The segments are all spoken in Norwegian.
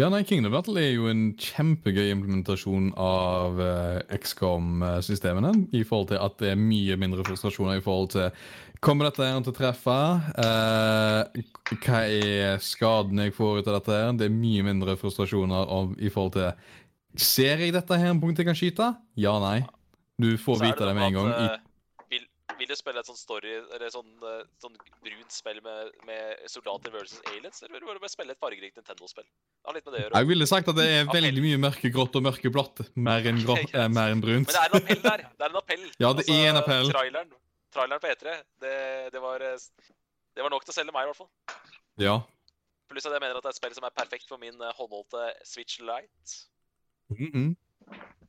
Ja, nei, Kingdom Battle er jo en kjempegøy implementasjon av uh, XCOM-systemene. I forhold til at det er mye mindre frustrasjoner i forhold til Kommer dette her til å treffe? Uh, hva er skaden jeg får ut av dette? her? Det er mye mindre frustrasjoner om, i forhold til Ser jeg dette her en punkt jeg kan skyte? Ja, nei. Du får vite det med en gang. I, eh, vil, du spille et sånt story, eller sånn, sånn brunt spill med, med soldater versus aliens, eller vil du bare spille et fargerikt Nintendo-spill? Det har litt med det å gjøre. jeg ville sagt at det er Appell. veldig mye mørkegrått og mørkeblått. Mer enn, greit. eh, mer enn brunt. Men det er en appell der. Det er en appell. Altså, Ja, det er en appell. Traileren, traileren på E3, det, det, var, eh, det var nok til å selge meg, i hvert fall. Ja. Pluss at jeg mener at det er et spill som er perfekt for min eh, håndholdte Switch Lite. -mm.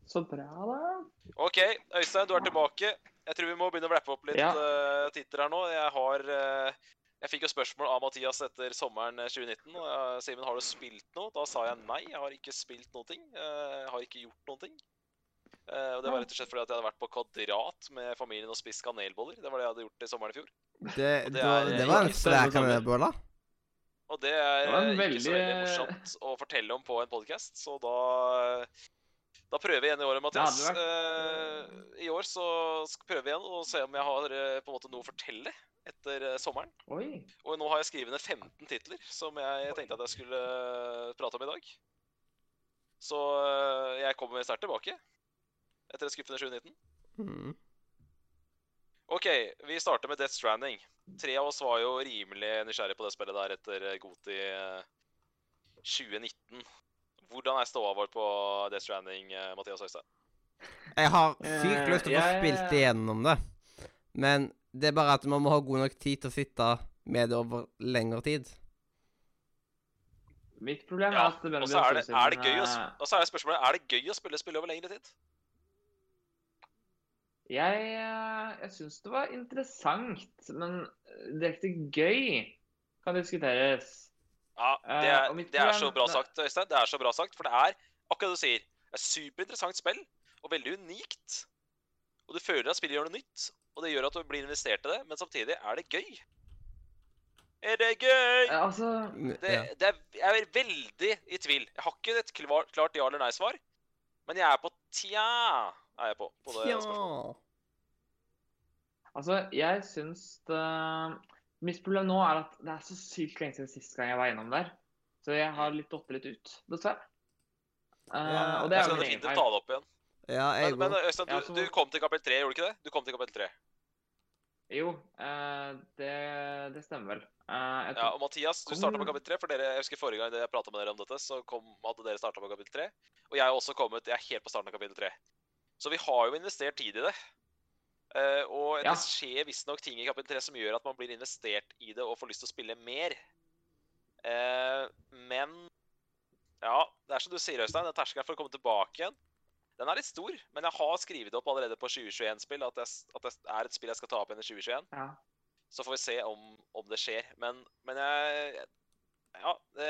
Så bra, da. OK, Øystein, du er tilbake. Jeg tror vi må begynne å rappe opp litt Ja. uh, titler her nå. Jeg har uh, Jeg fikk jo spørsmål av Mathias etter sommeren eh, 2019. og jeg, Simen, har du spilt noe? Da sa jeg nei, jeg har ikke spilt noen ting. Uh, Jeg har ikke gjort noen ting. Eh, og det var rett og slett fordi at jeg hadde vært på Kvadrat med familien og spist kanelboller. Det var det jeg hadde gjort i sommeren i fjor. Det, Og det er- det var en ikke svær kanelbolle. Og det er Det veldig... eh, ikke så veldig veldig- morsomt å fortelle om på en podkast, så da da prøver vi igjen i år, Mathias. Eh, I år så skal prøver vi igjen og se om jeg har eh, på en måte noe å fortelle etter eh, sommeren. Oi. Og nå har jeg skrevet ned 15 titler som jeg tenkte at jeg skulle prate om i dag. Så uh, jeg kommer sterkt tilbake etter et skuffende 2019. Mm. OK, vi starter med Death Stranding. Tre av oss var jo rimelig nysgjerrige på det spillet der etter Goti eh, 2019. Hvordan er ståa vår på Death Stranding, eh, Mathias Øystein? Jeg har sykt Eh, lyst til å få spilt igjennom det, men det er bare at man må ha god nok tid til å sitte med det over lengre tid. Mitt problem er Ja, at det begynner å så bli er det, er det gøy å, og så er spørsmålet er det gøy å spille spill over lengre tid. Jeg, eh, jeg syns det var interessant, men direkte gøy kan diskuteres. Ja, det Eh, er, og det er så bra sagt, Øystein. Det er så bra sagt, for det er akkurat det du sier. Det er superinteressant spill, og veldig unikt. Og du føler at spillet gjør noe nytt, og det gjør at du blir investert i det, men samtidig er det gøy. Er det gøy? Ja, Altså Mm, Det, ja. det er, jeg er veldig i tvil. Jeg har ikke et klar, klart ja eller nei-svar, men jeg er på tja. Er jeg på, på det spørsmålet. Tja. Altså, jeg syns det Mitt problem nå er at det er så sykt lenge siden sist gang jeg var innom der. Så jeg har litt datt litt ut, dessverre. Uh, Ja, og det er jo fint å ta det opp igjen. Ja, jeg Men, men. Øystein, Ja, du, så- du kom til kapittel 3, gjorde du ikke det? Du kom til kapittel 3. Jo, uh, det, det stemmer vel. Uh, Ja, og Mathias, du starta på kapittel 3. For dere, jeg husker forrige gang jeg prata med dere om dette, så kom, hadde dere starta på kapittel 3. Og jeg har også kommet Jeg er helt på starten av kapittel 3. Så vi har jo investert tid i det. Eh, og Ja. det skjer visstnok ting i kapittel 3 som gjør at man blir investert i det og får lyst til å spille mer. Uh, men Ja, det er som du sier, Øystein. Den terskelen for å komme tilbake igjen, den er litt stor. Men jeg har skrevet opp allerede på 2021-spill at, at det er et spill jeg skal ta opp igjen i 2021. ja. Så får vi se om, om det skjer. Men, men jeg Ja. Det,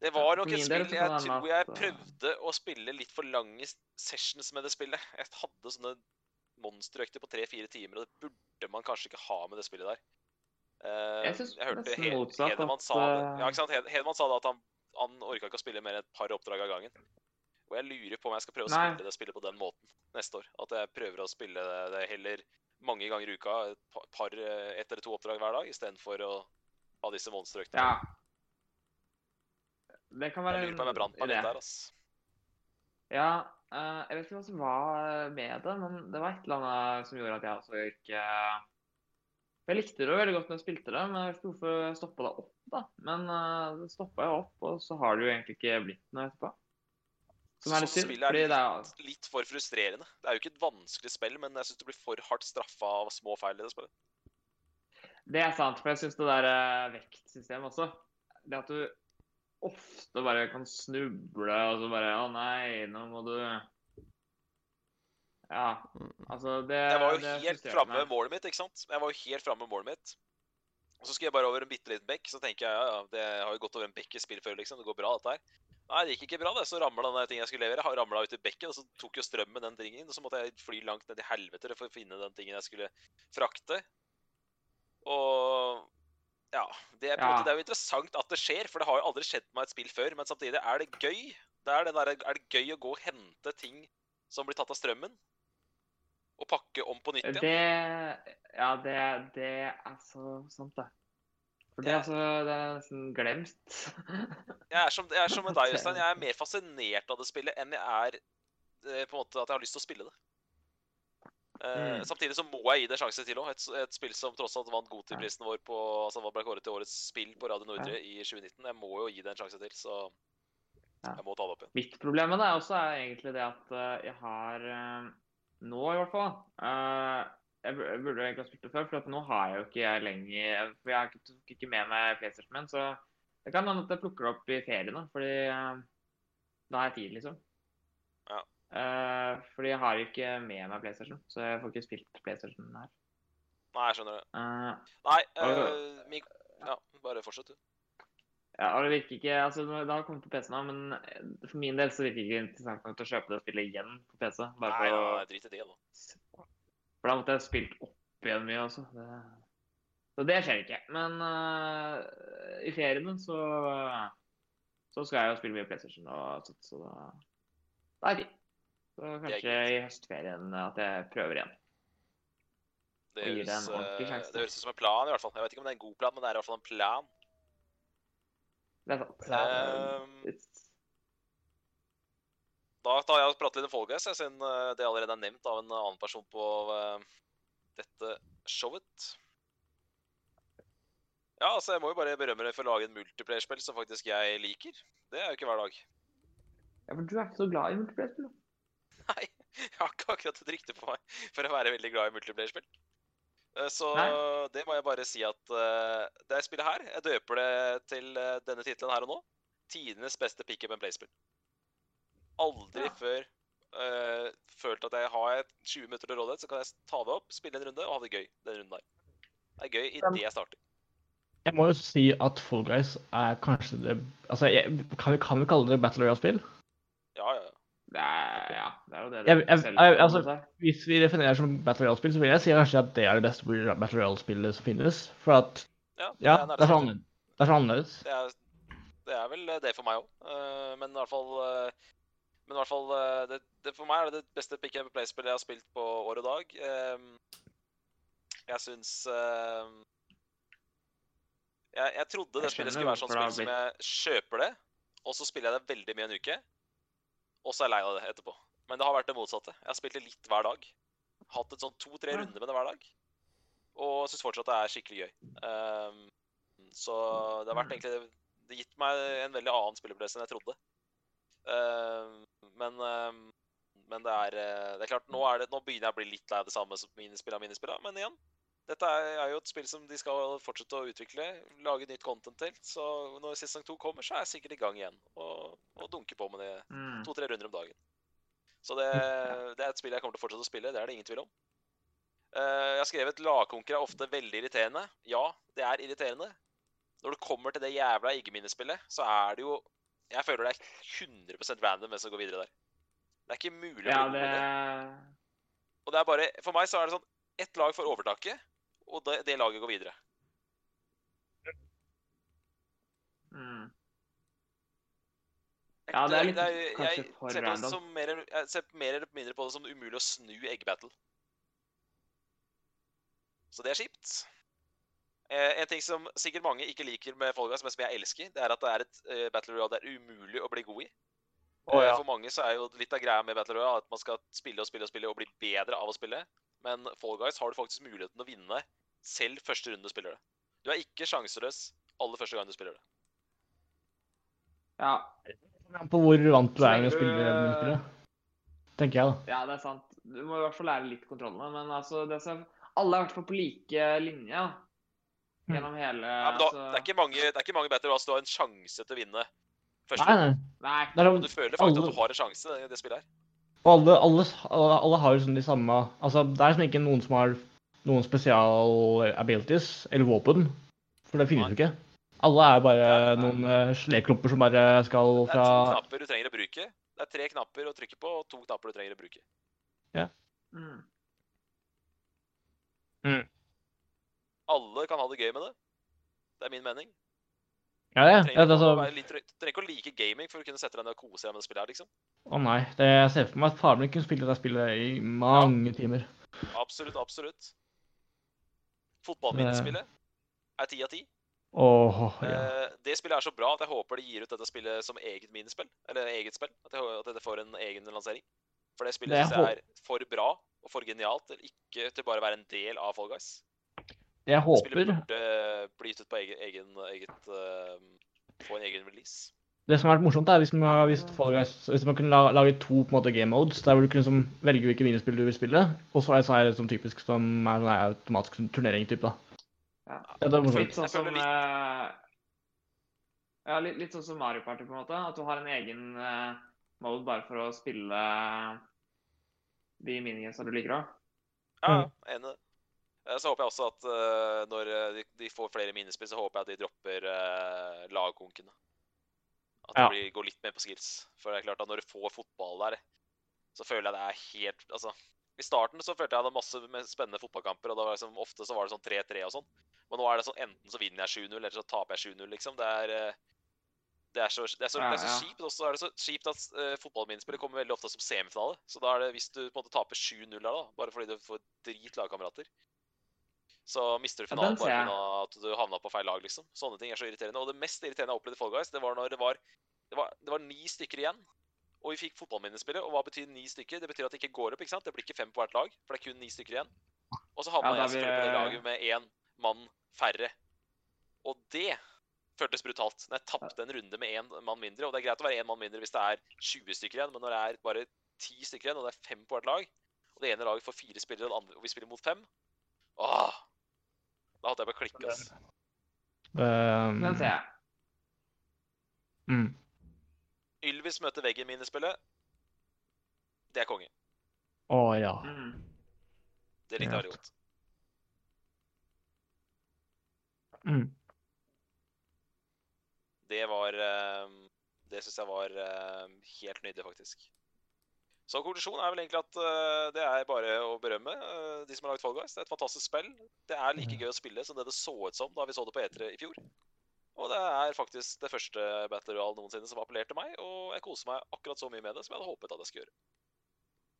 det var nok et spill jeg tror jeg prøvde å spille litt for lange sessions med det spillet. Jeg hadde sånne monsterøkter på tre-fire timer, og det burde man kanskje ikke ha med det spillet der. Eh, Jeg synes hørte nesten motsatt Hedemann sa det. eh, Ja, ikke sant? Hed- Hedemann sa det at han, han orka ikke å spille mer enn et par oppdrag av gangen. Og jeg lurer på om jeg skal prøve å spille det spillet på den måten neste år. At jeg prøver å spille det, heller mange ganger i uka, et par, par eh, ett eller to oppdrag hver dag, istedenfor å ha disse monsterøktene. ja. Det kan være Jeg lurer på om jeg brant meg litt der, ass. Ja, uh, jeg vet ikke hva som var med det, men det var et eller annet som gjorde at jeg også ikke Jeg likte det jo veldig godt når jeg spilte det, men jeg vet ikke hvorfor jeg stoppa det opp, da. Men uh, det stoppa jeg opp, og så har det jo egentlig ikke blitt noe etterpå. Som er litt synd, spillet er litt, det er litt, for frustrerende. Det er jo ikke et vanskelig spill, men jeg syns du blir for hardt straffa av små feil i det spillet. Det er sant, for jeg syns det der eh, vektsystemet også Det at du ofte bare kan snuble, og så bare Å nei, nå må du Ja, altså det Jeg var jo det helt framme med målet mitt, ikke sant? Jeg var jo helt framme med målet mitt. Og så skulle jeg bare over en bitte liten bekk, så tenker jeg ja, ja, det har jo gått over en bekk i spill før, liksom. Det går bra, dette her. Nei, det gikk ikke bra, det. Så ramla den tingen jeg skulle levere, har ramla ut i bekken, og så tok jo strømmen den tingen, og så måtte jeg fly langt ned i helvete for å finne den tingen jeg skulle frakte. Og ja, Det er, måte, det er jo interessant at det skjer, for det har jo aldri skjedd med et spill før. Men samtidig er det gøy. Det er, det der, er det gøy å gå og hente ting som blir tatt av strømmen, og pakke om på nytt igjen? Det Ja, det, det er så sant, det. For det, er altså, det er nesten glemt. Jeg er som, jeg er som med deg, Øystein. Jeg er mer fascinert av det spillet enn jeg er eh, på en måte at jeg har lyst til å spille det. Eh, Mm. Samtidig så må jeg gi det en sjanse til òg. Et, et spill som tross alt vant Goti-prisen vår på altså ble kåret til årets spill på Radio Nordre i 2019. Jeg må jo gi det en sjanse til, så jeg må ta det opp igjen. Mitt problem med det også er egentlig det at eh, jeg har eh, Nå, i hvert fall. jeg, burde egentlig ha spilt det før, for nå har jeg jo ikke jeg lenger For jeg tok ikke med meg PlayStation min, så det kan hende at jeg plukker det opp i feriene, fordi eh, da har jeg tid, liksom. Ja. Eh, fordi jeg har ikke med meg PlayStation, så jeg får ikke spilt PlayStation her. Nei, jeg skjønner det. Uh, Nei, uh, Mik ja, bare fortsett, du. Ja, og det virker ikke altså Det har kommet på PC nå, men for min del så virker det ikke interessant nok til å kjøpe det spillet igjen på PC. Bare Nei, for, å, drit i det, da. for da måtte jeg spilt opp igjen mye også. Det, så det skjer ikke. Men uh, i feriene så så skal jeg jo spille mye PlayStation og sånt, så da det er fint. Så kanskje i høstferien at jeg prøver igjen. Det høres, eh, det høres ut som en plan, i hvert fall. Jeg vet ikke om det er en god plan, men det er i hvert fall en plan. Det er sant. Ehm, It's- Da tar jeg og prater litt om Fall Guys, jeg, siden eh, det allerede er nevnt av en annen person på dette showet. Ja, altså, jeg må jo bare berømme deg for å lage en multiplayer-spill som faktisk jeg liker. Det er jo ikke hver dag. Ja, for du er ikke så glad i multiplayer-spill? Nei, jeg har ikke akkurat et rykte på meg for å være veldig glad i multiplayer-spill. Eh, Så Nei. det må jeg bare si at uh, det spillet her, jeg døper det til uh, denne tittelen her og nå. Tidenes beste pick up and play-spill. Aldri Ja. før uh, følt at jeg har 20 minutter til rådighet, så kan jeg ta det opp, spille en runde og ha det gøy den runden der. Det er gøy idet jeg starter. Jeg må jo si at Fall Guys er kanskje det Altså, jeg, kan vi kan vi kalle det Battle Royale-spill? Ja, ja, ja. Det er, ja, det er jo det Jeg- jeg- jeg- altså- Hvis vi definerer det som Battle Royale-spill, så vil jeg si kanskje at det er det beste Battle Royale-spillet som finnes. For at ja, Ja, det er det. Det er så annerledes. Det er, det er vel det for meg òg. men i hvert fall eh, Men i hvert fall eh, det, det, For meg er det det beste pick up play-spillet jeg har spilt på år og dag. Ehm, jeg syns jeg, jeg trodde det Jeg spillet skulle være sånn spill som jeg kjøper det, og så spiller jeg det veldig mye en uke, og så er jeg lei av det etterpå. Men det har vært det motsatte. Jeg har spilt det litt hver dag. Hatt et sånn to-tre runder med det hver dag. Og syns fortsatt det er skikkelig gøy. Um, så det har vært Mm. egentlig Det det gitt meg en veldig annen spilleopplevelse enn jeg trodde. Um, men um, men det er, eh, det er klart, nå, er det, nå begynner jeg å bli litt lei av det samme som minispill av minispill. Men igjen, dette er, jo et spill som de skal fortsette å utvikle, lage nytt content til. Så når sesong to kommer, så er jeg sikkert i gang igjen og, og dunker på med det Mm. to-tre runder om dagen. Så det, det er et spill jeg kommer til å fortsette å spille, det er det ingen tvil om. Eh, jeg har skrevet lagkonker er ofte veldig irriterende. Ja, det er irriterende. Når det kommer til det jævla iggeminespillet, så er det jo Jeg føler det er 100% random hvem som går videre der. Det er ikke mulig å bli Ja, god det med det. Og det er bare For meg så er det sånn Ett lag får overtaket, og det, det laget går videre. mm. Ja, det er litt jeg, kanskje for random. mer, jeg ser mer eller mindre på det som umulig å snu eggbattle. Så det er kjipt. Eh, en ting som sikkert mange ikke liker med Fall Guys, men som jeg elsker, det er at det er et eh, battle royale det er umulig å bli god i. Og ja. For mange så er jo litt av greia med battle royale at man skal spille og spille og spille og bli bedre av å spille. Men Fall Guys har du faktisk muligheten til å vinne selv første runde du spiller det. Du er ikke sjanseløs aller første gang du spiller det. Ja, På hvor vant du er med å spille det. Tenker jeg, da. ja, det er sant. Du må i hvert fall lære litt kontrollene, men altså det som, Alle er i hvert fall på like linje. Mm. gjennom hele Ja, men da, altså, det, er ikke mange, det er ikke mange battle royals du har en sjanse til å vinne første Nei, runde. nei. Nei. Er sånn, du føler faktisk alle- at du har en sjanse i det spillet her. og alle, alle, alle, alle har jo sånn de samme Altså, det er liksom ikke noen som har noen spesial abilities eller våpen. For det finnes jo ikke. Alle er bare noen uh, sleklumper som bare skal fra Det er to knapper du trenger å bruke. Det er tre knapper å trykke på, og to knapper du trenger å bruke. Mm. Alle kan ha det gøy med det. Det er min mening. Ja, det. Du ja, trenger, det litt, du trenger ikke å like gaming for å kunne sette deg ned og kose deg med det spillet her, liksom. å nei. Det, jeg ser for meg at faren min kunne spille det spillet i mange timer. Absolutt, absolutt. Fotballminnespillet er ti av ti. Åh, ja. Eh, Det spillet er så bra at jeg håper de gir ut dette spillet som eget minispill. Eller eget spill. At, jeg, at det får en egen lansering. For det spillet syns jeg er for bra og for genialt til ikke til bare å være en del av Fall Guys. Jeg håper spillet burde bli gitt ut på egen, egen, eget uh, Få en egen release. Det som har vært morsomt, er hvis man, hvis Fall Guys, hvis man kunne la- lage to på en måte game modes, der hvor du kunne som, velge hvilke minispill du vil spille, og så er det sånn her som typisk som er sånn her automatisk turnering-type, da. Ja. Ja, det er Litt sånn som eh, Ja, litt, litt sånn som Mario Party, på en måte. At du har en egen eh, mode bare for å spille de minigamesa du liker òg. Ja, Mm. enig. Eh, Så håper jeg også at når de, de får flere minispill, så håper jeg at de dropper uh, lagkonkene. At det Ja. blir, går litt mer på skills. For det er klart at når du får fotball der, så føler jeg det er helt Altså, i starten så følte jeg det var masse med spennende fotballkamper, og da var det liksom, ofte så var det sånn 3-3 og sånn. Men nå er det sånn enten så vinner jeg 7-0, eller så taper jeg 7-0, liksom. Det er eh, det er så, det er så, Ja, det er så kjipt. Og så er det så kjipt at uh, fotballminnespillet kommer veldig ofte som semifinale. Så da er det hvis du på en måte taper 7-0 her, da, bare fordi du får drit lagkamerater, så mister du finalen bare pga. at du havna på feil lag, liksom. Sånne ting er så irriterende. Og det mest irriterende jeg opplevde i Fall Guys, det var når det var, det var, det var ni stykker igjen. Og vi fikk fotballminnespillet. Og hva betyr ni stykker? Det betyr at det ikke går opp. ikke sant? Det blir ikke fem på hvert lag, for det er kun ni stykker igjen. Og så havna Ja, jeg selvfølgelig på det laget med én mann færre. Og det føltes brutalt. Når jeg tapte en runde med én mann mindre. Og det er greit å være én mann mindre hvis det er 20 stykker igjen, men når det er bare ti stykker igjen, og det er fem på hvert lag, og det ene laget får fire spillere, og, det andre, og vi spiller mot fem Åh! Da hadde jeg bare klikka. Altså. Um, Den ser jeg. Mm. Ylvis møter veggen minispillet. Det er konge. Å ja. Mm. Det likte jeg veldig godt. Mm. Det var eh, Det syns jeg var eh, helt nydelig, faktisk. Så konklusjonen er vel egentlig at uh, det er bare å berømme uh, de som har laget Fall Guys. Det er et fantastisk spill. Det er like Mm. gøy å spille som det det så ut som da vi så det på E3 i fjor. Og det er faktisk det første Battle Royale noensinne som appellerte meg, og jeg koser meg akkurat så mye med det som jeg hadde håpet at jeg skulle gjøre.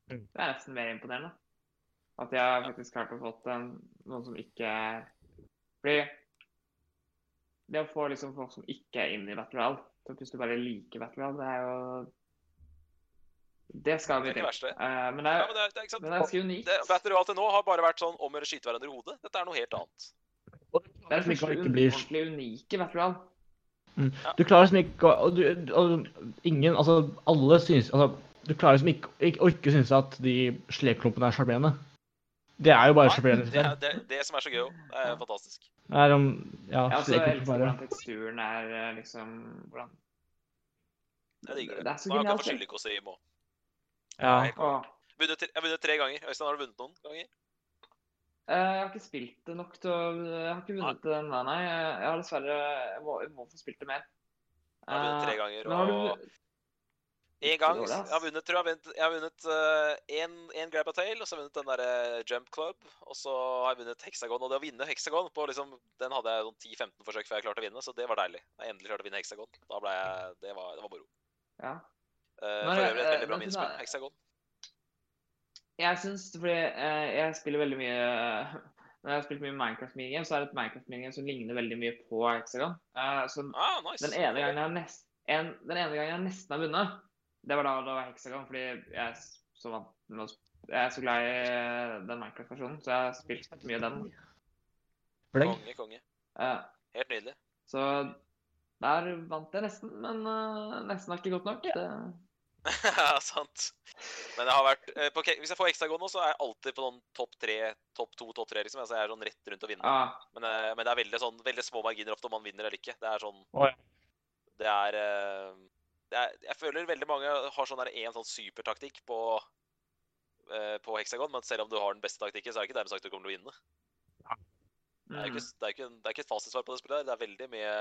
Det er nesten mer imponerende. At jeg har faktisk klart å få noen som ikke er Fordi det å få liksom folk som ikke er inne i Battle Royale, til hvis du bare liker Battle Royale, det er jo Det skal vi til. Eh, men det Ja, er, men det er, det er men det er unikt. Det, Battle Royale til nå har bare vært sånn om å gjøre skyte hverandre i hodet. Dette er noe helt annet. Det er det ikke blir- ordentlig unike Battle Royale. Du klarer liksom ikke å og du, og ingen Altså, alle syns Altså, du klarer liksom ikke, ikke å ikke synes at de sleklumpene er sjarmerende. Det er jo bare sjarmerende. det, Det det, det som er så gøy òg. Det er fantastisk. Det er om Ja, ja altså, hvordan teksturen er eh, liksom hvordan det. Det er så Nå kan genialt. få skyllekostyme òg. Ja. Vunnet, tre- jeg har vunnet tre ganger. Øystein, har du vunnet noen ganger? Eh, Jeg har ikke spilt det nok til å Jeg har ikke vunnet den der, nei. Jeg har dessverre Jeg må, jeg må få spilt det mer. Jeg har vunnet tre Eh, ganger. Og du en gang Jeg har vunnet, tror jeg, jeg har vunnet én uh, grab a tail, og så har jeg vunnet den derre jump club. Og så har jeg vunnet hexagon. Og det å vinne hexagon på liksom Den hadde jeg sånn 10-15 forsøk før jeg klarte å vinne, så det var deilig. Jeg endelig klarte å vinne hexagon. Da ble jeg Det var, det var moro. Ja. Eh, for øvrig et eh, veldig bra er- Hexagon. Jeg syns Fordi eh, jeg spiller veldig mye Når jeg har spilt mye Minecraft minigame, så er det et Minecraft minigame som ligner veldig mye på Hexagon. Eh, så Ah, nice. den ene gangen jeg, nest, en, den ene gangen jeg nesten har vunnet, det var da det var Hexagon, fordi jeg er så vant med å Jeg er så glad i den Minecraft-versjonen, så jeg har spilt mye den. Fleng. Konge, konge. Ja. Helt nydelig. så der vant jeg nesten, men uh, nesten er ikke godt nok. Det, Ja, sant. Men jeg har vært eh, på, Hvis jeg får hexagon nå, så er jeg alltid på sånn topp tre, topp to, topp tre, liksom. Altså, jeg er sånn rett rundt å vinne. ah, Men, eh, men det er veldig, sånn, veldig små marginer ofte om man vinner eller ikke. Det er sånn oh, ja. Det er, eh, det er Jeg føler veldig mange har sånn en sånn supertaktikk på på hexagon, men selv om du har den beste taktikken, så er det ikke dermed sagt du kommer til å vinne. Det er jo mm. ikke, det er ikke, det er ikke et fasitsvar på det spillet. her. Det er veldig mye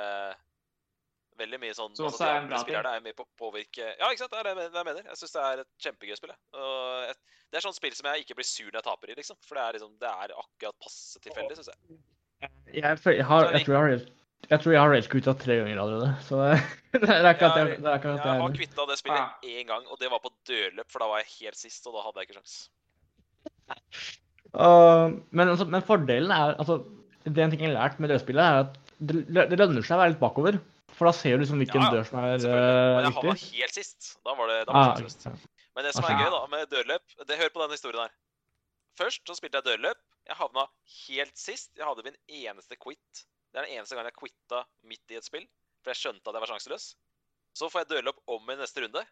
Veldig mye sånn Som også de er en bra ting. er med på å påvirke Ja, ikke sant? Det er det jeg mener. Jeg syns det er et kjempegøy spill. jeg. Og et, det er sånn spill som jeg ikke blir sur når jeg taper i, liksom. For det er liksom, det er akkurat passe tilfeldig, syns jeg. Jeg, jeg, har, jeg tror jeg har helt Jeg tror jeg har ragequita tre ganger allerede, så det er akkurat det. det, er akkurat det Jeg har jeg- kvitta det Ah. spillet én gang, og det var på dørløp, for da var jeg helt sist, og da hadde jeg ikke sjans. Uh, men, altså, men fordelen er altså, Det en ting jeg har lært med dødspillet, er at det, det lønner seg å være litt bakover. For da ser du liksom hvilken Ja, dør som er uh, Men jeg havna helt sist. Da var det, da var Ah, det sjanseløst. ja. Men det som er Ah. gøy da, med dørløp det, Hør på denne historien her. Først så spilte jeg dørløp. Jeg havna helt sist. Jeg hadde min eneste quit. Det er den eneste gangen jeg quitta midt i et spill. For jeg skjønte at jeg var sjanseløs. Så får jeg dørløp om i neste runde.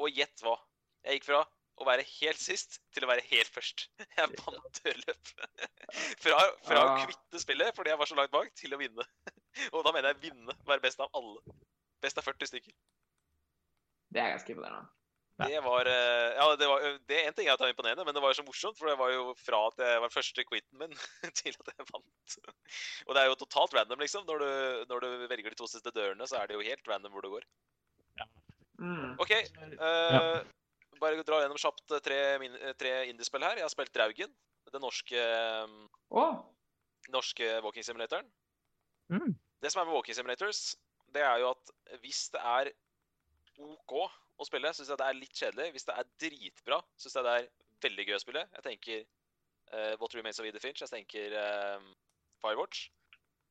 Og gjett hva? Jeg gikk fra å være helt sist til å være helt først. Jeg vant dørløp. Fra, fra å Ah. kvitte spillet fordi jeg var så langt bak, til å vinne. Og da mener jeg vinne. Være best av alle. Best av 40 stykker. Det er ganske imponerende. Ja. Det var eh, Ja, det var det er en ting er at det var imponerende, men det var jo så morsomt. For det var jo fra at jeg var første quitten min, til at jeg vant. Og det er jo totalt random, liksom. Når du, når du velger de to siste dørene, så er det jo helt random hvor det går. Mm. OK. eh, Bare dra gjennom kjapt eh, tre, tre indiespill her. Jeg har spilt Draugen. Den norske, oh. Norske walking simulatoren. Mm. Det som er med walking simulators, det er jo at hvis det er OK å spille, syns jeg det er litt kjedelig. Hvis det er dritbra, syns jeg det er veldig gøy å spille. Jeg tenker uh, What Remains of Edith Finch. Jeg tenker uh, Firewatch.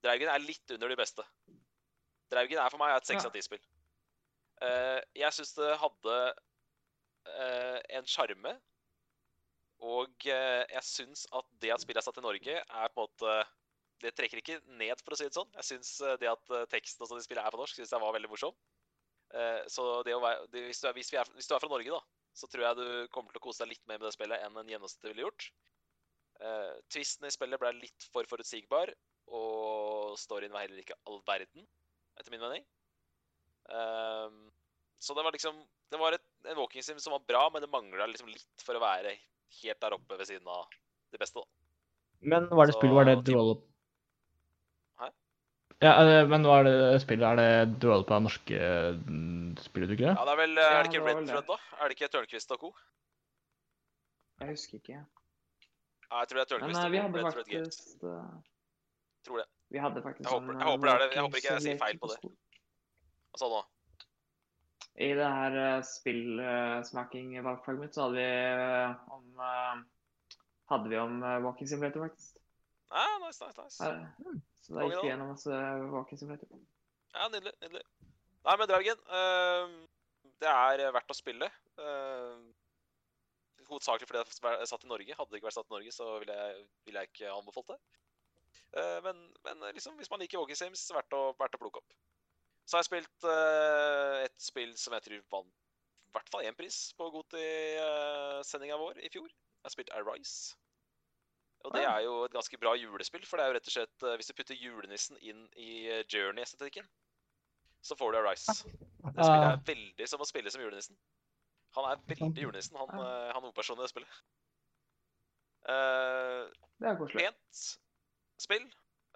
Draugen er litt under de beste. Draugen er for meg et seks av ti-spill. Uh, jeg syns det hadde uh, en sjarme. Og eh, jeg syns at det at spillet er satt i Norge, er på en måte Det trekker ikke ned, for å si det sånn. Jeg syns eh, det at eh, teksten og sånn de spiller er på norsk, synes jeg var veldig morsom. Eh, så det å være, hvis, du er, hvis, vi er, hvis du er fra Norge, da, så tror jeg du kommer til å kose deg litt mer med det spillet enn en gjennomsnittlig ville gjort. Twisten i spillet ble litt for forutsigbar, og storyen var heller ikke all verden, etter min mening. Ehm, så det var liksom Det var et, en walking sim som var bra, men det mangla liksom litt for å være helt der oppe ved siden av det beste, da. Men var det spillet, spill, var det develop... Ja, Men hva er det spillet, er det duell av norske mm, spillutviklere? Ja, det er vel Er det ikke det Red. Thread, da? Er det ikke Tørnquist og co? jeg husker ikke. Ja, jeg tror det er Men Tørnquist eh, og vi co. hadde Red Thread Games. faktisk eh, Tror det. Vi hadde faktisk Jeg håper- jeg eh, håper det er det. Jeg håper ikke jeg sier feil på det. Hva sa du nå? I det her uh, spillsmaking-valgfaget mitt, så hadde vi eh, om eh, Hadde vi om eh, walking simulator, faktisk. Ah, nice, nice, nice. Her. Så da gikk vi gjennom masse walking simulator. Ja, nydelig. nydelig. Nei, men Draugen uh, Det er eh, verdt å spille. Uh, hovedsakelig fordi det er satt i Norge. Hadde det ikke vært satt i Norge, så ville jeg, ville jeg ikke anbefalt det. Uh, men, men liksom, hvis man liker walking sims, verdt å, verdt å plukke opp. Så har jeg spilt uh, et spill som jeg tror vant i hvert fall én pris på Goti-sendinga vår i fjor. Jeg har spilt Arise. Og det Ah. er jo et ganske bra julespill, for det er jo rett og slett eh, Hvis du putter julenissen inn i eh, Journey-estetikken, så får du Arise. Det spillet Ah. er veldig som å spille som julenissen. Han er veldig julenissen, han, eh, han hovedpersonen i det spillet. Uh, Det er koselig. pent spill.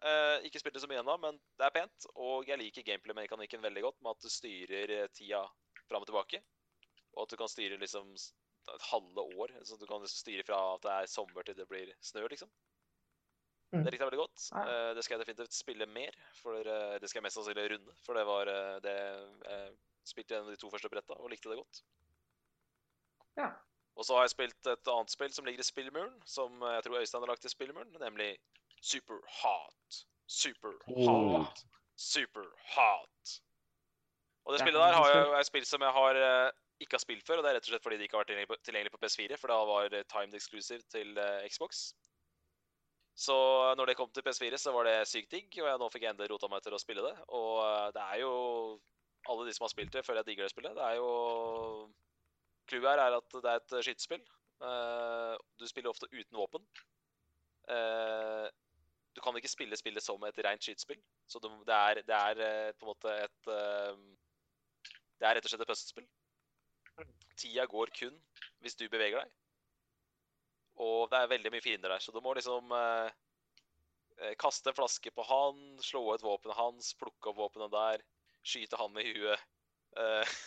Uh, ikke spilt det så mye ennå, men det er pent. Og jeg liker gameplay-mekanikken veldig godt, med at du styrer tida fram og tilbake. Og at du kan styre liksom et halve år. Så du kan liksom styre fra at det er sommer til det blir snø, liksom. Mm. Det likte jeg veldig godt. Ja. Eh, det skal jeg definitivt spille mer, for eh, det skal jeg mest sannsynlig runde. For det var eh, det jeg Spilte en av de to første bretta og likte det godt. Ja. Og så har jeg spilt et annet spill som ligger i spillmuren, som jeg tror Øystein har lagt i spillmuren, nemlig Super Hot. Super Hot. Super Hot. Og det spillet der har jeg, jeg, spilt som jeg har ikke har spilt før, og det er rett og slett fordi det ikke har vært tilgjengelig på, PS4, for da var det timed exclusive til eh, Xbox. Så når det kom til PS4, så var det sykt digg, og jeg nå fikk jeg endelig rota meg til å spille det. Og eh, det er jo Alle de som har spilt det, føler jeg digger det spillet. Det er jo Clouet her er at det er et skytespill. Eh, du spiller ofte uten våpen. Eh, du kan ikke spille spillet som et rent skytespill. Så det er, det er eh, på en måte et eh, Det er rett og slett et puslespill. Tida går kun hvis du beveger deg. Og det er veldig mye fiender der, så du må liksom eh, eh, kaste en flaske på han, slå ut våpenet hans, plukke opp våpenet der, skyte han i huet. eh,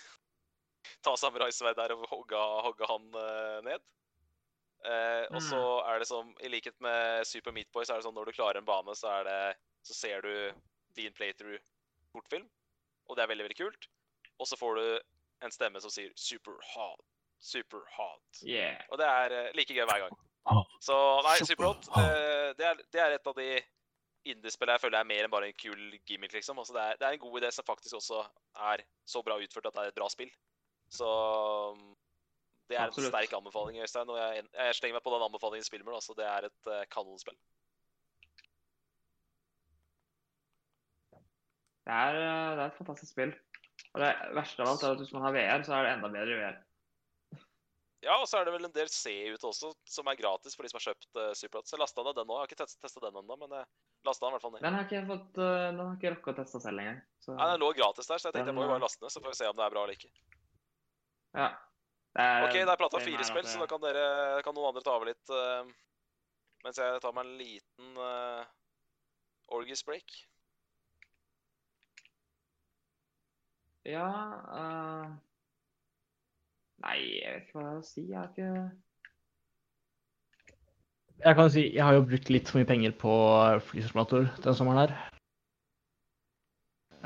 ta samuraisverd der og hogge, hogge han eh, ned. Eh, og så er det som, i likhet med Super Meat Boy, så er det sånn når du klarer en bane, så er det Så ser du din playthrough-kortfilm, og det er veldig, veldig kult. Og så får du en stemme som sier 'super hot', 'super hot'. Yeah. Og det er eh, like gøy hver gang. Ah, Så nei, super hot. eh, det, er, det er et av de indiespillene jeg føler er mer enn bare en kul gimmick, liksom. Altså, det, er, det er en god idé som faktisk også er så bra utført at det er et bra spill. Så mm, det er en Absolutt. sterk anbefaling, Øystein. Og jeg, jeg slenger meg på den anbefalingen i spillet. Altså, det er et uh, kanonspill. Det er, det er et fantastisk spill. Og det verste av alt er at hvis man har VR, så er det enda bedre VR. Ja, og så er det vel en del C ute også, som er gratis for de som har kjøpt uh, Superhot. Så jeg lasta ned den. Jeg har ikke test, testa den ennå, men jeg lasta den i hvert fall ned. Den har ikke jeg fått, uh, den har ikke rukket å teste selv engang. Så Nei, Den lå gratis der, så jeg tenkte jeg må jo bare laste ned, så får vi se om det er bra eller ikke. ja. Er, Ok, da har jeg prata fire spill, så da kan, dere, kan noen andre ta over litt Uh, mens jeg tar meg en liten uh, Orgis break. Ja uh, Nei, jeg vet ikke hva jeg skal si. Jeg har ikke Jeg kan si jeg har jo brukt litt for mye penger på flysimulator den sommeren her.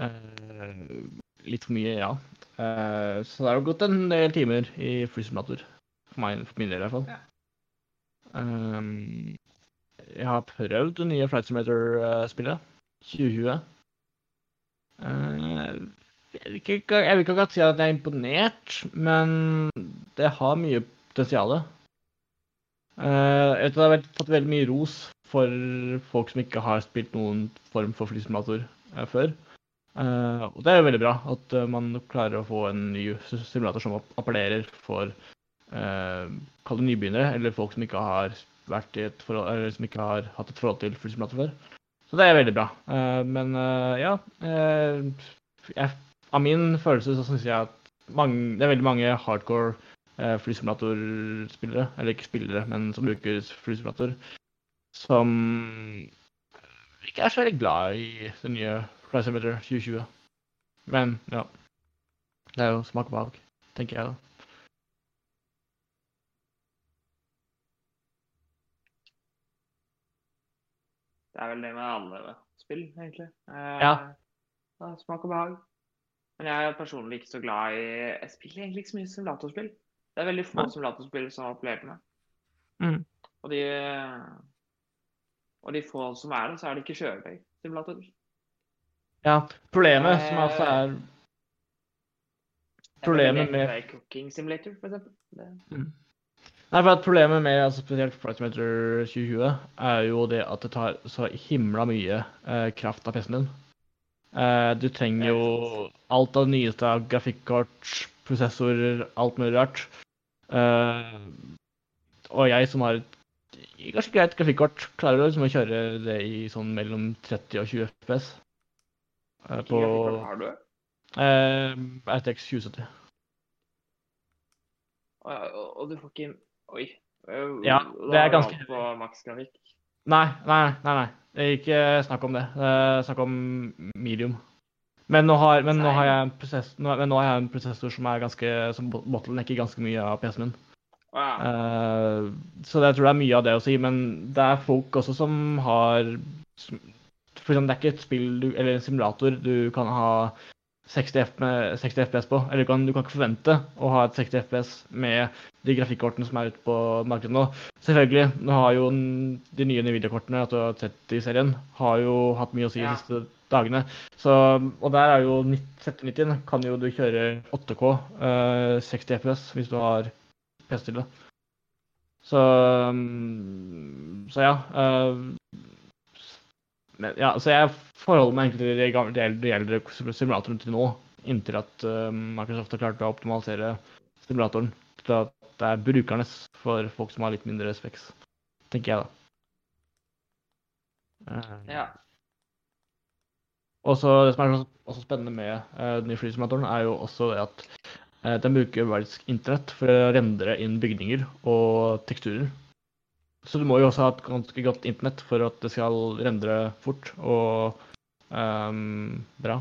Uh, litt for mye, ja. Uh, så det har jo gått en del timer i flysimulator. For, meg, for min del, i hvert fall. Ja. Um, jeg har prøvd det nye Flight Simulator-spillet. 2020. Eh, jeg vil ikke akkurat si at jeg er imponert, men det har mye potensial. Eh, jeg vet at det har fått veldig mye ros for folk som ikke har spilt noen form for flysimulator eh, før. Eh, og det er jo veldig bra at man klarer å få en ny simulator som appellerer for Kall det nybegynnere, eller folk som ikke har vært i et forhold, eller som ikke har hatt et forhold til flysimulator før. Så det er veldig bra. Men ja jeg, Av min følelse så syns jeg at mange, det er veldig mange hardcore eh, flysimulatorspillere, eller ikke spillere, men som bruker flysimulator, som ikke er så veldig glad i det nye Flight Simulator 2020. Men ja. Det er jo smak og behag, tenker jeg da. Det er vel det med alle spill, egentlig. Eh, Ja. Smak og behag. Men jeg er personlig ikke så glad i Jeg spiller egentlig ikke så mye simulatorspill. Det er veldig få Nei. simulatorspill som har til meg. Mm. Og de Og de få som er det, så er det ikke kjøretøysimulatorer. Ja, problemet Eh, som altså er Problemet med- Cooking Simulator, for eksempel. Det, Nei, for at Problemet med altså spesielt Flight Simulator 2020 er jo det at det tar så himla mye eh, kraft av PC-en din. Eh, du trenger jo alt av det nyeste av grafikkort, prosessorer, alt mulig rart. Eh, og jeg som har et ganske greit grafikkort, klarer liksom å kjøre det i sånn mellom 30 og 20 FPS. Eh, på har du? RTX 2070. Og, du får ikke Oi. Ja, det er ganske- På maksgrafikk. Nei, nei, nei. nei. Det er ikke snakk om det. Det er snakk om medium. Men nå har, men nå har, jeg, en prosess, nå, nå har jeg en prosessor som er ganske, som bottlenecker ganske mye av PC-en min. Wow. Uh, så så jeg tror det er mye av det å si. Men det er folk også som har For eksempel, det er ikke et spill du, eller en simulator du kan ha 60, F 60 FPS på. Eller du kan, du kan ikke forvente å ha et 60 FPS med de grafikkortene som er ute på markedet nå. Selvfølgelig, nå har jo de nye Nvidia-kortene, sett 30-serien, har jo hatt mye å si de Ja. siste dagene. Så, og der er jo 7090 kan jo du kjøre 8K, eh, 60 FPS, hvis du har PC til det. Så, mm, så ja. eh, men, ja, så jeg forholder meg egentlig til de gamle, de eldre, simulatorene til nå, inntil at uh, Microsoft har klart å optimalisere simulatoren til at det er brukernes for folk som har litt mindre respekt, tenker jeg da. Uh, ja. også, det som er også spennende med uh, den nye flysimulatoren, er jo også det at uh, den bruker faktisk internett for å rendre inn bygninger og teksturer. Så du må jo også ha et ganske godt internett for at det skal rendre fort og um, bra.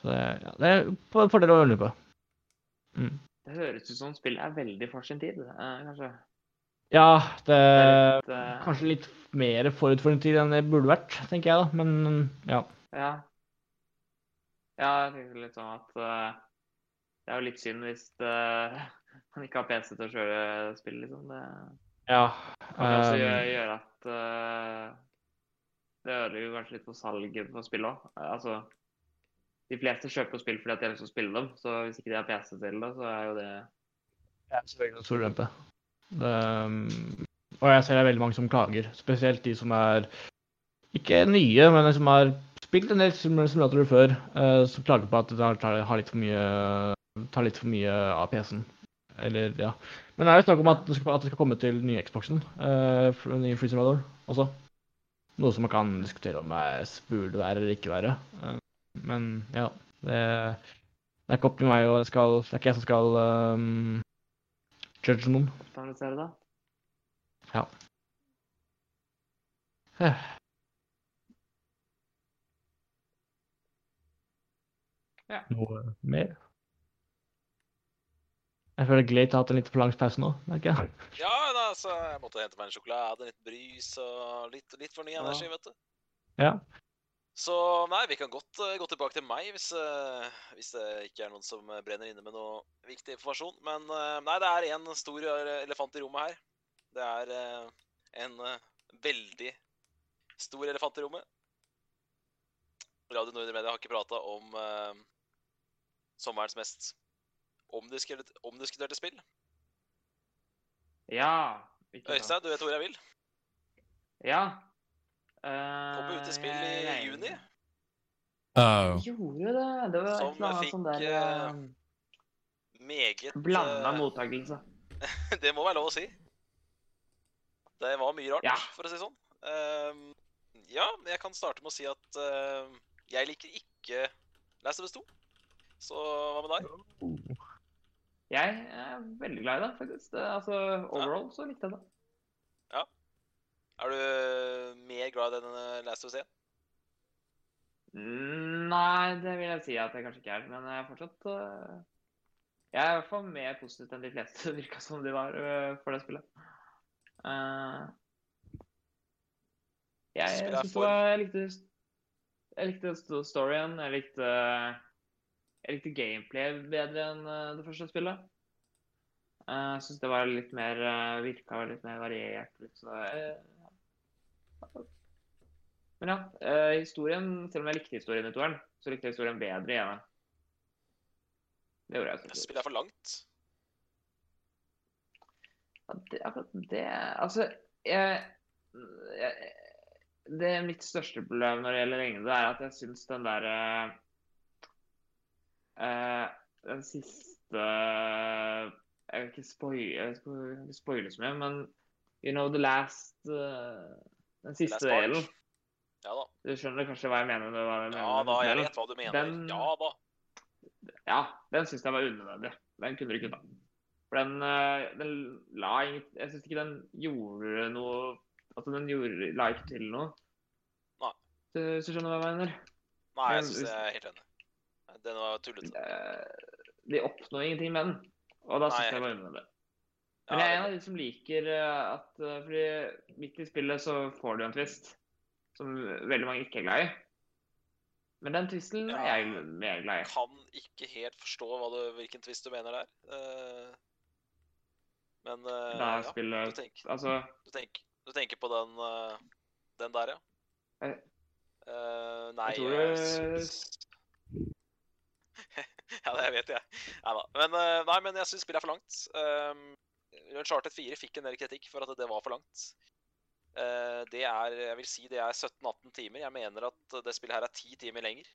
Så det, ja, det er en fordel å lure på. Mm. Det høres ut som spillet er veldig for sin tid, eh, kanskje. Ja, det Det litt, uh... kanskje litt mer forut for sin tid enn det burde vært, tenker jeg da. Men ja. Ja. Ja, jeg tenker litt sånn at uh, det er jo litt synd hvis uh, man ikke har PC til å kjøre spill, liksom. Det ja kan jo også gjøre, at uh, det ødelegger kanskje litt på salget på spill òg. Altså, de fleste kjøper jo spill fordi at de har lyst til å spille dem, så hvis ikke de har PC til det, så er jo det Ja, selvfølgelig en stor ulempe. Um, og jeg ser det er veldig mange som klager, spesielt de som er ikke nye, men som har spilt en del simulatorer før, uh, som klager på at det tar, tar, har litt for mye, tar litt for mye av PC-en. Eller, ja. Men det er jo snakk om at det skal, at det skal komme til nye Xboxen, uh, nye Free Simulator også. Noe som man kan diskutere om det burde være eller ikke være. Uh, men ja, det, det er ikke opp til meg, og det, skal, det er ikke jeg som skal um, judge noen. analysere det. Ja. Eh, Ja. Noe mer? Jeg føler Glate har hatt en litt for lang pause nå. merker jeg. Ja, da, så jeg måtte hente meg en sjokolade, litt brys og litt, litt for ny Ja. energi, vet du. Ja. Så nei, vi kan godt uh, gå tilbake til meg hvis, uh, hvis det ikke er noen som brenner inne med noe viktig informasjon. Men uh, nei, det er en stor elefant i rommet her. Det er en veldig stor elefant i rommet. Radio Nordre Media har ikke prata om sommerens mest omdiskuterte, omdiskuterte spill. Ja. Øystein, du vet hvor jeg vil? Ja. Uh, Kommer ut i spill i juni. Uh. Gjorde det. Det var Som et eller annet fikk, sånn der eh, uh, Meget Blanda eh, mottakelse. Det må være lov å si. Det var mye rart, Ja. for å si det sånn. Uh, ja, men jeg kan starte med å si at jeg liker ikke Last of Us 2. Så hva med deg? Jeg er veldig glad i det, faktisk. Det, altså, overall så likte jeg det. Ja. Er du mer glad i det enn Last of Us 1? Mm, Nei, det vil jeg si at jeg kanskje ikke er. Men jeg er fortsatt uh, Jeg er i hvert fall mer positiv enn de fleste virka som de var uh, for det spillet. Uh, jeg jeg, Jeg likte, jeg likte storyen. Jeg likte Jeg likte gameplay bedre enn uh, det første spillet. Uh, jeg syns det var litt mer uh, Virka litt mer variert. Litt så, ja. men ja, eh, historien, selv om jeg likte historien i toeren, så likte jeg historien bedre i ene. Det gjorde jeg. Spillet er for langt. Ja, det, akkurat det Altså, jeg, jeg Det mitt største problem når det gjelder lengde, er at jeg syns den derre eh, Den siste Jeg vil ikke spoile, spoile så mye, men you know the last uh, Den siste Last delen. Ja da. Du skjønner kanskje hva jeg mener? hva jeg mener Ja da, jeg vet hva du mener. Den- Ja da. Ja, den syns jeg var unødvendig. Den kunne du ikke ta. For den, eh, den la ingen- Jeg syns ikke den gjorde noe Altså, den gjorde, la ikke til noe. Nei. Du, hvis du skjønner hva jeg mener? Nei, jeg syns jeg er helt enig. Den var tullete. Eh, De oppnår ingenting med den. Og da syns jeg jeg det var er Men jeg er en av de som liker eh, at eh, Fordi midt i spillet så får du en twist som veldig mange ikke er glad i. Men den twisten Ja. er jeg mer glad i. kan ikke helt forstå du, hvilken twist du mener der. Men ja, du, tenker, Altså du, tenker, du tenker på den, den der, ja? Jeg, uh, nei tror jeg det- syns Ja, det vet jeg. Nei da. Men, eh, nei, men jeg syns spillet er for langt. Um, Uncharted 4 fikk en del kritikk for at det var for langt. Uh, det er jeg vil si det er 17-18 timer. Jeg mener at det spillet her er 10 timer lenger.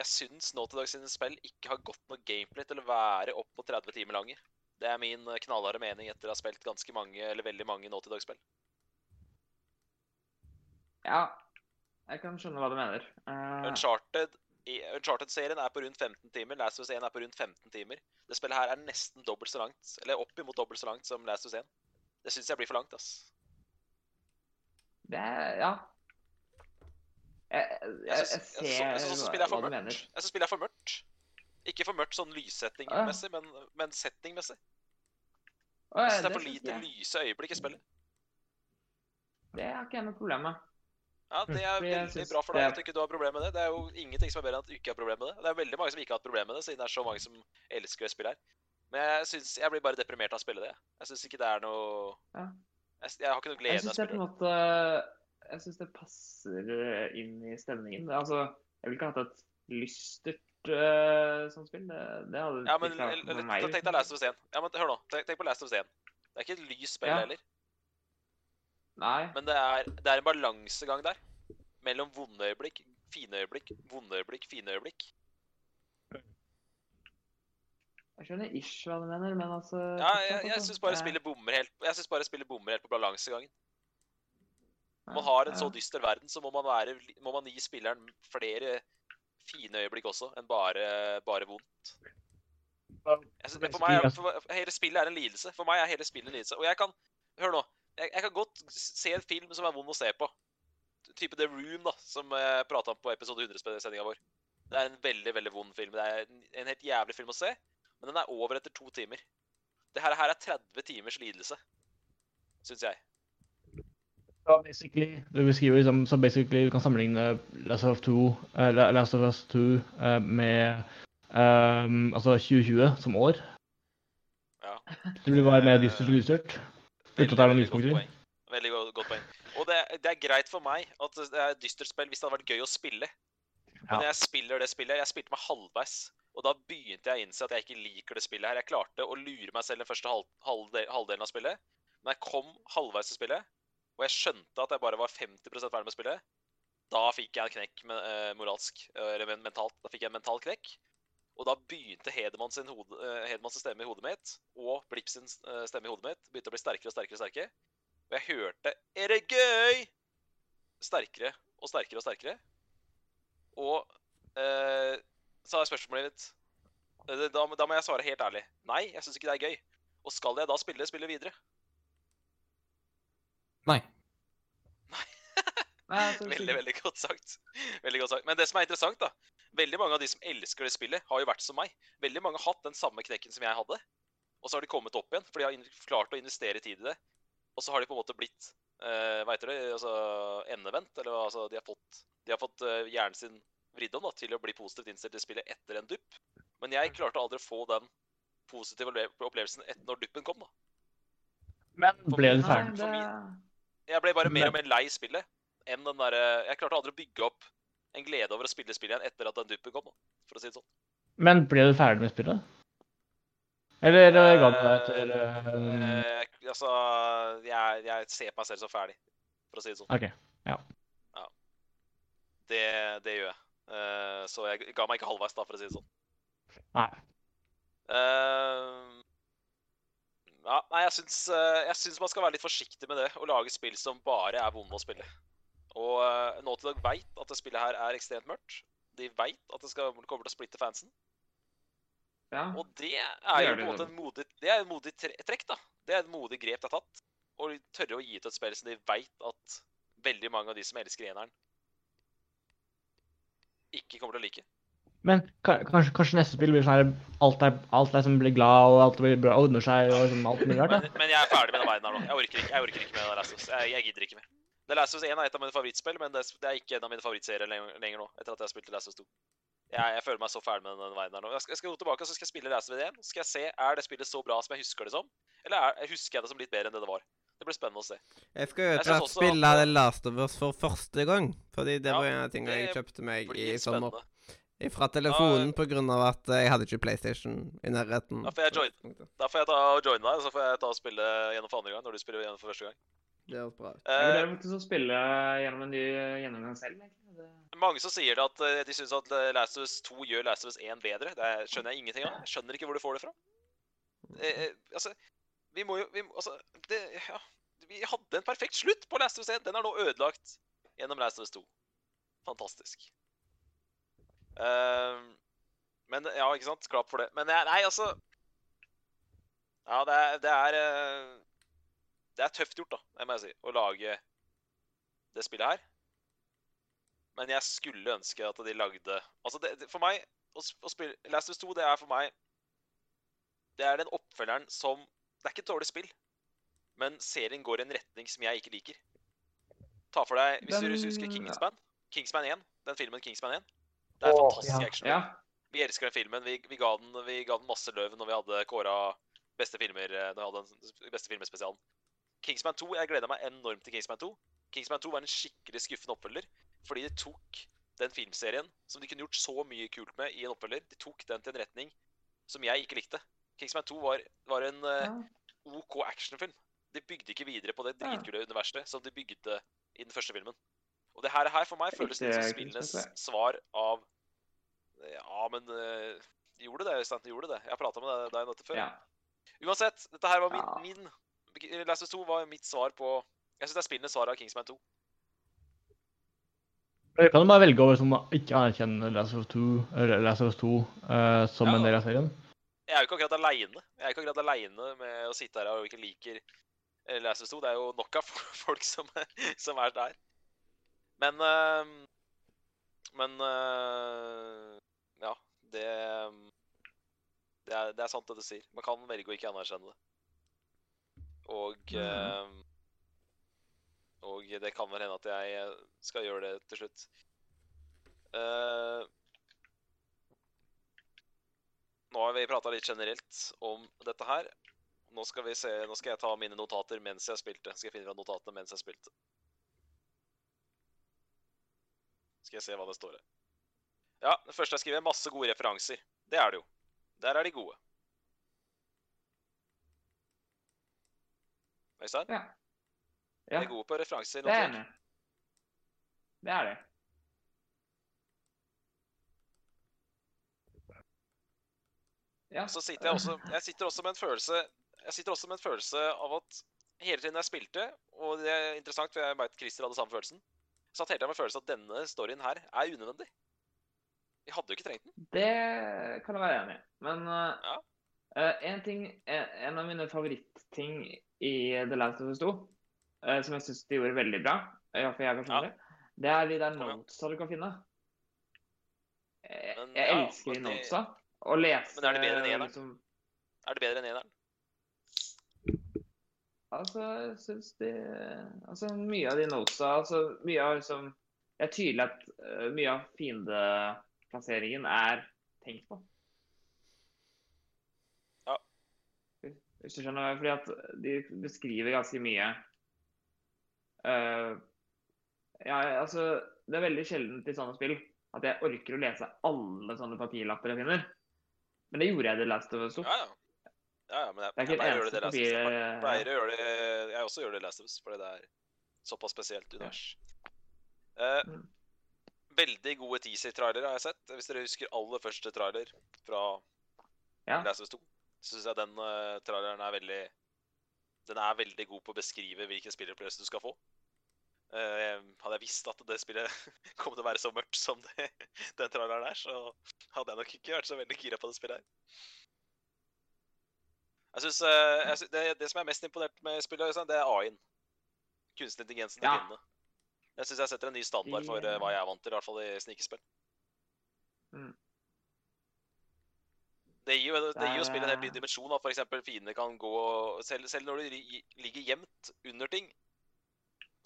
Jeg syns nå til sine spill ikke har godt nok gameplay til å være opp på 30 timer lange. Det er min knallharde mening etter å ha spilt ganske mange, eller veldig mange nå til dags-spill. Ja, jeg kan skjønne hva du mener. Uh... Uncharted Uncharted-serien er på rundt 15 timer. Last of Us 1 er på rundt 15 timer. Det spillet her er nesten dobbelt så langt, eller oppimot dobbelt så langt som Last of Us 1. Det syns jeg blir for langt, ass. det er Ja. Jeg, jeg, jeg, Jeg syns- ser jeg syns også hva, du mener. Jeg syns spillet er for mørkt. Ikke for mørkt sånn lyssettingmessig, men, men settingmessig. Jeg synes det er for lite lyse øyeblikk i spillet. Det har ikke jeg noe problem med. Ja, Det er veldig bra for deg at du ikke har problemer med det. Det er jo ingenting som er bedre enn at du ikke har problemer med det. Det er veldig mange som ikke har hatt problemer med det, siden det er så mange som elsker det spillet her. Men jeg synes, jeg blir bare deprimert av å spille det. Jeg syns ikke det er noe Ja. Jeg, jeg har ikke noe glede av å spille det. måte Jeg syns det passer eh, inn i stemningen. Altså, jeg ville ikke hatt et lystert uh, sånt spill. Det, det hadde Ja, men ikke vært meg. tenk deg Last of Us 1. Ja, men hør nå. Tenk, tenk på Last of Us 1. Det er ikke et lyst spill Ja. heller, Nei. men det er, det er en balansegang der. Mellom vonde øyeblikk, fine øyeblikk, vonde øyeblikk, fine øyeblikk. Jeg skjønner ish hva du mener, men altså Ja, jeg, jeg syns bare Jeg- spillet bommer helt Jeg synes bare spillet bommer helt på balansegangen. Når man har en så dyster verden, så må man, være, må man gi spilleren flere fine øyeblikk også, enn bare, bare vondt. Jeg synes, for meg for, hele spillet er en lidelse. For meg er hele spillet en lidelse. Og jeg kan Hør nå. Jeg, jeg kan godt se en film som er vond å se på. Type The Room, da, som jeg prata om på episode 100-sendinga vår. Det er en veldig veldig vond film. Det er en, en helt jævlig film å se, men den er over etter to timer. Det her, her er 30 timers lidelse, syns jeg. Ja, basically, du beskriver liksom, så basically du kan sammenligne Last of, 2, uh, Last of Us 2 uh, med um, altså 2020 som år. Ja. Det blir bare mer dystert og lysert. Uten at det er noen lyspunkter. Veldig godt, godt poeng. Og det, det er greit for meg at det er et dystert spill hvis det hadde vært gøy å spille. Men Ja. jeg spiller det spillet Jeg spilte meg halvveis. Og da begynte jeg å innse at jeg ikke liker det spillet her. Jeg klarte å lure meg selv den første halv, halvdel, halvdelen av spillet. Men jeg kom halvveis til spillet, og jeg skjønte at jeg bare var 50 ferdig med spillet. Da fikk jeg en knekk med, uh, moralsk, eh, eller mentalt. Da fikk jeg en mental knekk. Og da begynte Hedemann sin, hode, eh, Hedemann sin stemme i hodet mitt, og Blipp sin eh, stemme i hodet mitt, begynte å bli sterkere og sterkere. og sterkere. Og jeg hørte 'Er det gøy?' sterkere og sterkere og sterkere. Og eh, så er spørsmålet mitt eh, da, da må jeg svare helt ærlig. Nei, jeg syns ikke det er gøy. Og skal jeg da spille spille videre? Nei. Nei, Veldig, veldig godt sagt. Veldig godt sagt. Men det som er interessant, da Veldig mange av de som elsker det spillet, har jo vært som meg. Veldig mange har hatt den samme knekken som jeg hadde. Og så har de kommet opp igjen, for de har klart å investere tid i det. Og så har de på en måte blitt uh, heter det? Altså endevendt? Eller altså de har fått, de har fått uh, hjernen sin vridd om da, til å bli positivt innstilt til spillet etter en dupp. Men jeg klarte aldri å få den positive opplevelsen etter når duppen kom, da. Men ble du ferdig? Jeg ble bare mer og mer lei spillet. enn den der, Jeg klarte aldri å bygge opp en glede over å spille spillet igjen etter at den duppen kom. for å si det sånn. Men ble du ferdig med spillet? Eller eh, ga du deg etter eh, Eh, altså, jeg, jeg ser på meg selv som ferdig, for å si det sånn. OK. ja. Det, det gjør jeg. Uh, så jeg ga meg ikke halvveis, da, for å si det sånn. Nei. Uh, ja, nei, jeg syns, jeg syns man skal være litt forsiktig med det, å lage spill som bare er vonde å spille. Og uh, Naughty Dog veit at det spillet her er ekstremt mørkt. De veit at det skal, kommer til å splitte fansen. Ja. Og det er jo på en måte en modig, det er et modig trekk, da. Det er et modig grep de har tatt. Og tørre å gi ut et spill som de veit at veldig mange av de som elsker eneren, ikke kommer til å like. Men kanskje, kanskje neste spill blir sånn her alt er, alt er som blir glad, og alt blir bra, ordner seg, og sånn alt mulig rart. Men, men jeg er ferdig med den verden her nå. Jeg orker ikke, jeg orker ikke med det. Jeg, jeg gidder ikke mer. The Last of Us 1 er et av mine favorittspill, men det, er ikke en av mine favorittserier lenger, nå. etter at jeg har spilt The Last of Us 2. Jeg, jeg føler meg så ferdig med den veien her nå. Jeg skal, jeg skal gå tilbake så skal jeg spille Last of Us 1. Så skal jeg se er det spillet så bra som jeg husker det som, eller er, husker jeg det som litt bedre enn det det var. Det blir spennende å se. Jeg skal jo til å spille The Last of Us for første gang. Fordi det Ja, var en av tingene jeg kjøpte meg i sommer. Fra telefonen på grunn av at jeg hadde ikke PlayStation i nærheten. Da får jeg join. Da får jeg ta og joine deg, så får jeg ta og spille gjennom for andre gang når du spiller gjennom for første gang. Det høres bra ut. Jeg vurderer faktisk å spille gjennom en ny gjennomgang selv. egentlig. Det... mange som sier det at eh, de syns at eh, Last of Us 2 gjør Last of Us 1 bedre. Det er- skjønner jeg ingenting av. Jeg skjønner ikke hvor du får det fra. Eh, eh, altså, vi må jo vi, Altså, det Ja. Vi hadde en perfekt slutt på Last of Us 1. Den er nå ødelagt gjennom Last of Us 2. Fantastisk. Uh, men ja, ikke sant? Klapp for det. Men jeg- nei, altså Ja, det er, det er eh, Det er tøft gjort, da, det må jeg si, å lage det spillet her. Men jeg skulle ønske at de lagde Altså, det, det, for meg å, å spille Last of Us 2, det er for meg Det er den oppfølgeren som Det er ikke et dårlig spill, men serien går i en retning som jeg ikke liker. Ta for deg, Hvis du husker Kingsman, Kingsman 1, den filmen Kingsman 1. Det er Åh, fantastisk ja. action. Ja. Vi elsker den filmen. Vi, vi, ga den, vi ga den masse løv når vi hadde kåra beste filmer eh, når vi hadde den beste filmespesialen. Kingsman 2, jeg gleda meg enormt til Kingsman 2. Kingsman 2 var en skikkelig skuffende oppfølger, fordi de tok den filmserien som de kunne gjort så mye kult med i en oppfølger, de tok den til en retning som jeg ikke likte. Kingsman 2 var, var en uh, OK actionfilm. De bygde ikke videre på det dritkule universet som de bygde i den første filmen. Og det her, her for meg føles litt som spillenes svar av Ja, men uh, de gjorde det, Øystein. De gjorde det. Jeg prata med deg, om dette før. ja. Uansett, dette her var min, min Last of Us 2 var mitt svar på Jeg syns det er spillende svar av Kingsman 2. Dere kan jo bare velge over som ikke anerkjenner Last of Us 2, eller Last of Us 2 uh, som Ja. en del av serien. Jeg er jo ikke akkurat aleine. Jeg er ikke akkurat aleine med å sitte her og ikke liker eh, Last of Us 2. Det er jo nok av folk som, som er der. Men uh, Men uh, ja, det det er, det er sant det du sier. Man kan velge å ikke anerkjenne det. Og eh, Og det kan vel hende at jeg skal gjøre det til slutt. Uh, nå har vi prata litt generelt om dette her. Nå skal, vi se, nå skal jeg ta mine notater mens jeg spilte. Skal jeg finne fra notatene mens jeg spilte. Skal jeg se hva det står her. Ja, det første jeg skriver, er masse gode referanser. Det er det jo. Der er de gode. Øystein? Ja. Ja. er gode på referanser. Det er jeg notert. enig. i. Det er det. Ja. Så sitter jeg også, jeg sitter også med en følelse Jeg sitter også med en følelse av at hele tiden jeg spilte, og det er interessant, for jeg vet Christer hadde samme følelsen, satt hele tiden med følelsen at denne storyen her er unødvendig. Vi hadde jo ikke trengt den. Det kan jeg være enig i. Men uh, Ja. uh, en ting, en, en av mine favorittting i The Last of Us 2, eh, som jeg syns de gjorde veldig bra, iallfall jeg personlig, det er de der notesa du kan finne. Jeg, Men, jeg ja, elsker de notesa. Å lese Men er det bedre enn eneren? liksom, Er det bedre enn eneren? Altså, jeg syns de Altså, mye av de notesa Altså, mye av liksom Det er tydelig at eh, mye av fiendeplasseringen er tenkt på. Hvis du skjønner? Fordi at de beskriver ganske mye Uh, Ja, altså Det er veldig sjeldent i sånne spill at jeg orker å lese alle sånne papirlapper jeg finner. Men det gjorde jeg i The Last of Us 2. Ja, ja. ja, ja men jeg, Det er jeg ikke gjøre det papir... Jeg pleier å gjøre det Jeg også gjør det Last of Us, fordi det er såpass spesielt univers. Eh, Mm. veldig gode teaser-trailere har jeg sett. Hvis dere husker aller første trailer fra Ja. Last of Us 2, så syns jeg den uh, traileren er veldig Den er veldig god på å beskrive hvilken spillerplass du skal få. Uh, hadde jeg visst at det spillet kom til å være så mørkt som det, den traileren er, så hadde jeg nok ikke vært så veldig gira på det spillet her. Jeg synes, uh, jeg synes det, det som er mest imponert med spillet, Øystein, det er AI-en. Kunstig intelligensen til Ja. kvinnene. Jeg syns jeg setter en ny standard for uh, hva jeg er vant til, i hvert fall i snikespill. Mm. Det gir jo, det gir jo spillet en helt ny dimensjon. da. Eksempel fiendene kan gå selv, selv når du ligger gjemt under ting.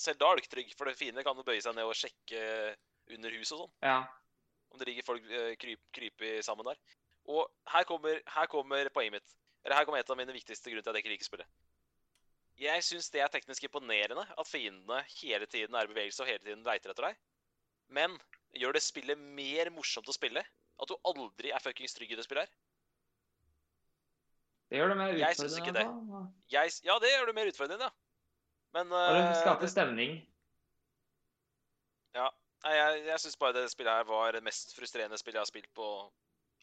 Selv da er du ikke trygg, for fiendene kan jo bøye seg ned og sjekke under huset og sånn. ja. Om det ligger folk eh, kryp, krypig sammen der. Og her kommer, her kommer poenget mitt. Eller her kommer et av mine viktigste grunner til at jeg ikke liker spillet. Jeg syns det er teknisk imponerende at fiendene hele tiden er i bevegelse og hele tiden leiter etter deg. Men gjør det spillet mer morsomt å spille? At du aldri er fuckings trygg i det spillet her? Det gjør det mer utfordrende. Jeg syns ikke det. Jeg, ja, det gjør det mer utfordrende, ja. Men Og det eh, skaper stemning. Ja. Nei, jeg, jeg syns bare det spillet her var det mest frustrerende spillet jeg har spilt på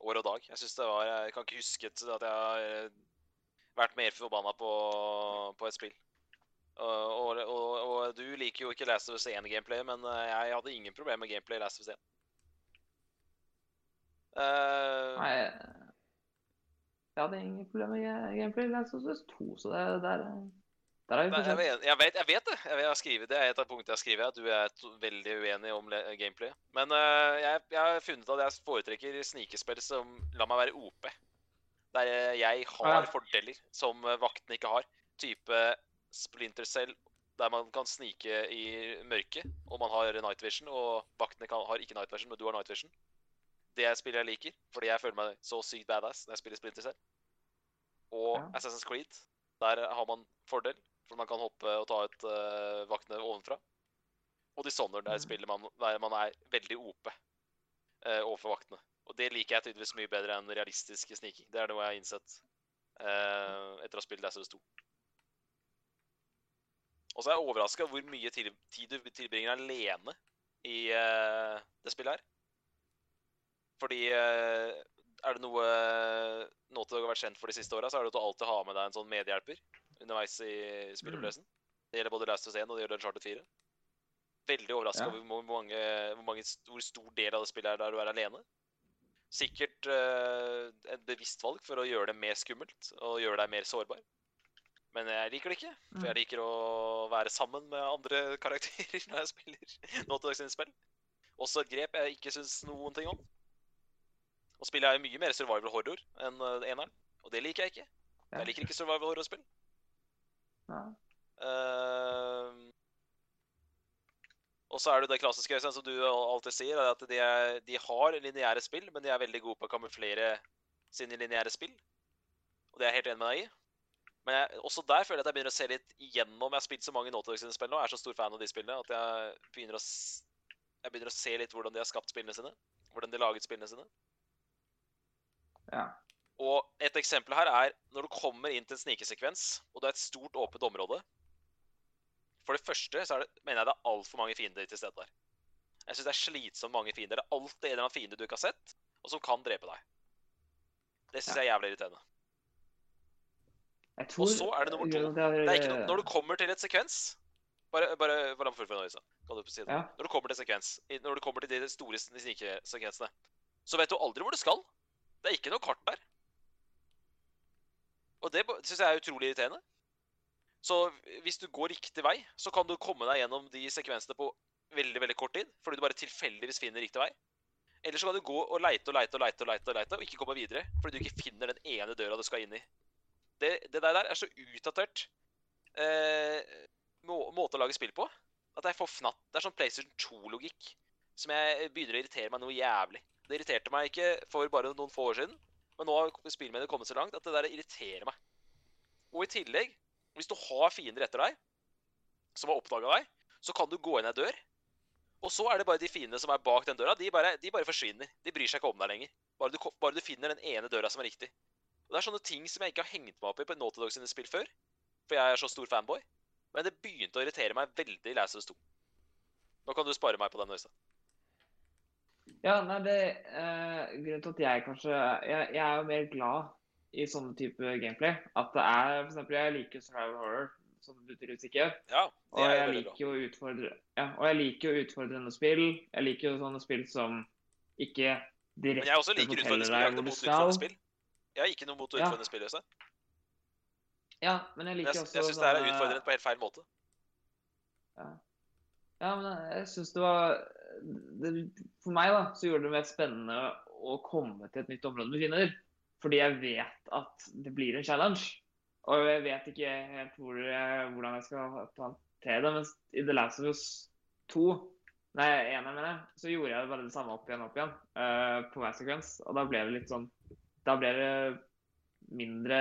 år og dag. Jeg syns det var, jeg kan ikke huske at jeg har eh, vært mer forbanna på, på et spill. Og, og, og, og du liker jo ikke Last of Us 1-gameplay, men eh, jeg hadde ingen problemer med gameplay i Last of Us 1. Uh, Nei, jeg hadde ingen problemer med gameplay. Last of Us 2, så det der er vi Nei, jeg, vet, jeg, vet, jeg vet det. Jeg har skrevet det. er et av punktene jeg har skrevet. At du er veldig uenig om gameplay. Men uh, jeg, jeg har funnet at jeg foretrekker snikespill som lar meg være OP. Der eh, jeg har ja. fordeler som eh, vaktene ikke har. Type Splinter Cell, der man kan snike i mørket, og man har night vision, og vaktene kan, har ikke night vision, men du har night vision. Det er spillet jeg liker, fordi jeg føler meg så sykt badass når jeg spiller Splinter selv. Og Ja. Assassin's Creed, der har man fordel, for man kan hoppe og ta ut uh, vaktene ovenfra. Og Dishonored, der Mhm. spiller man der man er veldig OP uh, overfor vaktene. Og det liker jeg tydeligvis mye bedre enn realistisk sniking. Det er noe jeg har innsett uh, etter å ha spilt Lazarus 2. Og så er jeg overraska hvor mye tid du tilbringer alene i uh, det spillet her. Fordi eh, er det noe Naughty Dog har vært kjent for de siste åra, så er det at du alltid har med deg en sånn medhjelper underveis i spillopplevelsen. Det gjelder både Last of Us 1 og det gjelder Charter 4. Veldig overraska Ja. over hvor mange, hvor mange hvor stor del av det spillet er der du er alene. Sikkert uh, et bevisst valg for å gjøre det mer skummelt og gjøre deg mer sårbar. Men jeg liker det ikke, for jeg liker å være sammen med andre karakterer når jeg spiller Naughty Dog sine spill. Også et grep jeg ikke syns noen ting om. Og spillet er jo mye mer survival horror enn eh, eneren, og det liker jeg ikke. Jeg liker ikke survival horror-spill. Ja. Uh, og så er det det klassiske sånn som du alltid sier, er at de, er, de har lineære spill, men de er veldig gode på å kamuflere sine lineære spill. Og det er jeg helt enig med deg i. Men jeg, også der føler jeg at jeg begynner å se litt igjennom. Jeg har spilt så mange Naughty Dog spill nå, jeg er så stor fan av de spillene, at jeg begynner å, jeg begynner å se litt hvordan de har skapt spillene sine. Hvordan de har laget spillene sine. Ja. Og et eksempel her er når du kommer inn til en snikesekvens, og det er et stort, åpent område. For det første så det, mener jeg det er altfor mange fiender til stede der. Jeg syns det er slitsomt mange fiender. Det er alltid en eller annen fiende du ikke har sett, og som kan drepe deg. Det syns Ja. jeg er jævlig irriterende. Jeg tror, Og så er det nummer to. Det er ikke noe, når du kommer til et sekvens Bare, bare, bare la meg fullføre du si? Ja. Når du kommer til sekvens, når du kommer til de store snikesekvensene, så vet du aldri hvor du skal. Det er ikke noe kart der. Og det syns jeg er utrolig irriterende. Så hvis du går riktig vei, så kan du komme deg gjennom de sekvensene på veldig veldig kort tid, fordi du bare tilfeldigvis finner riktig vei. Eller så kan du gå og leite og leite og leite og leite og leite, og ikke komme videre, fordi du ikke finner den ene døra du skal inn i. Det, det der er så utdatert eh, må, måte å lage spill på at jeg får fnatt. Det er sånn PlayStation 2-logikk som jeg begynner å irritere meg noe jævlig. Det irriterte meg ikke for bare noen få år siden, men nå har spillmediet kommet så langt at det der irriterer meg. Og i tillegg, hvis du har fiender etter deg, som har oppdaga deg, så kan du gå inn ei dør. Og så er det bare de fiendene som er bak den døra, de bare, de bare forsvinner. De bryr seg ikke om deg lenger. Bare du, bare du finner den ene døra som er riktig. Og Det er sånne ting som jeg ikke har hengt meg opp i på Naughty Dog sine spill før. For jeg er så stor fanboy. Men det begynte å irritere meg veldig i Last of Us 2. Nå kan du spare meg på den, Øystein. Ja, nei, det eh, Grunnen til at jeg kanskje jeg, jeg er jo mer glad i sånne type gameplay. At det er For eksempel, jeg liker survival horror, som du tydeligvis ikke gjør. Ja, det Og jeg liker jo utfordre Ja, og jeg liker jo utfordrende spill. Jeg liker jo sånne spill som ikke Men jeg direkte også liker forteller deg hvor du utfordrende skal. spill. Jeg har ikke noe mot Ja. utfordrende spill, Øystein. Ja, men jeg Men jeg, også jeg syns det er utfordrende på helt feil måte. Ja, men jeg syns det var det, For meg, da, så gjorde det mer spennende å komme til et nytt område med finner, Fordi jeg vet at det blir en challenge. Og jeg vet ikke helt hvor, jeg- hvordan jeg skal håndtere det. Mens i The Last of Us 2, nei, eneren mener jeg, så gjorde jeg bare det samme opp igjen og opp igjen Uh, på hver sekvens. Og da ble det litt sånn Da ble det mindre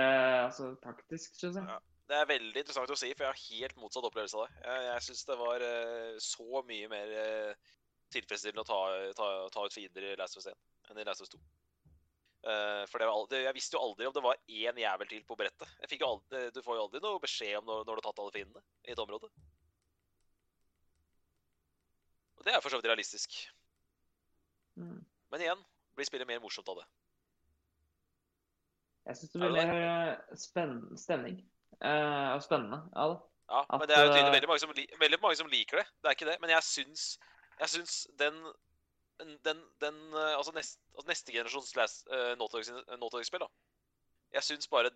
altså, taktisk, syns jeg. Ja. Det er veldig interessant å si, for jeg har helt motsatt opplevelse av det. Jeg, jeg syns det var uh, så mye mer uh, tilfredsstillende å ta, ta, ta ut fiender i Last of Us 1 enn i Last of Us 2. Uh, for det var aldri, jeg visste jo aldri om det var én jævel til på brettet. Aldri, du får jo aldri noe beskjed om når, når du har tatt alle fiendene i et område. Og det er for så vidt realistisk. Mm. Men igjen blir spillet mer morsomt av det. Jeg syns det blir mer spenn stemning. Eh, og spennende Ja, da. Ja, At, men det er jo tydelig eh, veldig mange, som, veldig mange som liker det. Det er ikke det. Men jeg syns, jeg syns den den, den eh, altså, nest, altså neste generasjons uh, Naughty da. Jeg syns bare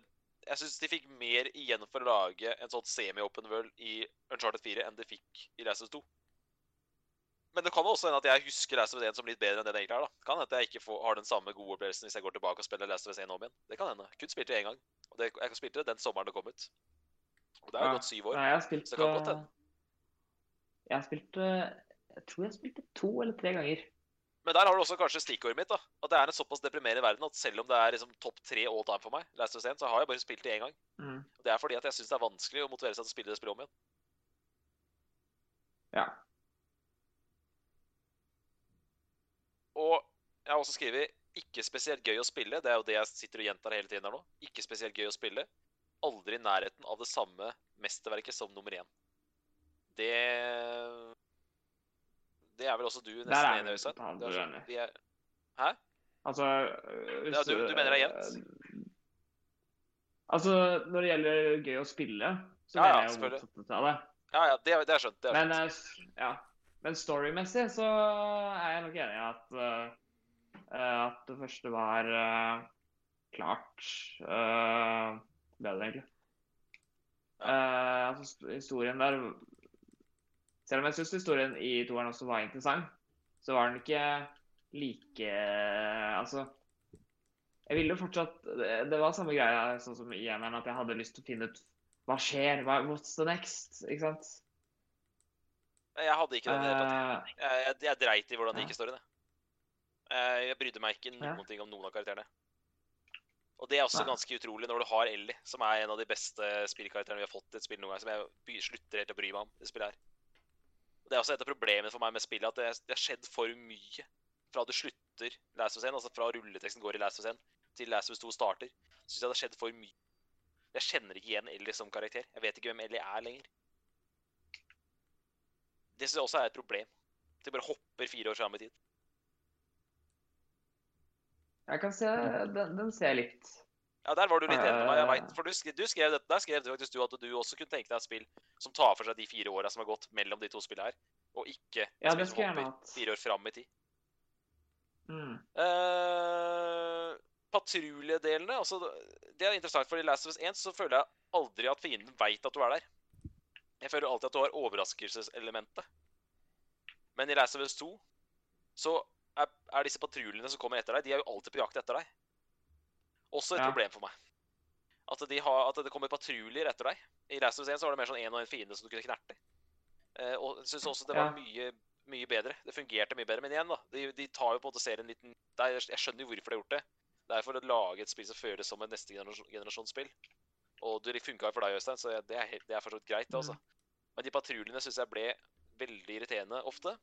Jeg syns de fikk mer igjen for å lage en sånn semi-open world i Uncharted 4 enn de fikk i Last 2. Men det kan også hende at jeg husker Last 1 som litt bedre enn det det egentlig er. da. Kan hende at jeg ikke får, har den samme gode opplevelsen hvis jeg går tilbake og spiller Last 1 om igjen. Det kan hende. Kun spilte det én gang. Det, jeg spilte det den sommeren det kom ut. Og det er jo Ja. gått syv år. Nei, jeg har spilt Så det kan godt eh, hende. Jeg har spilt eh, Jeg tror jeg spilte to eller tre ganger. Men der har du også kanskje stikkordet mitt. da. At det er en såpass deprimerende verden at selv om det er liksom topp tre all time for meg, Last of Us så har jeg bare spilt det én gang. Mm. Og Det er fordi at jeg syns det er vanskelig å motivere seg til å spille det spillet om igjen. Ja. Og jeg har også skrevet 'ikke spesielt gøy å spille'. Det er jo det jeg sitter og gjentar hele tiden her nå. Ikke spesielt gøy å spille. Aldri i nærheten av det samme mesterverket som nummer én. Det Det er vel også du nesten er enig Øystein? Der er sånn- vi er- Hæ? Altså Ja, du- du mener det er jevnt? Altså, når det gjelder gøy å spille, så Ja, mener jeg jo motsatt av det. Ja, ja, det, det er skjønt. Det er Men, skjønt. eh, ja. Men storymessig så er jeg nok enig i at, øh, at det første var øh, klart øh, bedre, egentlig. Eh, altså, historien der Selv om jeg syns historien i toeren også var interessant, så var den ikke like Altså Jeg ville jo fortsatt Det, var samme greia sånn som i eneren, at jeg hadde lyst til å finne ut hva skjer, hva, what's the next? Ikke sant? Jeg hadde ikke den i det hele tatt. Eh, Jeg, jeg, jeg dreit i hvordan det gikk i storyen. jeg. Eh, Jeg brydde meg ikke noen ting om noen av karakterene. Og det er også ganske utrolig når du har Ellie, som er en av de beste spillkarakterene vi har fått i et spill noen gang, som jeg slutter helt å bry meg om det spillet her. Og Det er også et av problemene for meg med spillet, at det, det har skjedd for mye. Fra du slutter Last of Us 1, altså fra rulleteksten går i Last of Us 1, til Last of Us 2 starter, syns jeg det har skjedd for mye. Jeg kjenner ikke igjen Ellie som karakter. Jeg vet ikke hvem Ellie er lenger. Det syns jeg også er et problem. At De bare hopper fire år fram i tid. Jeg kan se Den, den ser jeg litt. Ja, der var du litt enig med meg. jeg Eh. vet. For du, skrev, du skrev dette, der skrev du faktisk du at du også kunne tenke deg et spill som tar for seg de fire åra som har gått mellom de to spillene her, og ikke Ja, spill som hopper fire år fram i tid. Mm. Uh, Patruljedelene altså, Det er interessant, for i Last of Us 1 så føler jeg aldri at fienden veit at du er der. Jeg føler alltid at du har overraskelseselementet. Men i Last of Us 2 så er, er disse patruljene som kommer etter deg, de er jo alltid på jakt etter deg. Også et Ja. problem for meg. At, de har, at det kommer patruljer etter deg. I Last of Us 1 var det mer sånn én og en fiende som du kunne knerte. Eh, og jeg syns også det var Ja. mye, mye bedre. Det fungerte mye bedre. Men igjen, da. De, de tar jo på en måte serien litt Jeg skjønner jo hvorfor de har gjort det. Det er for å lage et spill som føles som et neste generasjon, generasjonsspill. Og det funka for deg, Øystein, så det er, det er fortsatt greit, det, altså. Men de patruljene syns jeg ble veldig irriterende ofte.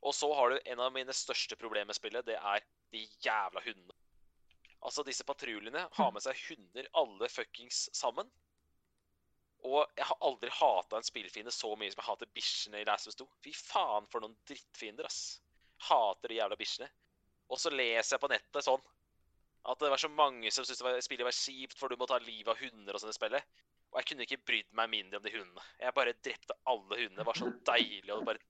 Og så har du en av mine største problemer med spillet. Det er de jævla hundene. Altså, disse patruljene har med seg hunder alle fuckings sammen. Og jeg har aldri hata en spillfiende så mye som jeg hater bikkjene i Last of Us 2. Fy faen for noen drittfiender, ass. Hater de jævla bikkjene. Og så leser jeg på nettet sånn at det var så mange som syntes spillet var kjipt, for du må ta livet av hunder og sånn i spillet. Og jeg kunne ikke brydd meg mindre om de hundene. Jeg bare drepte alle hundene. Det var så deilig å bare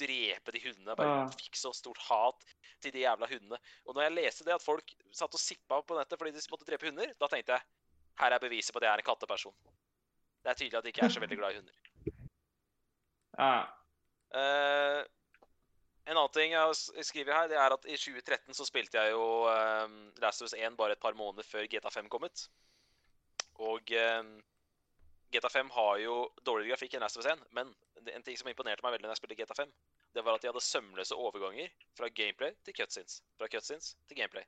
drepe de hundene. Bare Ja. fikk så stort hat til de jævla hundene. Og når jeg leste det at folk satt og sippa på nettet fordi de måtte drepe hunder, da tenkte jeg her er beviset på at jeg er en katteperson. Det er tydelig at de ikke er så veldig glad i hunder. Ja. Uh, en annen ting jeg har skrevet her, det er at i 2013 så spilte jeg jo um, Last of Us 1 bare et par måneder før GTA5 kom ut. Og um, GTA5 har jo dårligere grafikk enn Last of Us 1, men en ting som imponerte meg veldig når jeg spilte GTA5, det var at de hadde sømløse overganger fra gameplay til cutscenes. Fra cutscenes til gameplay.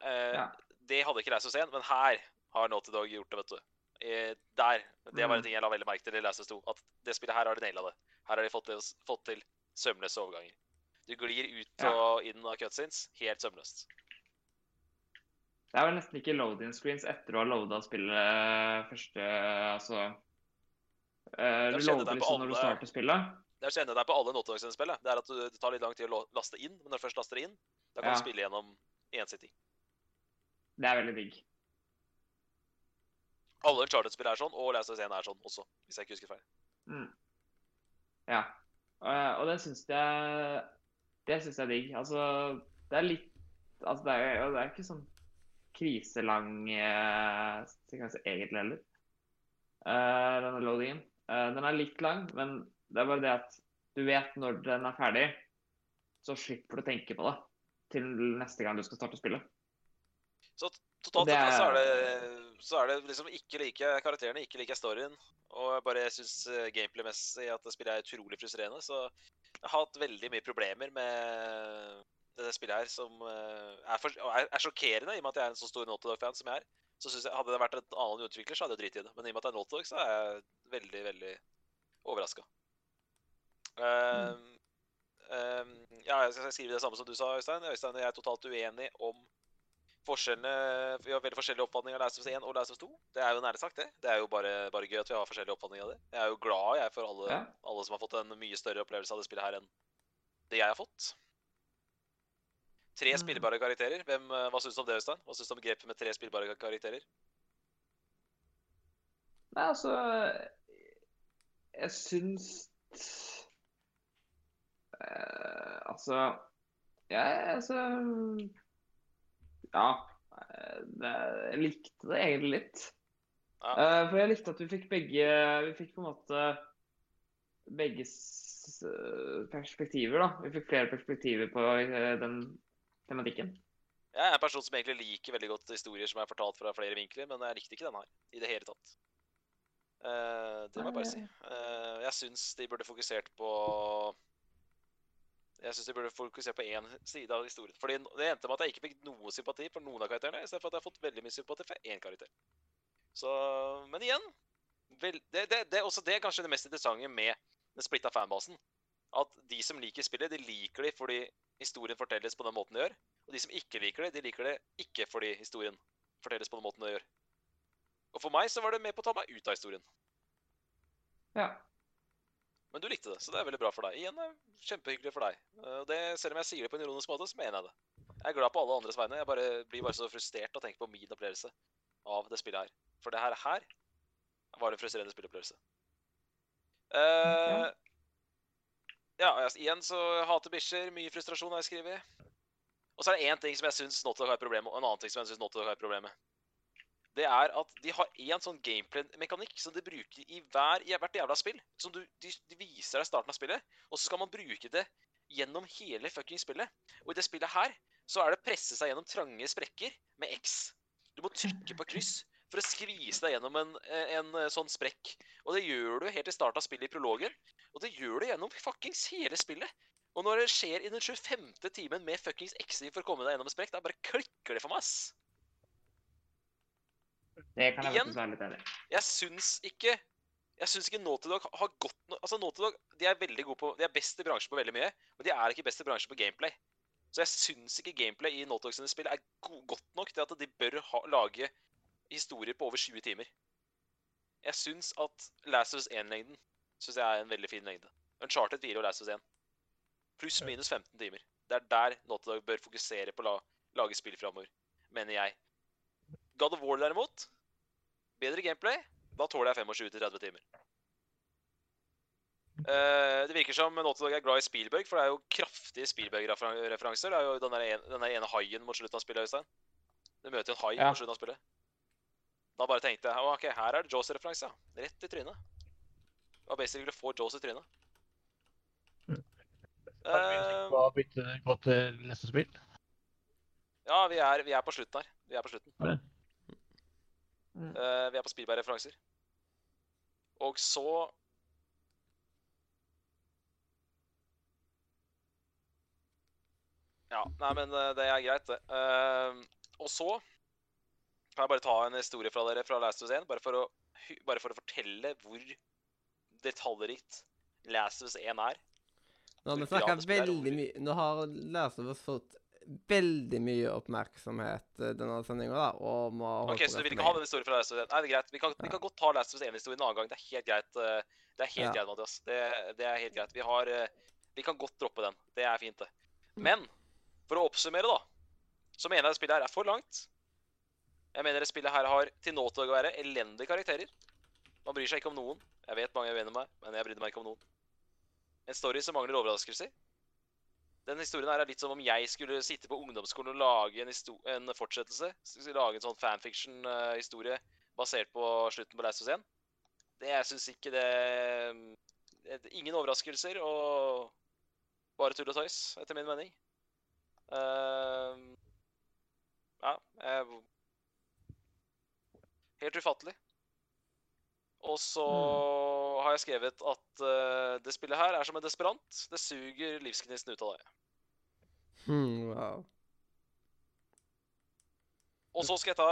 Eh, Ja. Det hadde ikke Last of Us 1, men her har Naughty Dog gjort det, vet du. Eh, der. Det var en Mm. ting jeg la veldig merke til i Last of Us 2. At det spillet her har de naila det. Her har de fått til, fått til sømløse overganger. Du glir ut og inn av cutscenes helt sømløst. Det er vel nesten ikke load-in screens etter å ha loada spillet første Altså uh, Du loader liksom når du starter spillet. Det kjenner deg på alle spillet Det er at du, det tar litt lang tid å laste inn, men når du først laster inn, da kan Ja. du spille gjennom én en city. Det er veldig digg. Alle Charlotte-spill er sånn, og Last of Us 1 er sånn også, hvis jeg ikke husker feil. Mm. Ja. Uh, og det syns jeg Det syns jeg er digg. Altså, det er litt Altså, det er, det er ikke sånn kriselang eh, sekvens egentlig heller. Eh, denne loadingen. Eh, den er litt lang, men det er bare det at Du vet når den er ferdig, så slipper du å tenke på det til neste gang du skal starte spillet. Totalt sett så er- det, så er det liksom ikke like karakterene, ikke like storyen. Og jeg bare syns gameplay-messig at det spillet er utrolig frustrerende. Så jeg har hatt veldig mye problemer med det spillet her som eh, er, for, er, er sjokkerende, i og med at jeg er en så stor Naughty Dog-fan som jeg er. Så synes jeg, Hadde det vært en annen utvikler, så hadde jeg driti i det. Men i og med at det er Naughty Dog, så er jeg veldig, veldig overraska. ja, jeg skal skrive det samme som du sa, Øystein. Øystein og jeg er totalt uenig om forskjellene Vi har veldig forskjellige oppfatninger av Last 1 og Last 2. Det er jo nærmest sagt, det. Det er jo bare, bare gøy at vi har forskjellige oppfatninger av det. Jeg er jo glad jeg for alle, Ja. alle som har fått en mye større opplevelse av det spillet her enn det jeg har fått. Tre Mm. spillbare karakterer. Hvem, eh, hva syns du om det, Øystein? Hva syns du om grepet med tre spillbare karakterer? Nei, altså Jeg syns eh, Altså Jeg altså Ja. eh, Det, jeg likte det egentlig litt. Ja. Eh, for jeg likte at vi fikk begge Vi fikk på en måte begges eh, perspektiver, da. Vi fikk flere perspektiver på den tematikken. Jeg er en person som egentlig liker veldig godt historier som er fortalt fra flere vinkler, men jeg likte ikke denne her i det hele tatt. Uh, det må jeg bare si. Uh, jeg syns de burde fokusert på Jeg syns de burde fokusert på én side av historien. Fordi det endte med at jeg ikke fikk noe sympati for noen av karakterene, istedenfor at jeg har fått veldig mye sympati for én karakter. Så Men igjen vel, det, det, det, også det er kanskje det mest interessante med den splitta fanbasen. At de som liker spillet, de liker de fordi historien fortelles på den måten det gjør. Og de som ikke liker det, de liker det ikke fordi historien fortelles på den måten det gjør. Og for meg så var det med på å ta meg ut av historien. Ja. Men du likte det, så det er veldig bra for deg. Igjen er kjempehyggelig for deg. Eh, Og det, selv om jeg sier det på en ironisk måte, så mener jeg det. Jeg er glad på alle andres vegne. Jeg bare, blir bare så frustrert av å tenke på min opplevelse av det spillet her. For det her, her var en frustrerende spillopplevelse. Eh, ja, jeg- igjen så hater bikkjer. Mye frustrasjon har jeg skrevet. Og så er det én ting som jeg syns Naughty Dog har et problem med, og en annen ting som jeg syns Naughty Dog har et problem med. Det er at de har én sånn gameplay-mekanikk som de bruker i hver, hvert jævla spill. Som du, de, de viser deg starten av spillet, og så skal man bruke det gjennom hele fucking spillet. Og i det spillet her så er det presse seg gjennom trange sprekker med X. Du må trykke på kryss for å skvise deg gjennom en, en, eh, sånn sprekk. Og det gjør du helt i starten av spillet i prologen. Og det gjør du gjennom fuckings hele spillet. Og når det skjer i den 25. timen med fuckings X-ing for å komme deg gjennom en sprekk, da bare klikker det for meg, ass. Det kan jeg Igjen? være litt enig. Jeg syns ikke Jeg syns ikke Naughty Dog har godt no Altså, Naughty Dog de er veldig gode på De er best i bransjen på veldig mye, men de er ikke best i bransjen på gameplay. Så jeg syns ikke gameplay i Naughty Dog sine spill er go godt nok til at de bør ha, lage historier på over 20 timer. Jeg syns at Last of Us 1-lengden synes jeg er en veldig fin lengde. Uncharted 4 og Last of Us 1. Pluss minus 15 timer. Det er der Naughty Dog bør fokusere på å la, lage spill framover, mener jeg. God of War derimot, bedre gameplay, da tåler jeg 25-30 timer. Uh, det virker som Naughty Dog er glad i Spielberg, for det er jo kraftige Spielberg-referanser. Det er jo den der en, den der ene haien mot slutten av spillet, Øystein. Du møter jo en hai Ja. mot slutten av spillet. Da bare tenkte jeg «Å, ok, her er det Jaws-referanse, ja. Rett i trynet. Det var basically å få Jaws i trynet. Hva Hva bytte gå til neste spill? ja, vi er, vi er på slutten her. Vi er på slutten. Er det? Mm. Eh, vi er på Spielberg-referanser. Og så Ja, nei, men eh, det er greit, det. Uh, og så kan jeg bare ta en historie fra dere fra Last of Us 1, bare for å, bare for å fortelle hvor detaljrikt Last of Us 1 er. Nå har vi snakka veldig mye Nå har Last of Us fått veldig mye oppmerksomhet eh, denne sendinga, og må holde holdt Ok, på Så du vil ikke ha den historien fra Last of Us 1? Nei, det er greit. Vi kan, vi kan godt ta Last of Us 1-historien en annen gang. Det er helt greit. eh, Det er helt Ja. greit, Mathias. Det, det er helt greit. Vi har eh, Vi kan godt droppe den. Det er fint, det. Men for å oppsummere, da, så mener jeg det spillet her er for langt. Jeg mener det spillet her har til nå til å være elendige karakterer. Man bryr seg ikke om noen. Jeg vet mange er uenig med meg, men jeg brydde meg ikke om noen. En story som mangler overraskelser. Den historien her er litt som om jeg skulle sitte på ungdomsskolen og lage en, en fortsettelse. Lage en sånn fanfiction-historie basert på slutten på Last of 1. Det, jeg syns ikke det eh, ingen overraskelser og bare tull og tøys, etter min mening. Uh, ja, jeg Helt ufattelig. Og så har jeg skrevet at uh, det spillet her er som en desperant. Det suger livsgnisten ut av deg. Hmm, wow. Og så skal jeg ta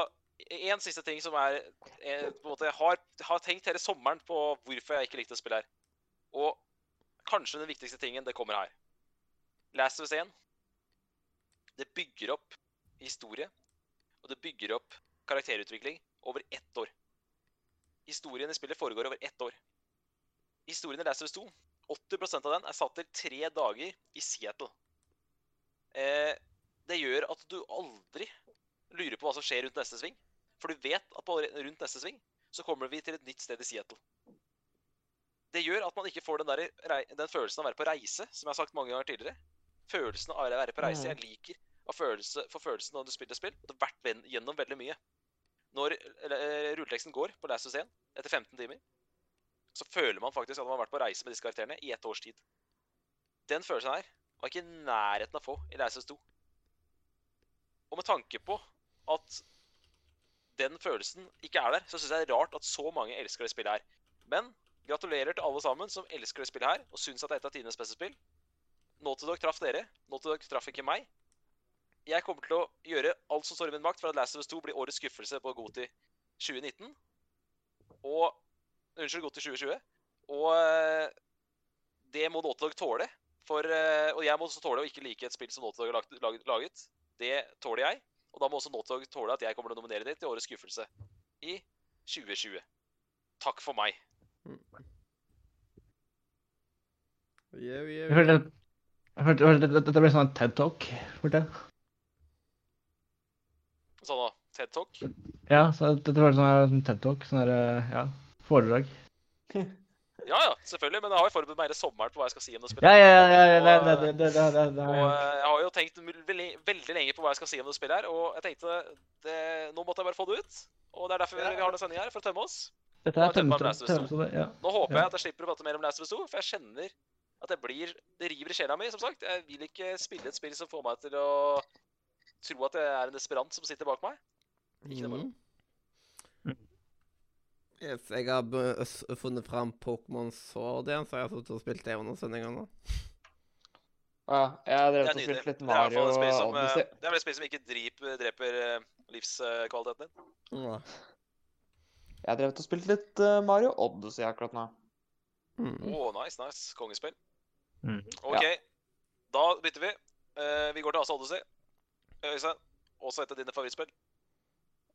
én siste ting som er eh, på en måte, Jeg har, har tenkt hele sommeren på hvorfor jeg ikke likte å spille her. Og kanskje den viktigste tingen, det kommer her. Last of Us 1. Det bygger opp historie, og det bygger opp karakterutvikling over ett år. Historien i spillet foregår over ett år. Historien i Last of Us 2, 80 av den er satt til tre dager i Seattle. Eh, det gjør at du aldri lurer på hva som skjer rundt neste sving. For du vet at på, rundt neste sving så kommer vi til et nytt sted i Seattle. Det gjør at man ikke får den, der, den følelsen av å være på reise, som jeg har sagt mange ganger tidligere. Følelsen av å være på reise. Jeg liker å følelse, få følelsen når du spiller spill. Og det har vært gjennom veldig mye. Når eh, rulleteksten går på Last of Scene 1 etter 15 timer, så føler man faktisk at man har vært på reise med disse karakterene i ett års tid. Den følelsen her var ikke i nærheten av å få i Last of Us 2. Og med tanke på at den følelsen ikke er der, så syns jeg det er rart at så mange elsker det spillet her. Men gratulerer til alle sammen som elsker det spillet her og syns at det er et av tidenes beste spill. Naughty Dog traff dere. Naughty Dog traff ikke meg. Jeg kommer til å gjøre alt som står i min makt for at Last of Us 2 blir årets skuffelse på Goti 2019. Og Unnskyld, Goti 2020. Og eh, det må Naughty Dog tåle. For, eh, og jeg må også tåle å ikke like et spill som Naughty Dog har laget. Det tåler jeg. Og da må også Naughty Dog tåle at jeg kommer til å nominere det til årets skuffelse i 2020. Takk for meg. Yeah, Jeg følte, jeg følte, dette ble sånn TED-talk. følte jeg. Sånn da. TED Talk. Ja, så dette var sånn en TED-talk. Sånn der, eh, ja, foredrag. Ja ja, selvfølgelig. Men jeg har jo forberedt meg hele sommeren på hva jeg skal si om det Ja, spillet. ja, ja, ja, ja, det, det, det, det, det, det, Og jeg. eh, har jo tenkt veldig, veldig lenge på hva jeg skal si om det spillet her, og jeg tenkte det, nå måtte jeg bare få det ut. Og det er derfor vi har denne sendinga her, for å tømme oss. Dette er tømme var Last of Us tømmet, ja. Nå håper Ja. jeg at jeg slipper å prate mer om Last of Us 2, for jeg kjenner at det blir Det river i sjela mi, som sagt. Jeg vil ikke spille et spill som får meg til å tro at det er en desperant som sitter bak meg. Ikke det moro. Mhm. Yes, jeg har funnet fram Pokémon Sword igjen, så jeg har sittet og spilt det under sendinga nå. Ja, jeg har drevet og spilt litt Mario og eh, Odyssey. det er vel et spill som ikke dreper, dreper eh, livskvaliteten din. Ja. Jeg har drevet og spilt litt eh, Mario Odyssey akkurat nå. Å, Oh, nice, nice. Kongespill. Mm. OK, da bytter vi. Uh, vi går til Asa Odyssey. Øystein, også et av dine favorittspill.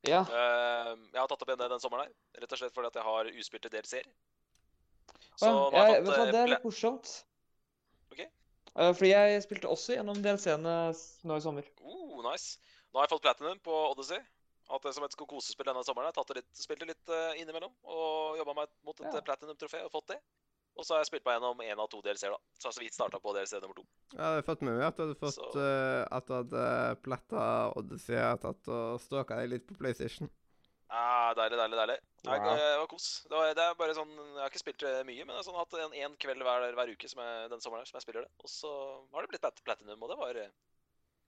Ja. Uh, jeg har tatt opp igjen det den sommeren her, rett og slett fordi at jeg har uspilte DLC-er. Så ja, jeg, jeg fått hva, det er eh, litt morsomt. Ok. Uh, fordi jeg spilte også gjennom DLC-ene nå i sommer. uh, nice. Nå har jeg fått platinum på Odyssey. Hatt det som et kosespill denne sommeren. Jeg tatt det litt, spilte litt eh, innimellom og jobba meg mot et Ja. eh, platinum-trofé og fått det. Og så har jeg spilt meg gjennom én av to DLC-er, da. Så jeg har så vidt starta på DLC nummer to. Jeg hadde fått med meg at du hadde fått Så- uh, At du hadde pletta Odyssey og tatt og stalka deg litt på PlayStation. Ja, deilig, deilig, deilig. Jeg, Wow. eh, det var kos. Det, var, det er bare sånn Jeg har ikke spilt mye, men jeg har sånn hatt en, en kveld hver, hver uke som jeg, den sommeren her som jeg spiller det. Og så har det blitt plat platinum, og det var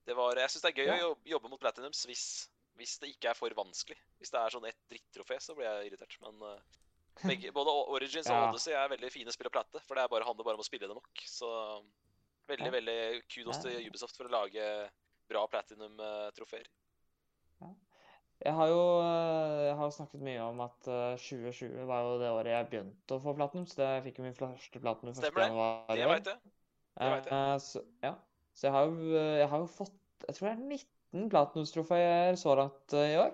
det var, Jeg syns det er gøy Ja. å jobbe, mot platinums hvis, hvis det ikke er for vanskelig. Hvis det er sånn et drittrofé, så blir jeg irritert. Men eh, begge, både Origins og Ja. Odyssey er veldig fine spill å platte, for det er bare, handler bare om å spille det nok. Så veldig, Ja. veldig kudos til Ubisoft for å lage bra platinum-trofeer. Jeg har jo eh, jeg har snakket mye om at eh, 2020 var jo det året jeg begynte å få platinum. Så det jeg fikk jo min første platinum 1. Stemmer det. januar Det veit jeg. det vet jeg. Eh, så, ja. så jeg har jo eh, jeg har jo fått Jeg tror det er 19 platinumstrofeer så langt eh, i år.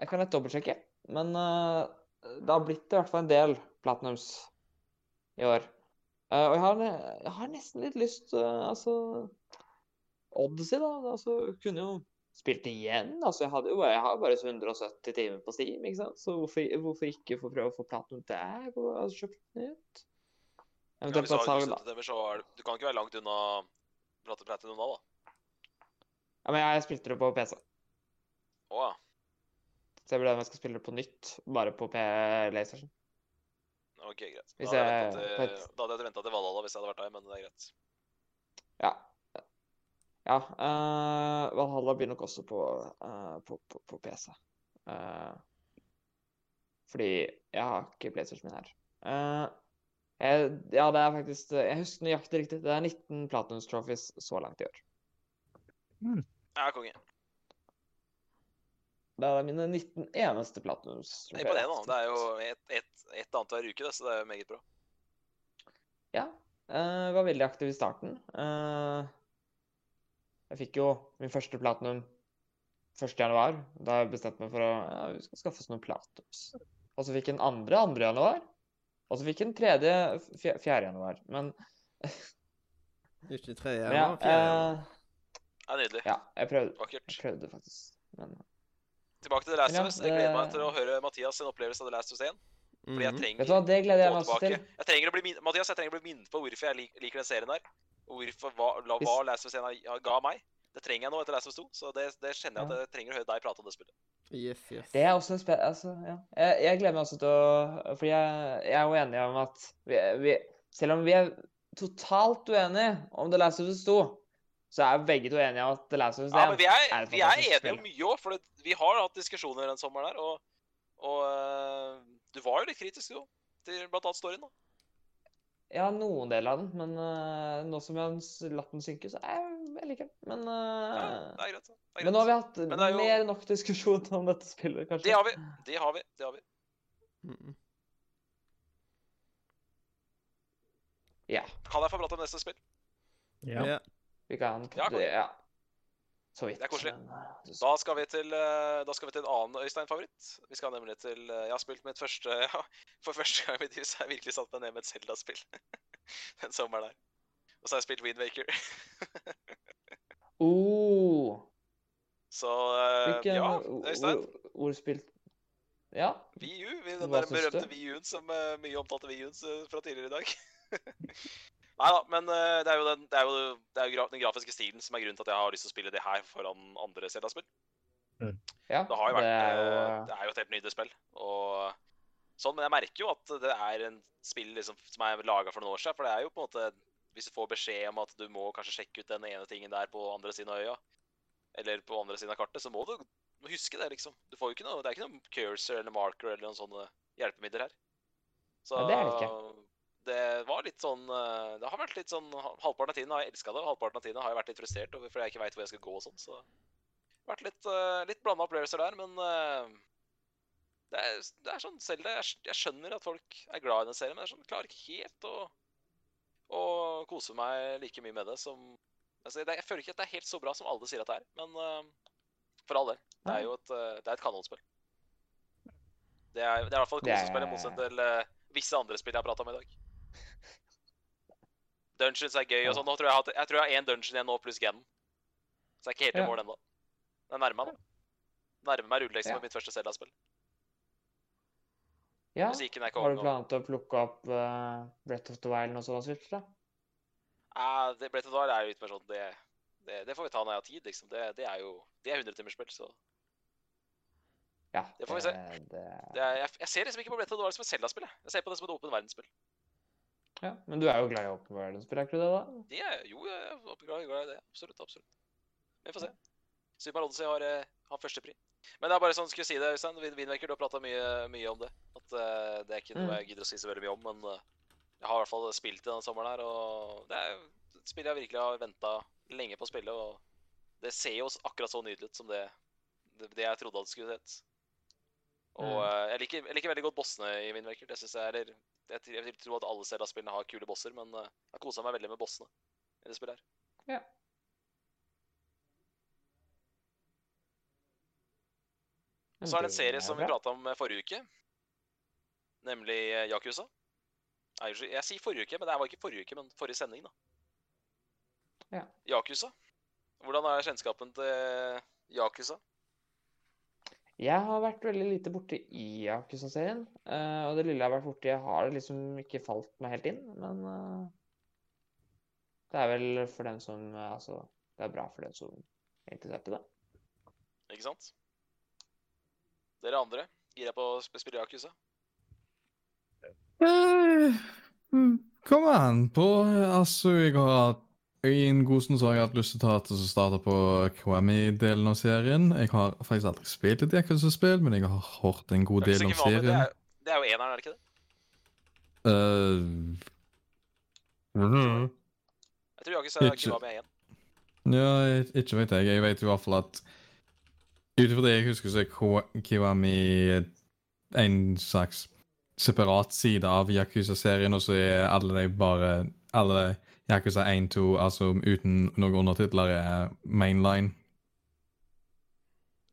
Jeg kan lett dobbeltsjekke, men eh, det har blitt i hvert fall en del platinums i år. Eh, og jeg har, jeg har nesten litt lyst eh, Altså Odyssey, da. Altså, kunne jo spilt igjen. Altså, jeg hadde jo jeg har bare 170 timer på Steam, ikke sant? Så hvorfor, hvorfor ikke få prøve å få platinum der? Og altså, kjøpt nytt? Ja, hvis du har salg, da. 170 timer, så er du, du kan ikke være langt unna Platinum da, da. Ja, men jeg spilte det på PC. Å ja. Så jeg vurderer om jeg skal spille det på nytt, bare på PlayStation. Ok, greit. Da hadde jeg jeg- ventet til, da hadde jeg venta til Valhalla hvis jeg hadde vært der, men det er greit. Ja. Ja. Uh, Valhalla blir nok også på, uh, på, på, på PC. Uh, fordi jeg har ikke PlayStation min her. Eh, jeg, ja, det er faktisk Jeg husker nøyaktig riktig. Det er 19 Platinum Trophies så langt i år. Ja, konge. Det er mine 19 eneste Platinum Det er imponerende. da. Det er jo ett et, et annethvert uke, det, så det er jo meget bra. Ja. Jeg var veldig aktiv i starten. Eh, jeg fikk jo min første platinum 1. januar. Da jeg bestemte meg for å ja, vi skal skaffe oss noen platinums. Og så fikk jeg den andre 2. januar. Og så fikk jeg den tredje 4. januar. Men Ikke tredje, men ja, fjerde. januar. eh, Det er nydelig. ja, jeg prøvde, Vakkert. jeg prøvde faktisk. Men Tilbake til The Last ja, of Us. Jeg gleder meg til å høre Mathias sin opplevelse av The Last of Us 1. Fordi jeg Mhm. trenger vet du hva, det gleder jeg meg også til. Jeg trenger å bli min Mathias, jeg trenger å bli minnet på hvorfor jeg lik, liker den serien her. Og hvorfor, hva, hva Hvis- Last of Us 1 ga meg. Det trenger jeg nå etter Last of Us 2, så det, det kjenner jeg at jeg trenger å høre deg prate om det spillet. Yes, yes. Det er også spe altså, ja. jeg, jeg gleder meg også til å Fordi jeg, jeg er jo enig om at vi, vi, selv om vi er totalt uenige om The Last of Us 2, så er begge to enige om at The Last of Us 1 Ja, men vi er, er et vi er enige om mye òg, for det, vi har hatt diskusjoner den sommeren der. Og, og øh, du var jo litt kritisk, jo, til blant annet storyen. da. Ja, noen deler av den, men uh, nå som jeg har latt den synke, så er jeg, jeg liker den. Men, uh, Ja, det er greit. Det er men nå har vi hatt jo- mer enn nok diskusjon om dette spillet, kanskje. Det har vi. Det har vi. Det har vi. Mhm. Ja, Kan jeg få prate om neste spill? Ja. Ja. Vi kan Ja, det, ja. Så vidt. Det er koselig. du- Da skal vi til, da skal vi til en annen Øystein-favoritt. Vi skal nemlig til øh, Jeg har spilt mitt første ja, For første gang i mitt liv så har jeg virkelig satt meg ned med et Zelda-spill den sommeren der. Og så har jeg spilt Windwaker. Oh, så hvilken ja, Øystein. ord- spilt Ja. VU, den der berømte? VU-en som mye omtalte VU-en fra tidligere i dag. Nei da, men eh, det er jo, den, det er jo, det er jo gra den grafiske stilen som er grunnen til at jeg har lyst til å spille det her foran andre Zelda-spill. ja. Det har jo vært det er jo, eh, Det er jo et helt nydelig spill. Og sånn, Men jeg merker jo at det er en spill liksom, som er laga for noen år siden. For det er jo på en måte Hvis du får beskjed om at du må kanskje sjekke ut den ene tingen der på andre siden av øya, eller på andre siden av kartet, så må du huske det, liksom. Du får jo ikke noe, Det er ikke noe cursor eller marker eller noen sånne hjelpemidler her. Så Ja, det er det ikke. Det var litt sånn eh, Det har vært litt sånn Halvparten av tiden har jeg elska det, og halvparten av tiden har jeg vært litt frustrert over fordi jeg ikke veit hvor jeg skal gå og sånn. Så det har vært litt, uh, litt blanda opplevelser der, men eh, det, er, det er sånn selv det, jeg, jeg skjønner at folk er glad i den serien, men jeg sånn, klarer ikke helt å, å kose meg like mye med det som altså, det, Jeg føler ikke at det er helt så bra som alle sier at det er, men eh, for all del. Det er jo et, eh, det er et kanonspill. Det er, det er i hvert fall et kosespill, i motsetning til eh, visse andre spill jeg har prata om i dag. Dungeons er gøy og sånn. Nå tror jeg, jeg, jeg tror jeg har én dungeon igjen nå, pluss Gen. Så jeg er ikke helt i mål ennå. Det er nærme meg, da. Nærmer meg rulleteksten Ja. på mitt første Zelda-spill. ja. Musikken er Har du konge. planer til å plukke opp uh, Breath of the Wild og sånn Switch, da? Ja, det Breath of the Wild er jo litt mer sånn det, det, det får vi ta når jeg har tid, liksom. Det, det er jo Det er 100-timersspill, så Ja. Det får vi se. Det, det jeg, jeg ser liksom ikke på Breath of the Wild som et Zelda-spill. jeg. Jeg ser på det som et åpen verdensspill. Ja. Men du er jo glad i åpen verden, er ikke du det, da? Det er, jo, jeg er glad, glad i det. Absolutt. absolutt. Vi får se. Super Odyssey har, eh, har førstepri. Men det er bare sånn, skulle jeg si det, Øystein. Vin- Vinmaker, du har prata mye, mye om det. At uh, Det er ikke noe Mm. jeg gidder å si så veldig mye om, men uh, jeg har i hvert fall spilt i denne sommeren her, og det er et spill jeg virkelig har venta lenge på å spille, og det ser jo akkurat så nydelig ut som det, det, det jeg trodde det skulle sett. Og eh, jeg, liker, jeg liker veldig godt bossene i Windmaker. Det synes jeg er jeg, tror- jeg vil tro at alle Zelda-spillene har kule bosser, men eh, jeg kosa meg veldig med bossene i det spillet her. Og så er det en serie som vi prata om eh, forrige uke, nemlig eh, Yakuza. Nei, Jeg sier forrige uke, men det var ikke forrige uke, men forrige sending, da. Ja. Yakuza. Hvordan er kjennskapen til Yakuza? Jeg har vært veldig lite borte i Yakuza-serien. Uh, og det lille jeg har vært borti, har liksom ikke falt meg helt inn. Men uh, det er vel for den som uh, Altså, det er bra for den som er interessert i det. Ikke sant? Dere andre, gira på å sp- spille Yakuza? on, mm, an på. Altså, jeg har hatt i en god stund så har jeg hatt lyst til å ta til å starte på Kwami-delen av serien. Jeg har faktisk aldri spilt et Yakuza-spill, men jeg har hørt en god del om serien. Det, er, det er jo eneren, er det ikke det? Uh, mm -hmm. Jeg tror Yakuza Ikke- Kiwami er én. Ja, ikke vet jeg. Jeg vet i hvert fall at Ut ifra det jeg husker, så er Kiwami en slags separat side av Yakuza-serien, og så er alle de bare Alle Yakuza 1, 2, altså uten noen undertitler, er mainline.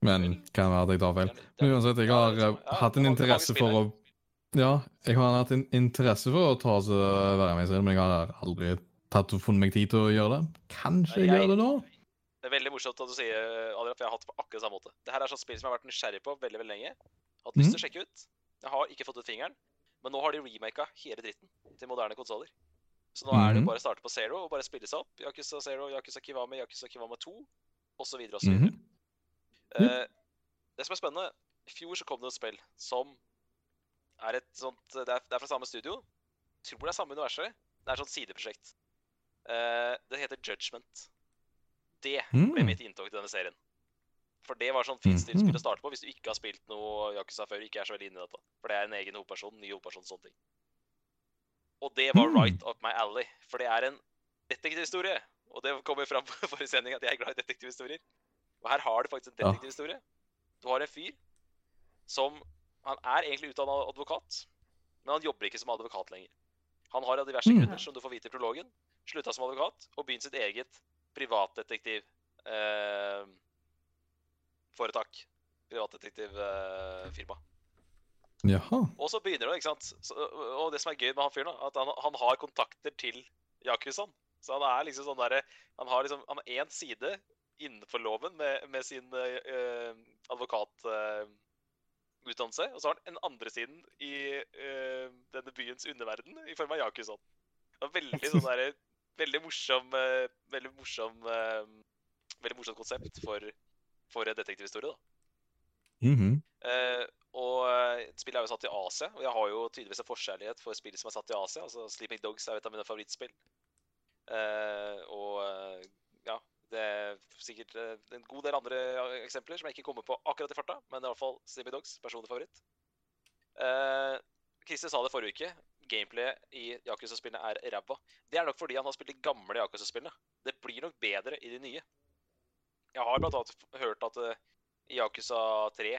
Men kan være at jeg tar feil. Men uansett, jeg har eh, hatt en er interesse for å Ja, jeg har hatt en interesse for å ta så være med selv, men jeg har aldri tatt og funnet meg tid til å gjøre det. Kanskje jeg, jeg- gjør det nå? Det er veldig morsomt at du sier Adrian, for jeg har hatt det på akkurat samme måte. Det her er sånn spill som jeg har vært nysgjerrig på veldig veldig lenge. Hatt lyst til å sjekke ut. Jeg har ikke fått ut fingeren, men nå har de remaka hele dritten til moderne konsoller. Så nå er det Mhm. jo bare å starte på zero og bare spille seg opp. Yakuza Zero, Yakuza Kiwami, Yakuza Kiwami 2 osv. osv. -hmm. Eh, det som er spennende I fjor så kom det et spill som er et sånt Det er, det er fra samme studio. Jeg Tror det er samme universet. Det er et sånt sideprosjekt. Eh, det heter Judgment. Det ble Mm. mitt inntog til denne serien. For det var sånn fint spill Mhm. å starte på hvis du ikke har spilt noe Yakuza før. ikke er så veldig inne i dette. For det er en egen hovedperson, ny hovedperson, sånne ting. Og det var Mm. right up my alley. For det er en detektivhistorie. Og det kommer fram på forrige sending at jeg er glad i detektivhistorier. Og her har du faktisk en detektivhistorie. Du har en fyr som Han er egentlig utdanna advokat, men han jobber ikke som advokat lenger. Han har av diverse Mm. grunner, som du får vite i prologen, slutta som advokat og begynt sitt eget privatdetektiv eh, foretak. Privatdetektivfirma. Jaha. Og så begynner det, ikke sant. Så, og det som er gøy med han fyren, at han, han har kontakter til Yakuzaen. Så han er liksom sånn derre Han har liksom Han har én side innenfor loven med, med sin øh, advokatutdannelse, og så har han den andre siden i øh, denne byens underverden i form av Yakuzaen. Det var veldig sånn derre Veldig morsom eh, Veldig morsom Veldig morsomt konsept for, for en detektivhistorie, da. Mhm. Eh, og et spillet er jo satt i Asia, og jeg har jo tydeligvis en forkjærlighet for spill som er satt i Asia. altså Sleeping Dogs er jo et av mine favorittspill. Uh, og eh, ja, det er sikkert eh, en god del andre eh, eksempler som jeg ikke kommer på akkurat i farta, men i hvert fall Sleeping Dogs, personlig favoritt. Eh, Christer sa det forrige uke. Gameplayet i Yakuza-spillene er ræva. Det er nok fordi han har spilt de gamle Yakuza-spillene. Det blir nok bedre i de nye. Jeg har annet hørt at eh, i Yakuza 3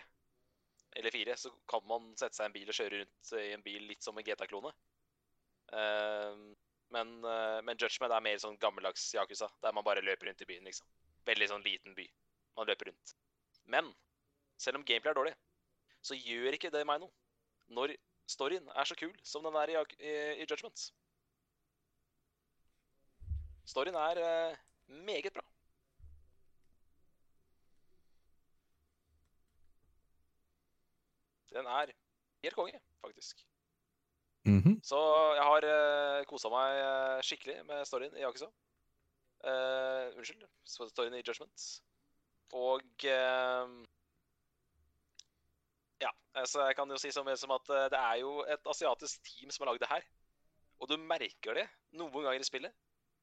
eller fire, så kan man sette seg i en bil og kjøre rundt i en bil litt som en GTA-klone. Eh, men, eh, men Judgment er mer sånn gammeldags Yakuza, der man bare løper rundt i byen, liksom. Veldig sånn liten by. Man løper rundt. Men selv om gameplay er dårlig, så gjør ikke det meg noe. Når storyen er så kul som den er i, i, i Judgment. Storyen er eh, meget bra. Den er helt konge, faktisk. Mhm. Så jeg har uh, kosa meg eh, skikkelig med storyen i Yakuza. Uh, unnskyld, storyen i Judgment. Og uh, Ja, så jeg kan jo si mye som at eh, det er jo et asiatisk team som har lagd det her. Og du merker det noen ganger i spillet.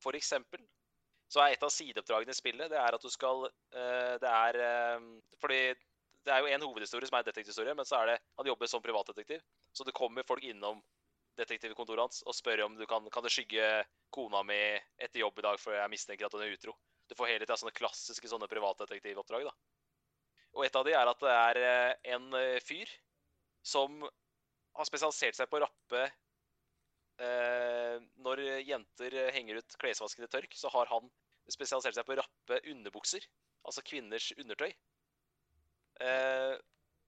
For eksempel så er et av sideoppdragene i spillet det er at du skal eh, Det er eh, Fordi det er jo en hovedhistorie som er en detektivhistorie, men så er det han jobber som privatdetektiv. Så det kommer folk innom detektivkontoret hans og spør om du kan, kan du skygge kona mi etter jobb i dag, for jeg mistenker at hun er utro. Du får hele tida sånne klassiske sånne privatdetektivoppdrag. da. Og et av de er at det er eh, en eh, fyr som har spesialisert seg på å rappe eh, Når jenter henger ut klesvasken i tørk, så har han spesialisert seg på å rappe underbukser. Altså kvinners undertøy. Eh,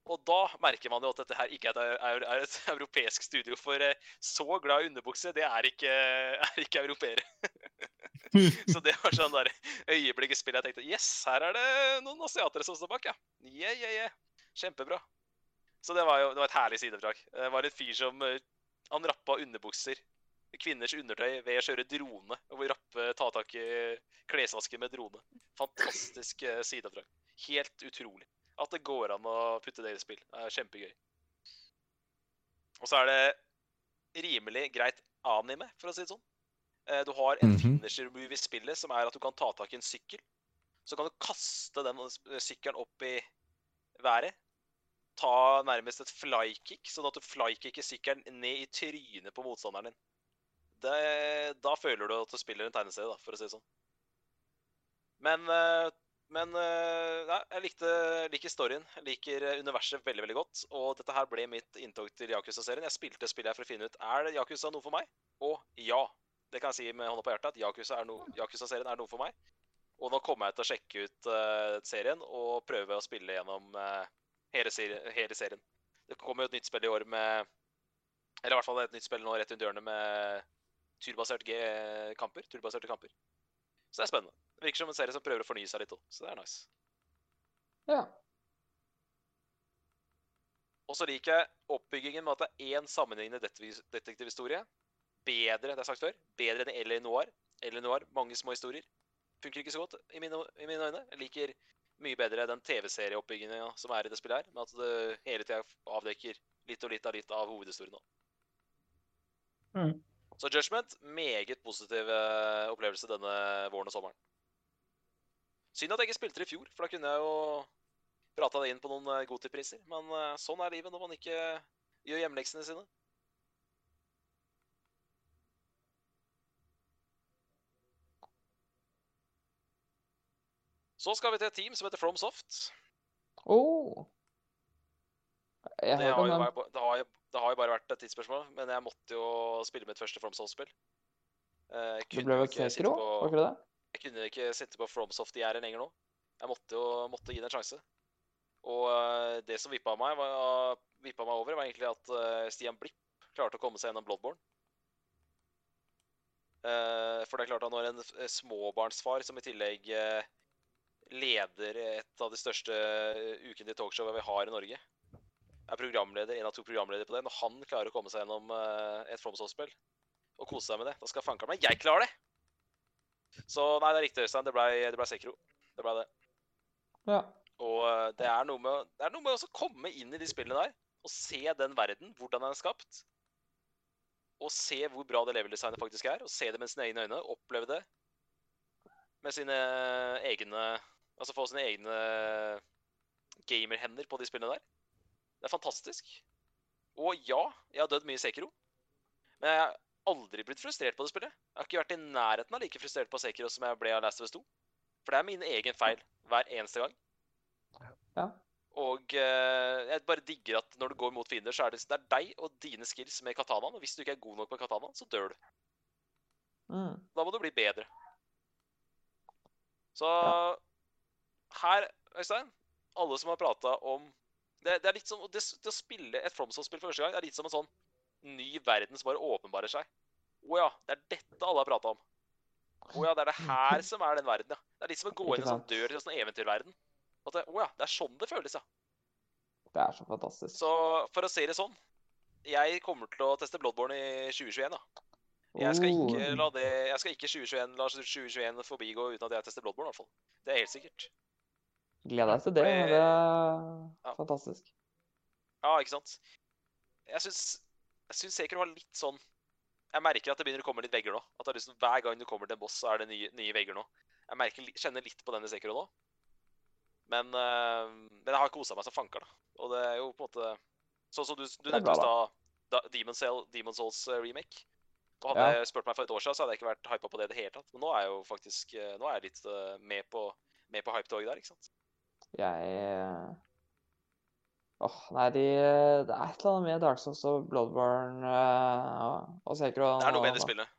og da merker man jo at dette her ikke er et, europeisk studio, for eh, så glad i underbukse, det er ikke, er ikke europeere. så det var sånn der øyeblikk i spillet jeg tenkte Yes, her er det noen asiatere som står bak, ja. Yeah, yeah, yeah. Kjempebra. Så det var jo det var et herlig sideoppdrag. Det var en fyr som eh, Han rappa underbukser. Kvinners undertøy ved å kjøre drone. Og rappe, ta tak i klesvasken med drone. Fantastisk sideavdrag. Helt utrolig. At det går an å putte det i spill. Det er kjempegøy. Og så er det rimelig greit anime, for å si det sånn. Eh, Du har en Mhm. finisher move i spillet som er at du kan ta tak i en sykkel. Så kan du kaste den sykkelen opp i været. Ta nærmest et flykick, sånn at du flykicker sykkelen ned i trynet på motstanderen din. Det, da føler du at du spiller en tegneserie, da, for å si det sånn. Men, eh, men eh, nei, jeg likte, liker storyen. Jeg liker eh, universet veldig veldig godt. Og dette her ble mitt inntog til Yakuza-serien. Jeg spilte spillet her for å finne ut er Yakuza noe for meg. Og ja. Det kan jeg si med hånda på hjertet at Yakuza er no, Yakuza-serien er noe for meg. Og nå kommer jeg til å sjekke ut uh, serien og prøve å spille gjennom uh, hele, hele serien. Det kommer jo et nytt spill i år med Eller i hvert fall et nytt spill nå rett rundt hjørnet med turbasert G kamper. Turbaserte kamper. Så det er spennende. Det virker som en serie som prøver å fornye seg litt òg, så det er nice. Ja. Og så liker jeg oppbyggingen med at det er én sammenhengende detektivhistorie. Bedre, det jeg sagt før, bedre enn L.A. Noir. L.A. Noir, mange små historier. Funker ikke så godt i mine, i mine øyne. Jeg liker mye bedre den TV-serieoppbyggingen ja, som er i det spillet her, med at det hele tida avdekker litt og litt av litt av hovedhistorien òg. Mm. Så Judgment, meget positiv eh, opplevelse denne våren og sommeren. Synd at jeg ikke spilte det i fjor, for da kunne jeg jo prata det inn på noen eh, Goti-priser. Men eh, sånn er livet når man ikke gjør hjemleksene sine. Så skal vi til et team som heter FromSoft. Oh. Jeg Det har bare- det, har jo, det har jo bare vært et tidsspørsmål, men jeg måtte jo spille mitt første FromSoft-spill. Eh, kunne ble jo vel sitte var ikke det? Jeg kunne ikke sitte på FromSoft i ære lenger nå. Jeg måtte jo måtte gi det en sjanse. Og eh, det som vippa meg, var, vippa meg over, var egentlig at eh, Stian Blipp klarte å komme seg gjennom Bloodborne. For det er klart at når en småbarnsfar som i tillegg leder et av de største ukentlige talkshowene vi har i Norge, er programleder, en av to programledere på det, når han klarer å komme seg gjennom eh, et FromSoft-spill og kose seg med det, da skal fanken meg jeg klarer det! Så nei, det er riktig, Øystein. Det blei ble Sekro. Det ble det. Ja. Og eh, det er noe med, det er noe med også å komme inn i de spillene der og se den verden, hvordan den er skapt. Og se hvor bra det level-designet faktisk er. Og se det med sine egne øyne. Oppleve det med sine egne Altså få sine egne gamerhender på de spillene der. Det er fantastisk. Og ja, jeg har dødd mye i Sekiro. Men jeg har aldri blitt frustrert på det spillet. Jeg har ikke vært i nærheten av like frustrert på Sekiro som jeg ble av Last of Us 2. For det er min egen feil hver eneste gang. Ja. Og eh, jeg bare digger at når du går mot fiender, så er det, det er deg og dine skills med katanaen. Og hvis du ikke er god nok med katanaen, så dør du. Mm. Da må du bli bedre. Så Ja. her, Øystein, alle som har prata om det, det er litt som det, det å spille et FromSoft-spill for første gang, det er litt som en sånn ny verden som bare åpenbarer seg. Å ja, det er dette alle har prata om. Å ja, det er det her som er den verden, ja. Det er litt som å gå inn i en sånn dør til en sånn eventyrverden. At det, å ja, det er sånn det føles, ja. Det er så fantastisk. Så for å si det sånn Jeg kommer til å teste Bloodborne i 2021, da. Jeg skal ikke Oh. la det Jeg skal ikke 2021, la 2021 forbigå uten at jeg tester Bloodborne, i hvert fall. Det er helt sikkert. Gleder deg til det. men det- er Ja. fantastisk. Ja, ikke sant? Jeg syns Jeg syns Sekiro har litt sånn Jeg merker at det begynner å komme litt vegger nå. At liksom, Hver gang du kommer til en boss, så er det nye, nye vegger nå. Jeg merker, kjenner litt på denne Sekiro nå. Men, eh, men jeg har kosa meg som fanker, da. Og det er jo på en måte Sånn som du, du nevnte i stad, da- Demon, Demon Souls eh, remake. Og hadde Ja. jeg spurt meg for et år siden, så hadde jeg ikke vært hypa på det i det hele tatt. Men nå er jeg jo faktisk eh, Nå er jeg litt med på, med på hypetoget der, ikke sant. Jeg Åh, nei, de, det er et eller annet med Dark Souls og Bloodborne uh, og Sekiro Det er noe med det spillet.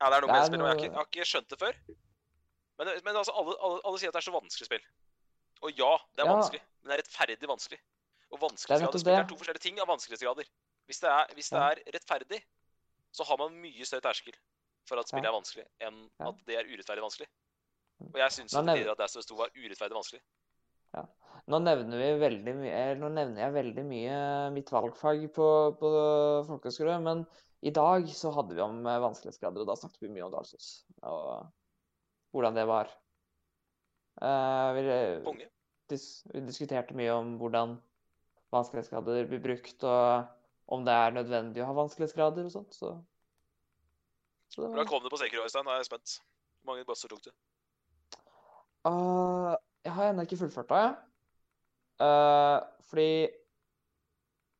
Ja, det er noe Det med er det spillet, Noe... jeg har, ikke, jeg har ikke skjønt det før. Men, men altså, alle, alle, alle sier at det er så vanskelig spill. Og ja, det er Ja. vanskelig. Men det er rettferdig vanskelig. Og vanskelighetsgrader nettopp i spill er to forskjellige ting av vanskelighetsgrader. Hvis det, er, hvis det Ja. er rettferdig, så har man mye større terskel for at spillet Ja. er vanskelig, enn at det er urettferdig vanskelig. Og jeg syns til tider at Last of Us 2 var urettferdig vanskelig. Nå nevner mye Nå nevner jeg veldig mye mitt valgfag på, på folkehøyskole, men i dag så hadde vi om eh, vanskelighetsgrader, og da snakket vi mye om Dark og hvordan det var. Uh, vi, dis vi diskuterte mye om hvordan vanskelighetsgrader blir brukt, og om det er nødvendig å ha vanskelighetsgrader og sånt, så Så det Hvordan kom du på Sekiro, Øystein? Nå er jeg spent. Hvor mange basser tok du? Jeg har ennå ikke fullført det. Eh, fordi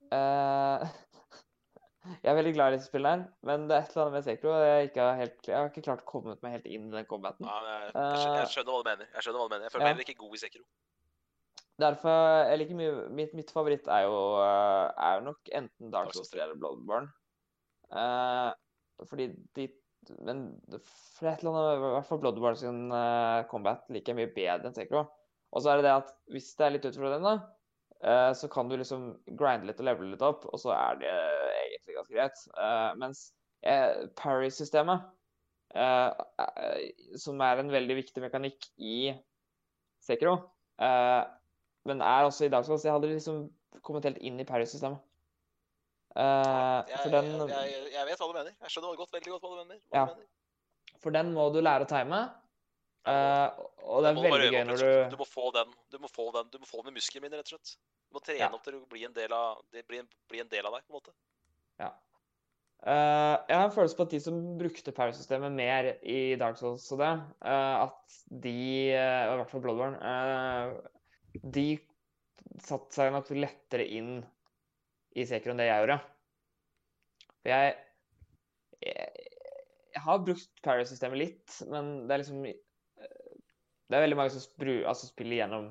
uh, Jeg er veldig glad i disse spillene men det er et eller annet med Sekro jeg ikke har helt Jeg har ikke klart å komme meg helt inn i den combaten. Ja, jeg, jeg, skjønner, jeg skjønner hva du mener. Jeg skjønner hva du mener. Jeg føler Ja. meg heller ikke god i Sekiro. Derfor jeg liker mye Mitt, mitt favoritt er jo eh, er nok enten Dark Souls Souls 3 eller Bloodborne. Uh, fordi de Men for et eller annet, i hvert fall Bloodborne sin uh, combat liker jeg mye bedre enn Sekro. Og så er det det at hvis det er litt utfordrende, uh, så kan du liksom grinde litt og levele litt opp, og så er det egentlig ganske greit. Uh, mens uh, parry-systemet, eh, eh, som er en veldig viktig mekanikk i Sekro, men er også i dag så Jeg hadde liksom kommet helt inn i parry-systemet. For den jeg, jeg, jeg vet hva du mener. Jeg skjønner godt, veldig godt hva du mener. Hva Ja. du mener. For den må du lære å time. Eh, og det er veldig gøy når du Du må få den Du må få den Du må få den med musklene mine, rett og slett. Du må trene Ja. opp til å bli en del av det blir en, bli en del av deg, på en måte. Ja. Uh, jeg har en følelse på at de som brukte Power-systemet mer i Dark Souls og det, uh, at de, i hvert fall Bloodborne, de satte seg nok lettere inn i Sekro enn det jeg gjorde. For jeg Jeg, jeg har brukt parry-systemet litt, men det er liksom Det er veldig mange som spru, altså spiller gjennom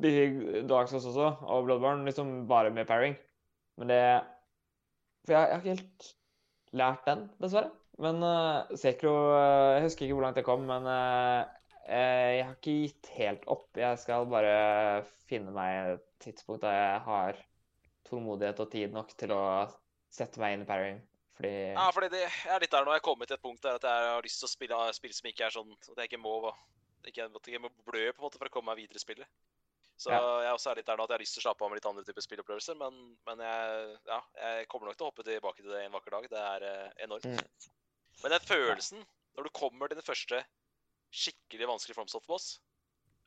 Dark Souls også, og Bloodborne, liksom bare med pairing. Men det For jeg, jeg har ikke helt lært den, dessverre. Men uh, Sekro uh, Jeg husker ikke hvor langt jeg kom, men eh, jeg har ikke gitt helt opp. Jeg skal bare finne meg et tidspunkt da jeg har tålmodighet og tid nok til å sette meg inn i parrying. Fordi Ja, fordi det, jeg er litt der nå. Jeg har kommet til et punkt der at jeg har lyst til å spille spill som ikke er sånn At jeg ikke må ikke, jeg må blø på en måte for å komme meg videre i spillet. Så Ja. jeg også er litt der nå at jeg har lyst til å slappe av med litt andre typer spillopplevelser. Men, men jeg, ja, jeg kommer nok til å hoppe tilbake til det en vakker dag. Det er eh, enormt. Mm. Men den følelsen, når du kommer til den første skikkelig vanskelige FromSoft-boss,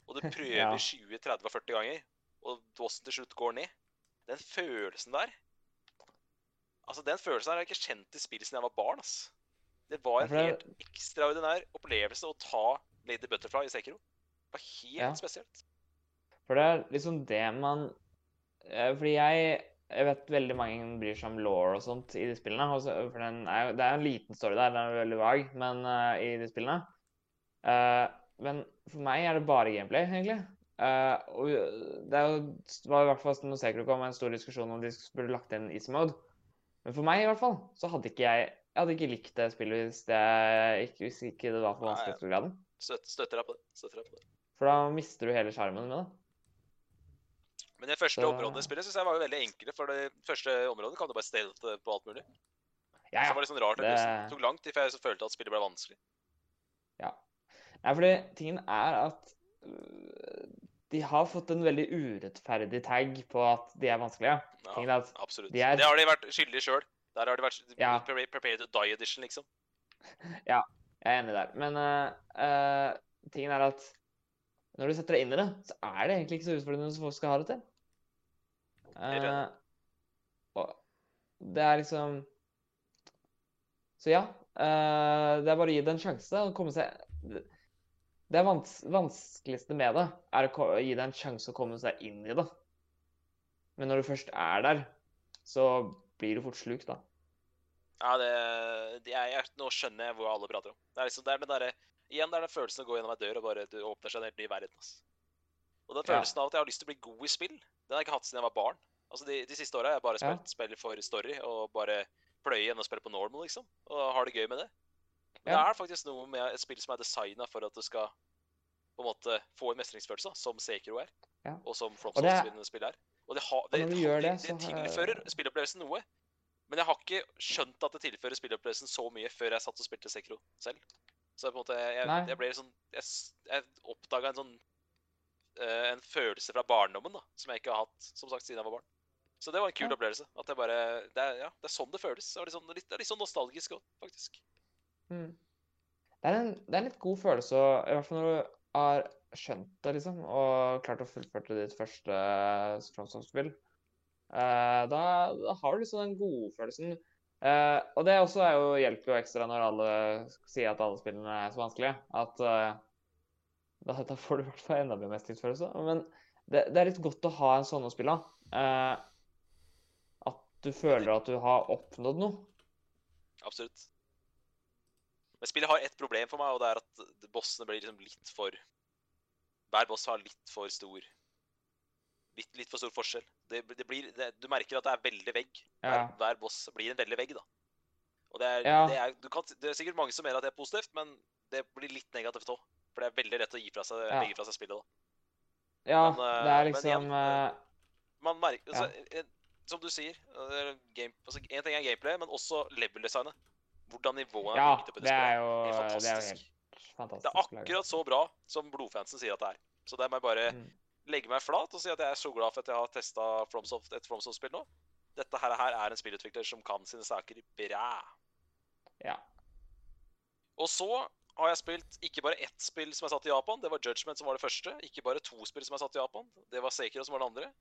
og du prøver Ja. 20, 30 og 40 ganger, og bossen til slutt går ned Den følelsen der Altså, Den følelsen der har jeg ikke kjent i spill siden jeg var barn. ass. Det var en helt ekstraordinær opplevelse å ta Lady Butterfly i Sekiro. Det var helt Ja. spesielt. For det er liksom det man eh, Fordi jeg, jeg vet veldig mange bryr seg om law og sånt i de spillene. for den er, det er en liten story der, den er veldig vag, men uh, i de spillene. Uh, men for meg er det bare gameplay, egentlig. Uh, og det jo, det var i hvert fall når Sekiro kom, en stor diskusjon om de burde lagt inn easy mode. Men for meg i hvert fall, så hadde ikke jeg jeg hadde ikke likt det spillet hvis det ikke, hvis ikke det var for vanskelig vanskelighetsgraden. Støt, støtter deg på det. Støtter deg på det. For da mister du hele sjarmen med det. Men det første Så- området i spillet synes jeg var jo veldig enkle. For det første området kan du bare stelte på alt mulig. Ja, Så ja. det var litt sånn rart. det- Det tok lang tid før jeg følte at spillet ble vanskelig. Ja. Nei, fordi tingen er at øh, de har fått en veldig urettferdig tag på at de er vanskelige. Ja, absolutt. de er- Det har de vært skyldige sjøl. Der har de vært Ja. prepared to die edition, liksom. Ja, Jeg er enig der. Men uh, uh, tingen er at når du setter deg inn i det, så er det egentlig ikke så utfordrende som folk skal ha det til. Uh. Og det er liksom Så ja. det er bare å gi det en sjanse og komme seg Det vans vanskeligste med det, er å gi deg en sjanse å komme seg inn i det. Men når du først er der, så blir du fort slukt, da. Ja, det, det er, jeg, Nå skjønner jeg hvor alle prater om. Det er liksom, det er den der, igjen det er den følelsen å gå gjennom ei dør og bare det åpner seg en helt ny verden. Altså. Og den Ja. følelsen av at jeg har lyst til å bli god i spill, den har jeg ikke hatt siden jeg var barn. Altså De, de siste åra har jeg bare Ja. spilt spill for story og bare pløye igjen og spille på normal, liksom. Og har det gøy med det. Men Ja. det er faktisk noe med et spill som er designa for at du skal på en måte få en mestringsfølelse, som Sekiro er. Ja. Og som det er-. Og det, ha, det, og det, det, så tilfører spillopplevelsen noe. Men jeg har ikke skjønt at det tilfører spillopplevelsen så mye før jeg satt og spilte Sekiro selv. Så på en måte, jeg, jeg ble sånn Jeg, jeg oppdaga en sånn uh, En følelse fra barndommen da, som jeg ikke har hatt som sagt siden jeg var barn. Så det var en kul Ja. opplevelse. At jeg bare, det, er, ja, det er sånn det føles. Det er litt, sånn, litt, det er litt sånn nostalgisk òg, faktisk. Mm. Det, er en, det er en litt god følelse, i hvert fall når du har skjønt det, liksom, og klart å fullføre ditt første FromSoft-spill. Uh, da, da har du liksom den godfølelsen. Uh, og det også er jo, hjelper jo ekstra når alle sier at alle spillene er så vanskelige. At uh, da, da får du i hvert fall enda mer mestringsfølelse. Men det, det er litt godt å ha en sånn å spille av. Eh, at du føler at du har oppnådd noe. Absolutt. Men spillet har ett problem for meg, og det er at bossene blir liksom litt for Hver boss har litt for stor Litt, litt for stor forskjell. Det, det blir, det, du merker at det er veldig vegg. Hver, Ja. hver boss blir en veldig vegg, da. Og det er, Ja. det, er, du kan, det er sikkert mange som mener at det er positivt, men det blir litt negativt òg. For det er veldig lett å gi fra seg, Ja. legge fra seg spillet. da. Ja, Men, eh, det er liksom igjen, eh, Man merker, altså, Som du sier, eh, er game, altså, en ting er gameplay, men også level-designet. Hvordan nivået er Ja, bygd på det, det er jo Helt det er jo fantastisk. helt fantastisk. Det er akkurat så bra som blodfansen sier at det er. Så der må jeg bare Mm. legge meg flat og si at jeg er så glad for at jeg har testa Fromsoft, et Fromsoft-spill nå. Dette her, her er en spillutvikler som kan sine saker bra. Ja. Og så har jeg spilt ikke bare ett spill som er satt i Japan, det var Judgment som var det første. Ikke bare to spill som er satt i Japan, det var Sekiro som var det andre.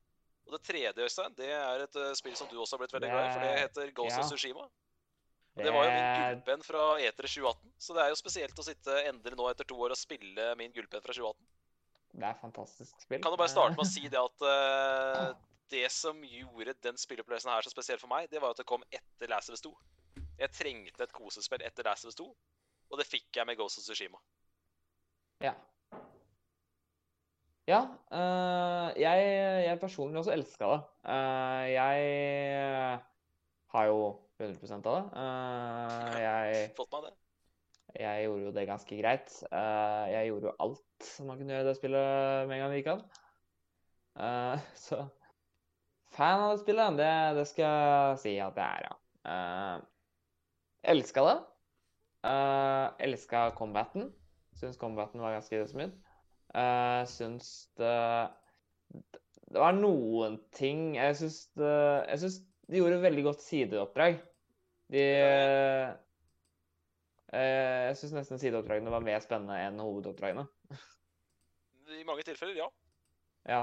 Og det tredje, Øystein, det er et eh, spill som du også har blitt veldig glad i, for det er- heter Ghost of Tsushima. Og det var jo min gullpenn fra E3 2018, så det er jo spesielt å sitte endelig nå etter to år og spille min gullpenn fra 2018. Det er fantastisk spill. Kan du bare starte med å si det at uh, det som gjorde den spilleopplevelsen her så spesiell for meg, det var at det kom etter Last of Us 2. Jeg trengte et kosespill etter Last of Us 2, og det fikk jeg med Ghost of Tsushima. Ja. Ja, øh, jeg, jeg personlig også elska det. Uh, jeg har jo 100 av det. Uh, jeg, Fått meg det. jeg gjorde jo det ganske greit. Uh, jeg gjorde jo alt som man kunne gjøre i det spillet med en gang det gikk an. Uh, så fan av det spillet, det, det skal jeg si at jeg er, ja. Uh, elska det. Uh, elska combaten. Syns combaten var ganske smooth. Uh, syns det Det var noen ting Jeg syns det Jeg syns de gjorde et veldig godt sideoppdrag. De eh, Jeg syns nesten sideoppdragene var mer spennende enn hovedoppdragene. I mange tilfeller, ja. Ja.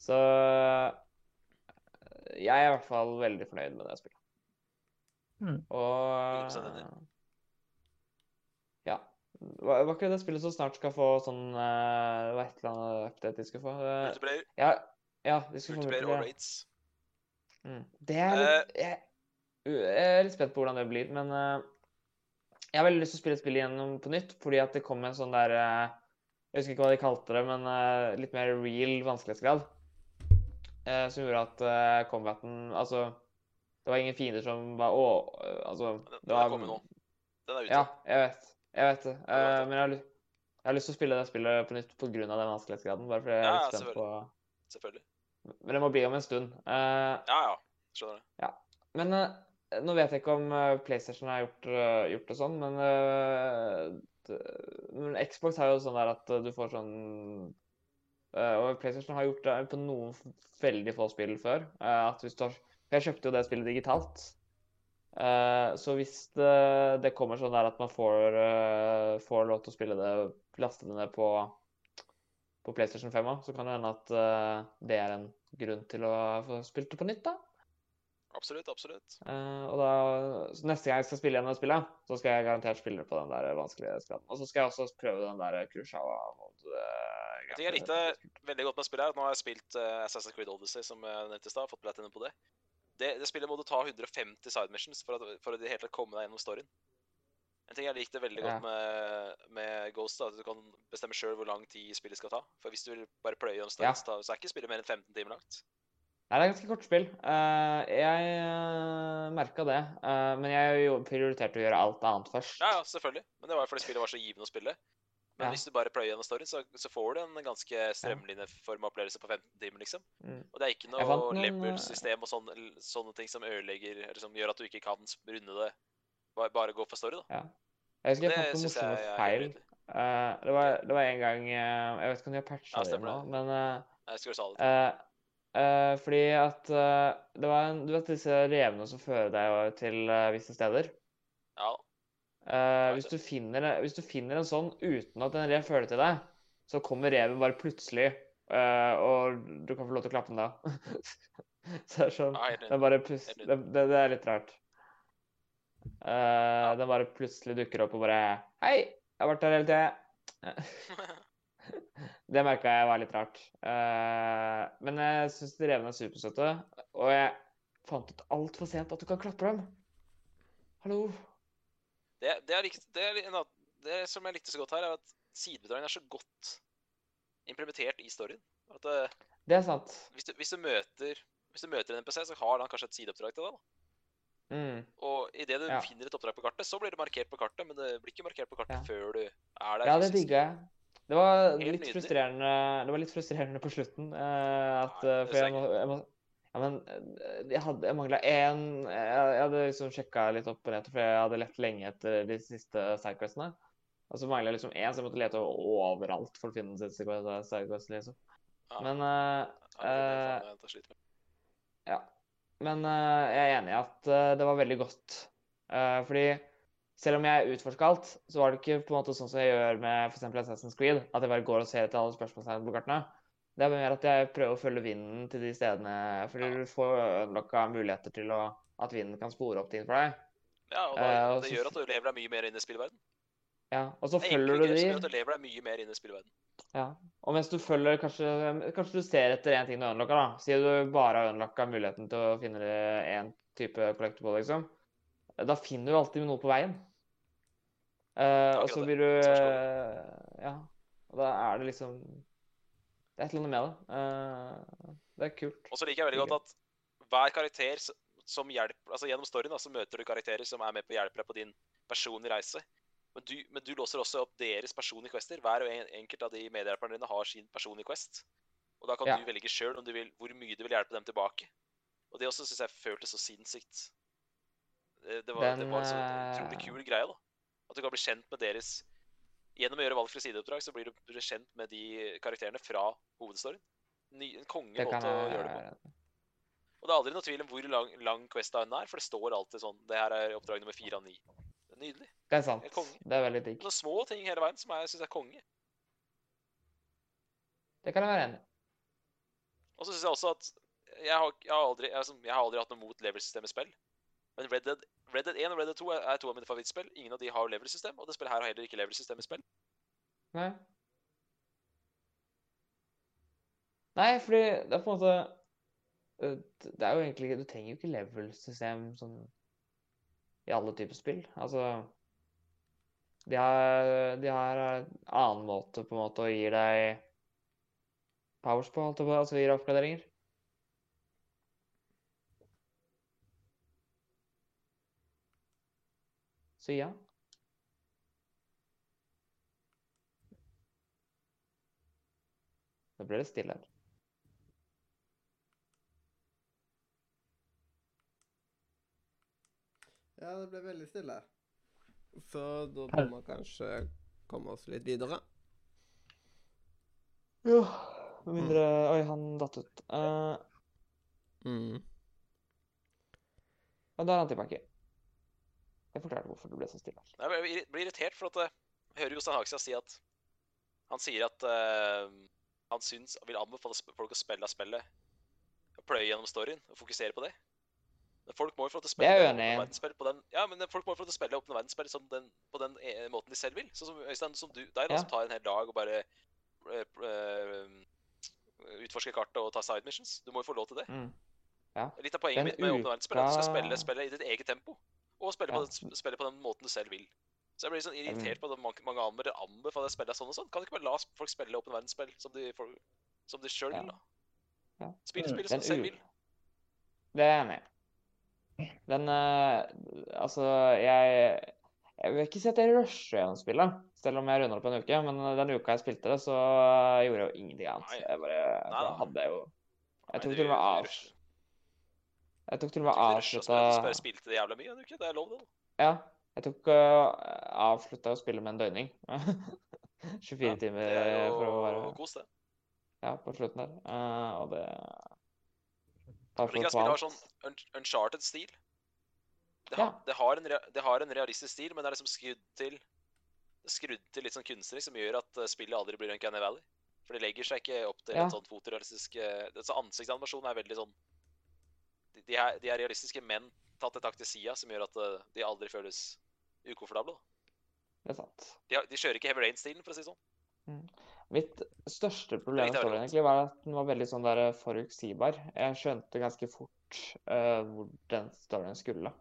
Så eh, jeg er i hvert fall veldig fornøyd med det spillet. Mm. Og Ja. Var, var ikke det spillet som snart skal få sånn eh, Det var et eller annet update de skulle få? Eh, Multiplayer, ja, ja, de skulle få multiplayer og raids. Mm. Det er litt jeg, jeg er litt spent på hvordan det blir, men uh, jeg har veldig lyst til å spille spillet igjennom på nytt, fordi at det kom en sånn der uh, Jeg husker ikke hva de kalte det, men uh, litt mer real vanskelighetsgrad. eh, som gjorde at combaten Altså, det var ingen fiender som var Å, eh, altså Den, den var, er kommet nå. Den er ute. Ja, jeg vet. Jeg vet det. Eh, men jeg har, lyst, jeg har lyst til å spille det spillet på nytt pga. den vanskelighetsgraden. Bare fordi jeg er litt ja, spent på Selvfølgelig. Men det må bli om en stund. Uh, Ja, ja. Skjønner det. Men uh, nå vet jeg ikke om eh, PlayStation har gjort, gjort det sånn, men, det, men Xbox har jo sånn der at du får sånn Og PlayStation har gjort det på noen veldig få spill før. at hvis du har Jeg kjøpte jo det spillet digitalt. Så hvis det, det kommer sånn der at man får, får lov til å spille det, laste det ned på, på PlayStation 5 òg, så kan det hende at det er en grunn til å få spilt det på nytt, da. Absolutt, absolutt. Uh, og da, neste gang jeg skal spille gjennom spillet, så skal jeg garantert spille på den der vanskelige skaden. Og så skal jeg også prøve den der Kurosawa-mode. En ting jeg likte veldig godt med spillet, her, nå har jeg spilt uh, Assassin's Creed Odyssey, som jeg nevnte i stad. Fått platinum på det. det. Det spillet må du ta 150 side missions for, at, for å det komme deg gjennom storyen. En ting jeg likte veldig godt med, med Ghost, da, at du kan bestemme sjøl hvor lang tid spillet skal ta. For hvis du vil bare pløye storyen, Ja. så er ikke spillet mer enn 15 timer langt. Nei, det er ganske kort spill. Uh, jeg uh, merka det, Uh, men jeg prioriterte å gjøre alt annet først. Ja, ja, selvfølgelig. Men det var fordi spillet var så givende å spille. Men Ja. hvis du bare pløyer gjennom storyen, så, så får du en ganske strømlinjeforma opplevelse på 15 timer, liksom. Mm. Og det er ikke noe eh, level-system og sånne, sånne ting som ødelegger Eller som gjør at du ikke kan runde det. Bare, bare gå for story, da. Ja. Jeg husker jeg fant noen syns jeg feil. Eh, det, var, det var en gang uh, Jeg vet ikke om de har patcha Ja, det nå, men jeg Jeg du sa det. Eh, eh, fordi at eh, det var en, Du vet disse revene som fører deg til eh, visse steder? Ja. Eh, hvis, du finner, hvis du finner en sånn uten at en rev fører til deg, så kommer reven bare plutselig, eh, og du kan få lov til å klappe den da. Så det er sånn det- er, bare det, det er litt rart. Eh, Den bare plutselig dukker opp og bare Hei, jeg har vært her hele tida. Det merka jeg var litt rart. Uh, men jeg syns revene er supersøte, og jeg fant ut altfor sent at du kan klappe dem. Hallo. Det, det, likt, det, en annen- det som jeg likte så godt her, er at sidebidragene er så godt implementert i storyen. At eh, Det er sant. hvis, du, hvis, du møter, hvis du møter en NPC, så har han kanskje et sideoppdrag til deg. da. Mm. Og idet du Ja. finner et oppdrag på kartet, så blir det markert på kartet, men det blir ikke markert på kartet Ja. før du er der. Ja, det digga jeg. Det var litt frustrerende Det var litt frustrerende på slutten. eh, at, Ja, eh, for jeg må, jeg må Ja, men eh, jeg hadde Jeg mangla én jeg, jeg hadde liksom sjekka litt opp og ned, for jeg hadde lett lenge etter de siste sidequestene. Og så mangla jeg liksom én, så jeg måtte lete overalt for å finne den siste sidequesten, liksom. Ja. Men uh, med. ja. Men eh, jeg er enig i at eh, det var veldig godt. Eh, fordi selv om jeg utforska alt, så var det ikke på en måte sånn som jeg gjør med f.eks. Assassin's Creed, at jeg bare går og ser etter alle spørsmålstegn på kartene. Det er mer at jeg prøver å følge vinden til de stedene, fordi du får unlocka muligheter til å, at vinden kan spore opp ting for deg. Ja, og da, det gjør at du lever deg mye mer inn i spillverden. Ja, Og så er følger du de. gjør at du lever deg mye mer inn i spillverden. Ja. Og mens du følger kanskje, kanskje du ser etter én ting du unlocker, da. Sier du bare har unlocka muligheten til å finne én type collectible, liksom. Da finner du alltid noe på veien. Uh, og så blir du eh, Ja. Og da er det liksom Det er et eller annet med det. Uh, det er kult. Og så liker jeg veldig godt at hver karakter som hjelper Altså gjennom storyen da, så møter du karakterer som er med på å hjelpe deg på din personlige reise. Men du, men du låser også opp deres personlige quester. Hver og en, enkelt av de medhjelperne dine har sin personlige quest. Og da kan Ja. du velge sjøl hvor mye du vil hjelpe dem tilbake. Og det også syns jeg føltes så sinnssykt. Det, det, var, det var en så utrolig eh, kul greie, da. At du kan bli kjent med deres Gjennom å gjøre valgfrie sideoppdrag, så blir du, kjent med de karakterene fra hovedstoryen. Ny, en konge måte å gjøre det på. Og det er aldri noe tvil om hvor lang, lang quest-dagen er, for det står alltid sånn Det her er oppdrag nummer fire av ni. Nydelig. Det er sant. Det er veldig digg. Noen små ting hele veien som jeg syns er konge. Det kan jeg være enig i. Og så syns jeg også at jeg har, jeg, har aldri, jeg, jeg har aldri hatt noe mot level-system i spill. Men Red Dead, Red Dead 1 og Red Dead 2 er, er to av mine favorittspill. Ingen av de har level-system, og det spillet her har heller ikke level-system i spill. Nei. Nei, fordi det er på en måte eh, Det er jo egentlig Du trenger jo ikke level-system sånn i alle typer spill. Altså De har, de har en annen måte på en måte å gi deg powers på, holdt jeg på, altså gir deg oppgraderinger. Så ja. Da ble det stille her. Ja, det ble veldig stille. Så da må vi kanskje komme oss litt videre. Jo. Med mindre Oi, han datt ut. Uh, Mm. og da er han tilbake. Jeg forklarte hvorfor det ble så stille. Jeg blir- irritert, for at eh, jeg hører Jostein Hagestad si at Han sier at uh, han syns, vil anbefale folk å spille av spillet. Pløye gjennom storyen og fokusere på det. Folk må jo få lov til å spille åpne verdensspill på den Ja, men folk må jo få lov til å spille åpne verdensspill som den, på den e måten de selv vil. Sånn som Øystein, som du, deg, da, Ja. som tar en hel dag og bare eh, eh, utforsker kartet og tar side missions. Du må jo få lov til det. Mm. Litt av poenget Den mitt med åpne verdensspill er at du skal spille spillet i ditt eget tempo. Og spille, Ja. på den, spille på den måten du selv vil. Så jeg blir sånn irritert på at mange, mange anmeldere anbefaler spille sånn og sånn. Kan du ikke bare la folk spille åpne verdensspill som de, får- som de sjøl Ja. vil, da? Ja. Spill Mm. spillet som de selv vil. Det er jeg enig i. Den eh, Altså, jeg Jeg vil ikke si at jeg rusher gjennom spillet, selv om jeg runder det på en uke. Men den uka jeg spilte det, så gjorde jeg jo ingenting annet. Jeg bare da. hadde jeg jo Jeg tok til og med av. Jeg tok til og med avslutta bare spilte det jævla mye en uke. Det er lov, det. Ja. Jeg tok uh, avslutta å spille med en døgning. 24 Ja, timer er for å være. Ja, på slutten der. Eh, og det Jeg liker at spillet har sånn un uncharted-stil. Det, har- Ja. det, har en rea- det har en realistisk stil, men det er liksom skrudd til det er skrudd til litt sånn kunstnerisk, som gjør at eh, spillet aldri blir Uncanny Valley. For det legger seg ikke opp til Ja. en sånn fotorealistisk så Ansiktsanimasjonen er veldig sånn de, er, de er realistiske, men tatt et tak til sida, som gjør at eh, de aldri føles ukomfortable. Det er sant. De, har, de kjører ikke Heavy Rain-stilen, for å si det sånn. Mitt største problem med storyen egentlig var at den var veldig sånn der eh, forutsigbar. Jeg skjønte ganske fort uh, hvor den storyen skulle.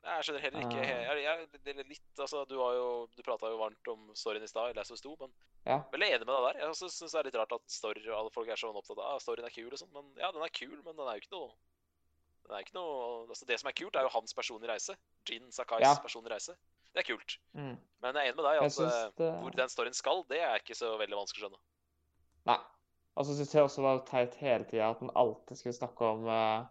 Nei, Jeg skjønner heller ikke jeg, he- jeg, jeg, er litt, altså, Du, har jo, du prata jo varmt om storyen i stad, eller jeg som sto, men Ja. veldig enig med deg der. Jeg syns det er litt rart at story, alle folk er så opptatt av storyen er kul. og sånn, Men ja, den er kul, men den er jo ikke noe den er ikke noe, altså Det som er kult, er jo hans personlige reise. Jin Sakais Ja. personlige reise. Det er kult. Mm. Men jeg er enig med deg Altså, det hvor den storyen skal, det er ikke så veldig vanskelig å skjønne. Nei. Og så syns jeg også var teit hele tida at den alltid skulle snakke om uh,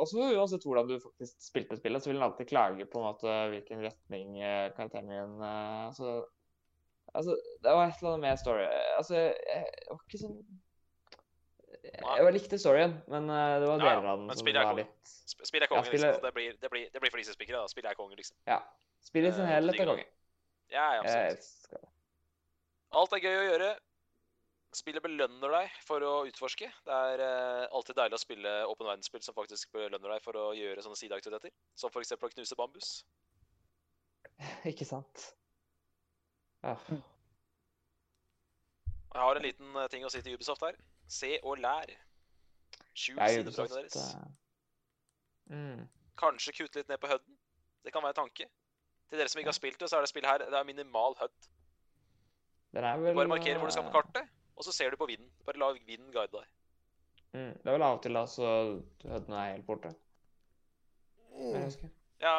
Også uansett hvordan du faktisk spilte spillet, så vil den alltid klage på en måte hvilken retning uh, karakteren min uh, altså, altså, det var et eller annet med story Altså, jeg, jeg var ikke sånn Jeg, jeg likte storyen, men eh, det var deler av den som var litt Spiller Spill er Ja, konge, spillet- liksom. Det blir, det blir, det blir flisespikkere. da. Spill er konge, liksom. Ja. Spiller i sin Eh, helhet er konge. Ja, ja, absolutt. Alt er gøy å gjøre. Spillet belønner deg for å utforske. Det er uh, alltid deilig å spille åpen verdensspill som faktisk belønner deg for å gjøre sånne sideaktiviteter. Som f.eks. å knuse bambus. Ikke sant? Ja. Jeg har en liten ting å si til Ubisoft her. Se og lær. Skjul Ubisoft deres. Uh... mm. Kanskje kutte litt ned på HUD-en. Det kan være en tanke. Til dere som ikke har spilt det, så er det spill her det er minimal HUD. Vel bare markere hvor du skal på eh, kartet, og så ser du på vinden. Bare la vinden guide deg. Mm, det er vel av og til altså hødene er helt borte. Mm. Ja,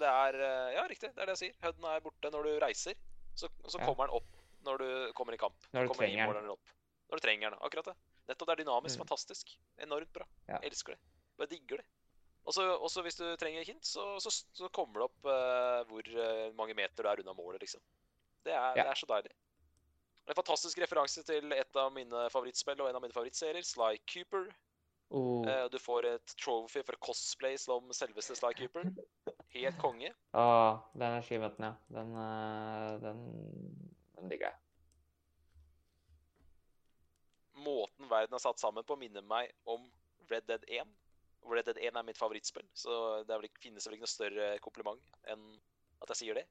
det er eh, Ja, riktig. Det er det jeg sier. HUD-en er borte når du reiser. Så, så kommer den opp når du kommer i kamp. Når du kommer trenger den. Når du trenger den. Akkurat det. Nettopp. Det er dynamisk. Mm. Fantastisk. Enormt bra. Ja. Elsker det. Bare digger det. Og så hvis du trenger hint, så, så, så kommer det opp uh, hvor uh, mange meter du er unna målet, liksom. Det er, Ja. det er så deilig. En fantastisk referanse til et av mine favorittspill og en av mine favorittserier, Sly Cooper. Oh. Uh, Du får et trophy for cosplay som selveste Sly Cooper. Helt konge. Ah, den er skivete, ja. Den, den, den digger jeg. Måten verden er satt sammen på, minner meg om Red Dead 1. Red Dead 1 er mitt favorittspill, så det er vel ikke, finnes vel ikke noe større kompliment enn at jeg sier det.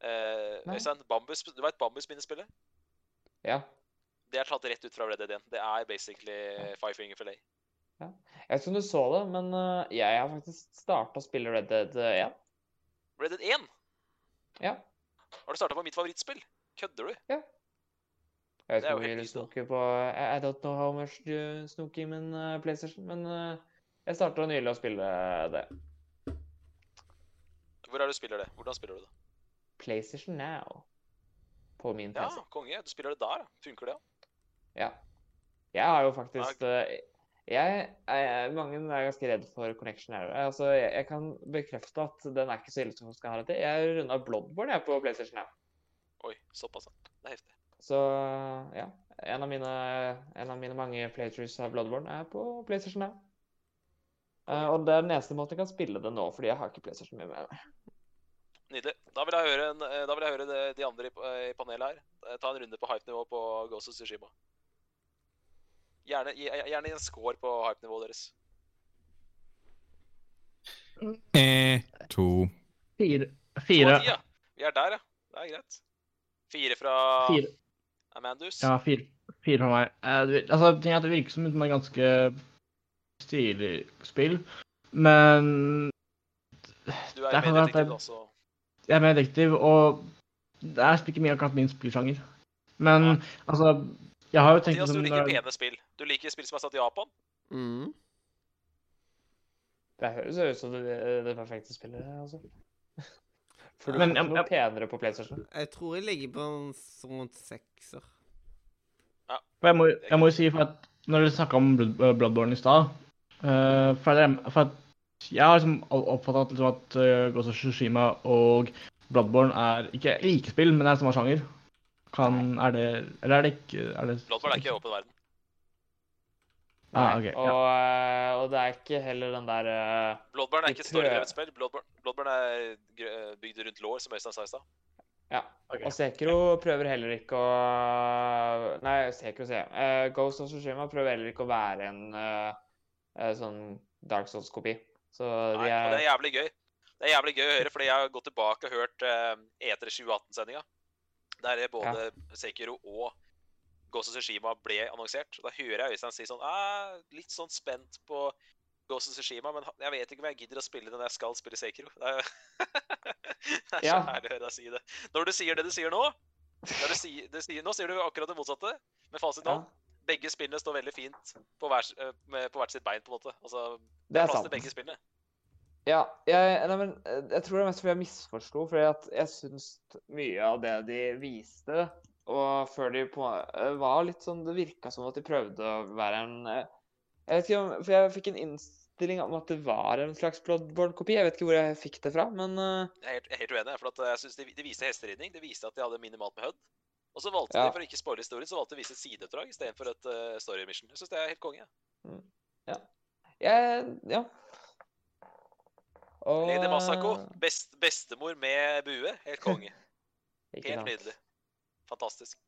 Eh, Øystein, Bambus, du veit Bambus-minnespillet? Ja. Det er tatt rett ut fra Red Dead 1. Det er basically Five Finger Fillet. Jeg vet ikke om du så det, men eh, jeg har faktisk starta å spille Red Dead eh, 1. Red Dead 1! Ja. Har du starta på mitt favorittspill? Kødder du? Jeg vet ikke hvor mye du snoker på I I don't know how much du snoker i min eh, PlayStation, men uh, jeg starta nylig å spille det. Hvor er du spiller det? Hvordan spiller du det? PlayStation Now. På min Ja, konge. Du spiller det der, ja. Funker det? ja? Ja. Jeg har jo faktisk eh, jeg, jeg, Mange er ganske redd for Connection Error. Altså, jeg, jeg kan bekrefte at den er ikke så ille som den skal ha det til. Jeg runda Bloodborne jeg, på PlayStation Now. Oi, såpass, ja. Det er heftig. Så ja. En av mine, en av mine mange playthroughs av Bloodborne er på PlayStation her. Uh, og det er den eneste måten jeg kan spille det nå, fordi jeg har ikke PlayStation mye med meg. Nydelig. Da vil jeg høre, en, eh, da vil jeg høre det, de andre i, pa- i panelet her. Eh, Ta en runde på hype-nivå på Ghost of Tsushima. Gjerne, gjerne en score på hype-nivået deres. Eh, to. Fire. Fire. ja. Vi er der, ja. Det er greit. Fire fra Fire. Amandus. Ja, fire, fire fra meg. Eh, det, altså, ting er at det virker som et ganske stilig spill, men Du det er jo mer detektiv, det- da, jeg er mer detektiv, og det er ikke mye akkurat min spillsjanger. Men ja. altså Jeg har jo tenkt Mathias, du liker pene spill. Du liker spill som er satt i Japan. Mm. Det høres ut som det, det perfekte spillet, altså. For du Men, får ikke noe penere på PlayStation. Jeg tror jeg ligger på en sånn sekser. For jeg må, jeg må jo si, for at når dere snakka om Blood, eh, Bloodborne i stad eh, for, at- for at jeg har liksom oppfatta at, liksom at uh, Ghost of Tsushima og Bloodborne er ikke like spill, men det er samme sjanger. Kan, er det Eller er det ikke er det, Bloodborne er ikke åpen verden. Ah, okay, og, ja. og det er ikke heller den der uh, Bloodburn er ikke et storydrevet spill. Bloodburn, Bloodburn er bygd rundt lår, som Øystein sa i stad. Ja. Okay. Og Sekiro prøver heller ikke å Nei, Sekiro sier jeg. Uh, Ghost of Tsushima prøver heller ikke å være en, uh, eh, sånn Dark Souls-kopi. Så Nei, er... og det er jævlig gøy. Det er jævlig gøy å høre, fordi jeg har gått tilbake og hørt uh, E3 2018-sendinga. Der er både Sekiro og Ghost of Tsushima ble annonsert. Og Da hører jeg Øystein si sånn ah, Litt sånn spent på Ghost of Tsushima, men jeg vet ikke om jeg gidder å spille det når jeg skal spille Sekiro. Det er, det er så herlig å høre deg si det. Når du sier det du sier nå når du sier, du sier, Nå sier du akkurat det motsatte, med fasit nå. ja, Begge spillene står veldig fint på, hver, eh, med, på hvert sitt bein, på en måte. Altså, Det det er plass til begge spillene. Ja, jeg, nei, men eh, jeg tror det er mest fordi jeg misforsto. Fordi jeg syns mye av det de viste, og før de på eh, var litt sånn Det virka som at de prøvde å være en eh, Jeg vet ikke om For jeg fikk en innstilling om at det var en slags Bloodborne-kopi. Jeg vet ikke hvor jeg fikk det fra, men eh, Jeg er helt, uenig. For jeg synes de, de viste hesteridning. De viste at de hadde minimalt med HUD. Og så valgte Ja. de, for å ikke spoile historien, så valgte de å vise et sideoppdrag istedenfor et uh, story mission. Jeg syns det er helt konge. jeg Ja. Og Lady Masako, best, bestemor med bue. Helt konge. Helt nydelig. Fantastisk.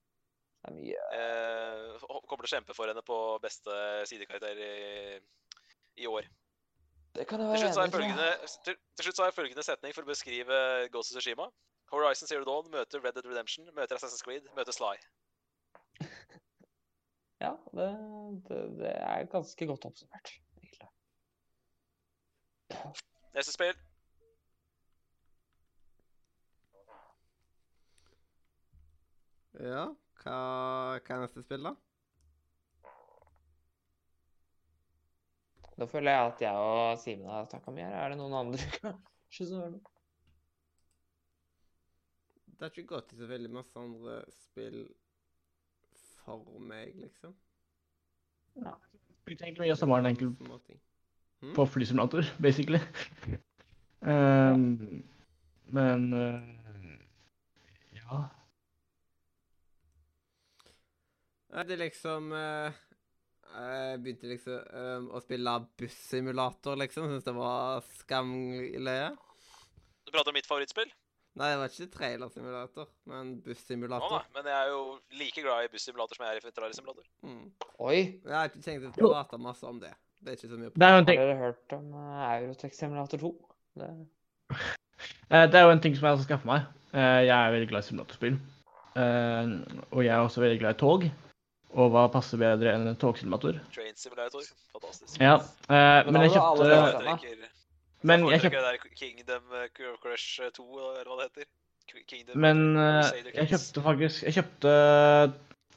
Det er mye Eh, kommer til å kjempe for henne på beste sidekarakter i, i år. Det kan jeg Til være slutt, har jeg enig følgende, til, til slutt så har jeg følgende setning for å beskrive Ghost of Tsushima. Horizon Zero Dawn møter Red Dead Redemption, møter Assassin's Creed, møter Sly. Ja, det, det, det er ganske godt oppsummert, egentlig. Neste spill. Ja, hva, hva er neste spill, da? Da føler jeg at jeg og Simen har snakka mye her. Er det noen andre kanskje som hører noe? Det har ikke gått i så veldig masse andre spill for meg, liksom. Spilte egentlig mye av sommeren egentlig Hmm? på flysimulator, basically. Ehm, men uh, ja. Nei, Det liksom eh, Jeg begynte liksom eh, å spille bussimulator, liksom. Syns det var skamløye. Du prater om mitt favorittspill? Nei, det var ikke trailersimulator, men Nå da, bussimulator. men jeg er jo like glad i bussimulator som jeg er i trailersimulator. Mm. Oi! Jeg har ikke tenkt å prate masse om det. Det er ikke så mye Det er jo en Har dere hørt om uh, Eurotech Simulator 2? Det... eh, det er jo en ting som jeg har skaffet meg. Eh, jeg er veldig glad i simulatorspill. Eh, og jeg er også veldig glad i tog. Og hva passer bedre enn en togsimulator? Train Simulator. Fantastisk. Ja, eh, men jeg kjøpte Men jeg kjøpte Kingdom eh, Crush 2, eller hva det heter. Kingdom Men eh, jeg kjøpte faktisk Jeg kjøpte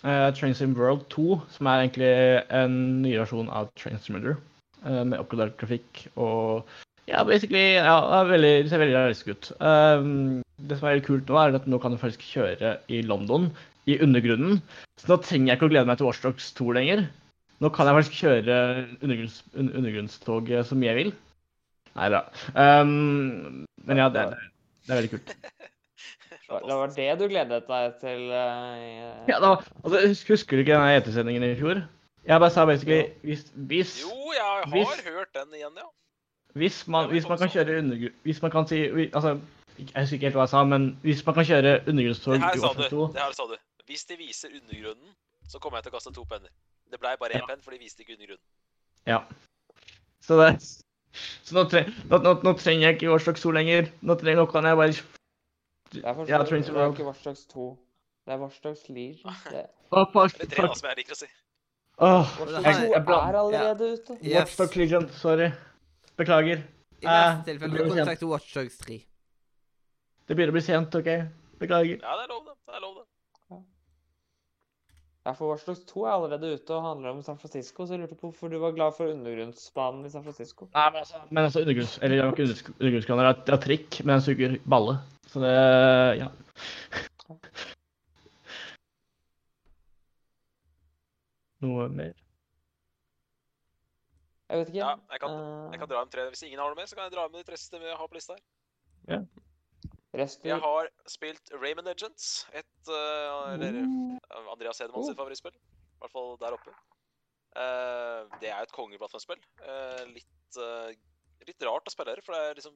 uh, Train Sim World 2, som er egentlig en ny versjon av Train Simulator. Uh, med oppgradert grafikk og Ja, basically ja, det, er veldig, det ser veldig realistisk ut. Um, det som er litt kult nå, er at nå kan du faktisk kjøre i London, i undergrunnen. Så nå trenger jeg ikke å glede meg til Watchdogs 2 lenger. Nå kan jeg faktisk kjøre undergrunns, undergrunnstog som så mye jeg vil. Nei da. Um, men ja, det, er- det er veldig kult. Det var det du gledet deg til? Uh, Ja, da, altså, Husker du ikke den E3-sendingen i fjor? Jeg bare sa basically hvis, hvis, Jo, jeg har Hvis- hørt den igjen, ja. hvis, man, hvis man kan sånn. kjøre undergrunn... Hvis man kan si Altså, jeg husker ikke helt hva jeg sa, men hvis man kan kjøre undergrunnstog i Oslo 2 Det her sa du. Hvis de viser undergrunnen, så kommer jeg til å kaste to penner. Det blei bare én Ja. penn, for de viste ikke undergrunnen. Ja. Så det Så nå, tre, nå, nå, nå trenger jeg ikke Watchdog 2 lenger. Nå, trenger, jeg noe jeg bare Det er for Ja, så vidt- det er ikke Watchdogs 2. Det er Watchdogs Legion. Det, Å, fuck, Eller tre, av som jeg liker å si. Åh, Watchdogs Jeg- 2 jeg er allerede ute. Yes. Watchdog Legion. Sorry. Beklager. I Eh, neste tilfelle det blir du sent. Watchdogs 3. Det begynner å bli sent, OK? Beklager. Ja, det er lov, det. Det er lov, det. Ja, for Watchdogs 2 er allerede ute og handler om San Francisco, så jeg lurte på hvorfor du var glad for undergrunnsbanen i San Francisco. Nei, men altså, men altså undergrunns... Eller det var ikke undergrunns- undergrunnskraner, det er- trikk, men den suger balle. Så det Ja. Noe mer? Jeg vet ikke. Ja, jeg kan, eh, jeg kan dra med tre. Hvis ingen har noe mer, så kan jeg dra med de tre siste vi har på lista her. Resten Jeg har spilt Rayman Legends. Et uh, eller, uh, Andreas Hedemann sitt favorittspill. I hvert fall der oppe. Uh, det er et kongeplattformspill. Uh, litt, eh, litt rart å spille her, for det er liksom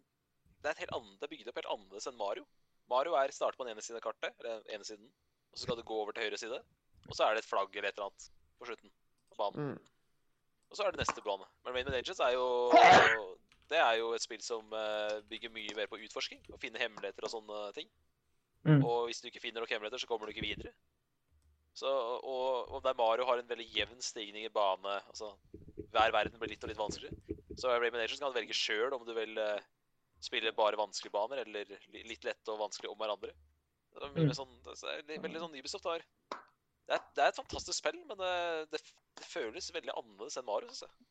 Det er annet, det er bygd opp helt annerledes enn Mario. Mario er starter på den ene siden av kartet, eller ene siden, og så skal du gå over til høyre side. Og så er det et flagg eller et eller annet på slutten av banen. Mm. Og så er det neste bane. Men Rayman Legends er jo Det er jo et spill som eh, bygger mye mer på utforsking. Å finne hemmeligheter og sånne ting. Mm. Og hvis du ikke finner noen hemmeligheter, så kommer du ikke videre. Så, og, og der Mario har en veldig jevn stigning i bane altså Hver verden blir litt og litt vanskeligere. Så Rayman Legends kan velge sjøl om du vil eh, spille bare vanskelige baner, eller litt lette og vanskelige om hverandre. Det er, mye Mm. sånn, det er veldig sånn Ubisoft har det er, det er et fantastisk spill, men det, det, det føles veldig annerledes enn Mario, syns jeg.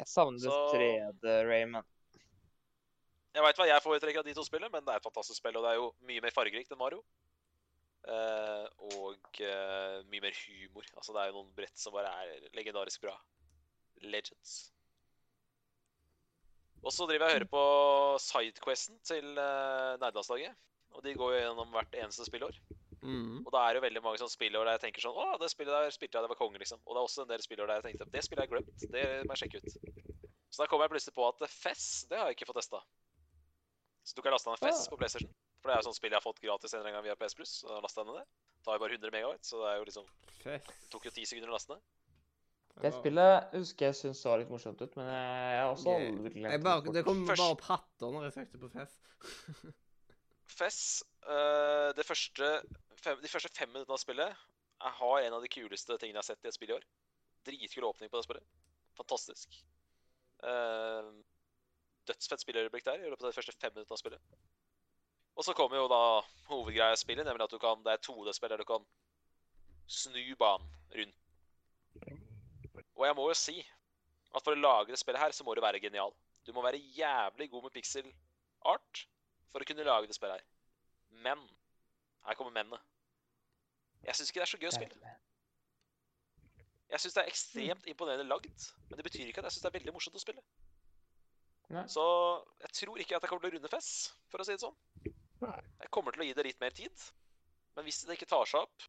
Jeg savner Så- 3D Rayman. Jeg veit hva jeg foretrekker av de to spillene, men det er et fantastisk spill, og det er jo mye mer fargerikt enn Mario. Uh, og uh, mye mer humor. Altså, det er jo noen brett som bare er legendarisk bra. Legends. Og så driver jeg og hører på Sidequesten til uh, nerdelandslaget. Og de går jo gjennom hvert eneste spillår. Mm. Og da er jo veldig mange sånne spillår der jeg tenker sånn Å, det spillet der spilte jeg, det var konge, liksom. Og det er også en del spillår der jeg tenkte Det spillet har jeg glemt. Det må jeg sjekke ut. Så da kommer jeg plutselig på at Fess, det har jeg ikke fått testa. Så du kan laste ned Fess ja. på PlayStation. For det er jo sånn spill jeg har fått gratis en eller annen gang via PS Plus. Så da lastet jeg ned det. Tar jo bare 100 megabyte, så det er jo liksom Fest. det tok jo 10 sekunder å laste ned. Det spillet husker jeg syntes så litt morsomt ut, men jeg har også aldri glemt det. bare, det kom bare opp hatter når jeg søkte på Fess. Fess, uh, det første, fem, de første fem minuttene av spillet jeg har en av de kuleste tingene jeg har sett i et spill i år. Dritkul åpning på det spillet. Fantastisk. Uh, dødsfett spilløyeblikk der i løpet av de første fem minuttene av spillet. Og så kommer jo da hovedgreia i spillet, nemlig at du kan, det er et 2D-spill der du kan snu banen rundt. Og jeg må jo si at for å lage det spillet her, så må du være genial. Du må være jævlig god med pixel art for å kunne lage det spillet her. Men Her kommer mennene. Jeg syns ikke det er så gøy å spille. Jeg syns det er ekstremt imponerende lagd, men det betyr ikke at jeg syns det er veldig morsomt å spille. Nei. Så jeg tror ikke at jeg kommer til å runde Fess, for å si det sånn. Nei. Jeg kommer til å gi det litt mer tid. Men hvis det ikke tar seg opp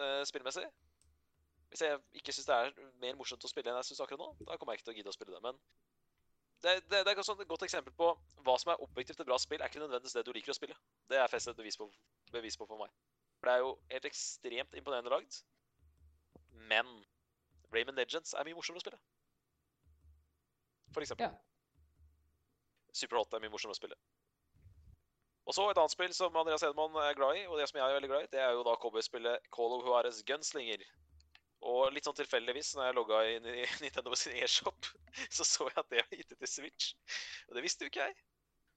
uh, spillmessig Hvis jeg ikke syns det er mer morsomt å spille enn jeg syns akkurat nå, da kommer jeg ikke til å gidde å spille det. Men det, det, det er et godt eksempel på hva som er objektivt et bra spill, er ikke nødvendigvis det du liker å spille. Det er Fess et bevis på, bevis på for meg. For det er jo helt ekstremt imponerende lagd. Men Rayman Legends er mye morsommere å spille. For eksempel. Ja. Superhot er mye morsommere å spille. Og så et annet spill som Andreas Hedman er glad i, og det som jeg er veldig glad i, det er jo da cowboyspillet Call of Juarez Gunslinger. Og litt sånn tilfeldigvis, når jeg logga inn i Nintendo sin e-shop, så så jeg at det var gitt ut til Switch. Og det visste jo ikke jeg.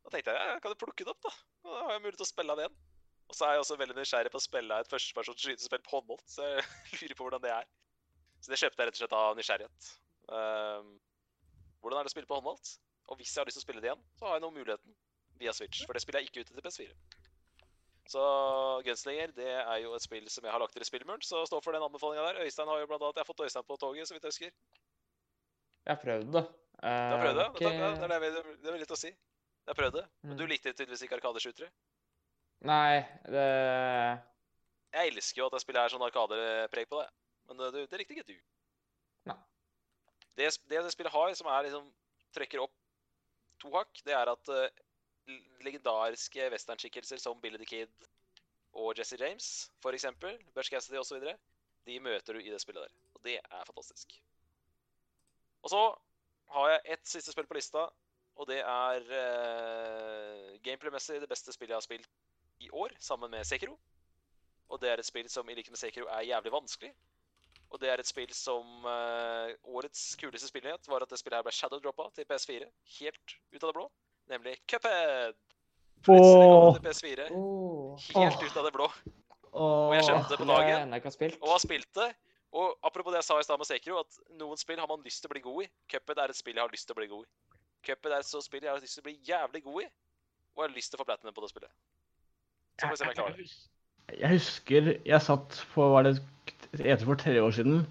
Da tenkte jeg ja, kan du plukke det opp, da? Og Da har jeg mulighet til å spille av det igjen. Og så er jeg også veldig nysgjerrig på å spille et førstepersons skytespill på håndholdt, så jeg lurer på hvordan det er. Så det kjøpte jeg rett og slett av nysgjerrighet. Um, hvordan er det å spille på håndholdt? Og hvis jeg har lyst til å spille det igjen, så har jeg nå muligheten via Switch. For det spiller jeg ikke ute til PS4. Så Gunslinger det er jo et spill som jeg har lagt til i Spillmuren, så stå for den anbefalinga der. Øystein har jo blant annet Jeg har fått Øystein på toget, så vidt jeg husker. Jeg har prøvd det. Du har prøvd det? Okay. Det er det, det, jeg- det er litt å si. Jeg har prøvd det. Men Mm. du likte tydeligvis ikke arkadeskytere. Nei, det Jeg elsker jo at det spillet er sånn arkadepreg på det. Men det, det likte ikke du. Nei. Det, det det spillet har, som er liksom trekker opp to hakk, det er at uh, legendariske westernskikkelser som Billy the Kid og Jesse James, eksempel, Bush Cassidy osv., de møter du i det spillet der. Og det er fantastisk. Og så har jeg ett siste spill på lista, og det er uh, gameplay-messig det beste spillet jeg har spilt i år, sammen med Sekiro. Og det er et spill som i likhet med Sekiro er jævlig vanskelig. Og det er et spill som uh, Årets kuleste spillnyhet var at det spillet her ble shadowdroppa til PS4. Helt ut av det blå. Nemlig Cuphead. Plutselig kom det til PS4. oh, Helt ut av det blå. Og jeg skjønte det på dagen. Jeg ennå ikke har spilt. Og har spilt det. Og apropos det jeg sa i stad med Sekiro, at noen spill har man lyst til å bli god i. Cuphead er et spill jeg har lyst til å bli god i. Cuphead er et så spill jeg har lyst til å bli jævlig god i. Og jeg har lyst til å få platinum på det spillet. Jeg husker jeg satt på var det etter for tre år siden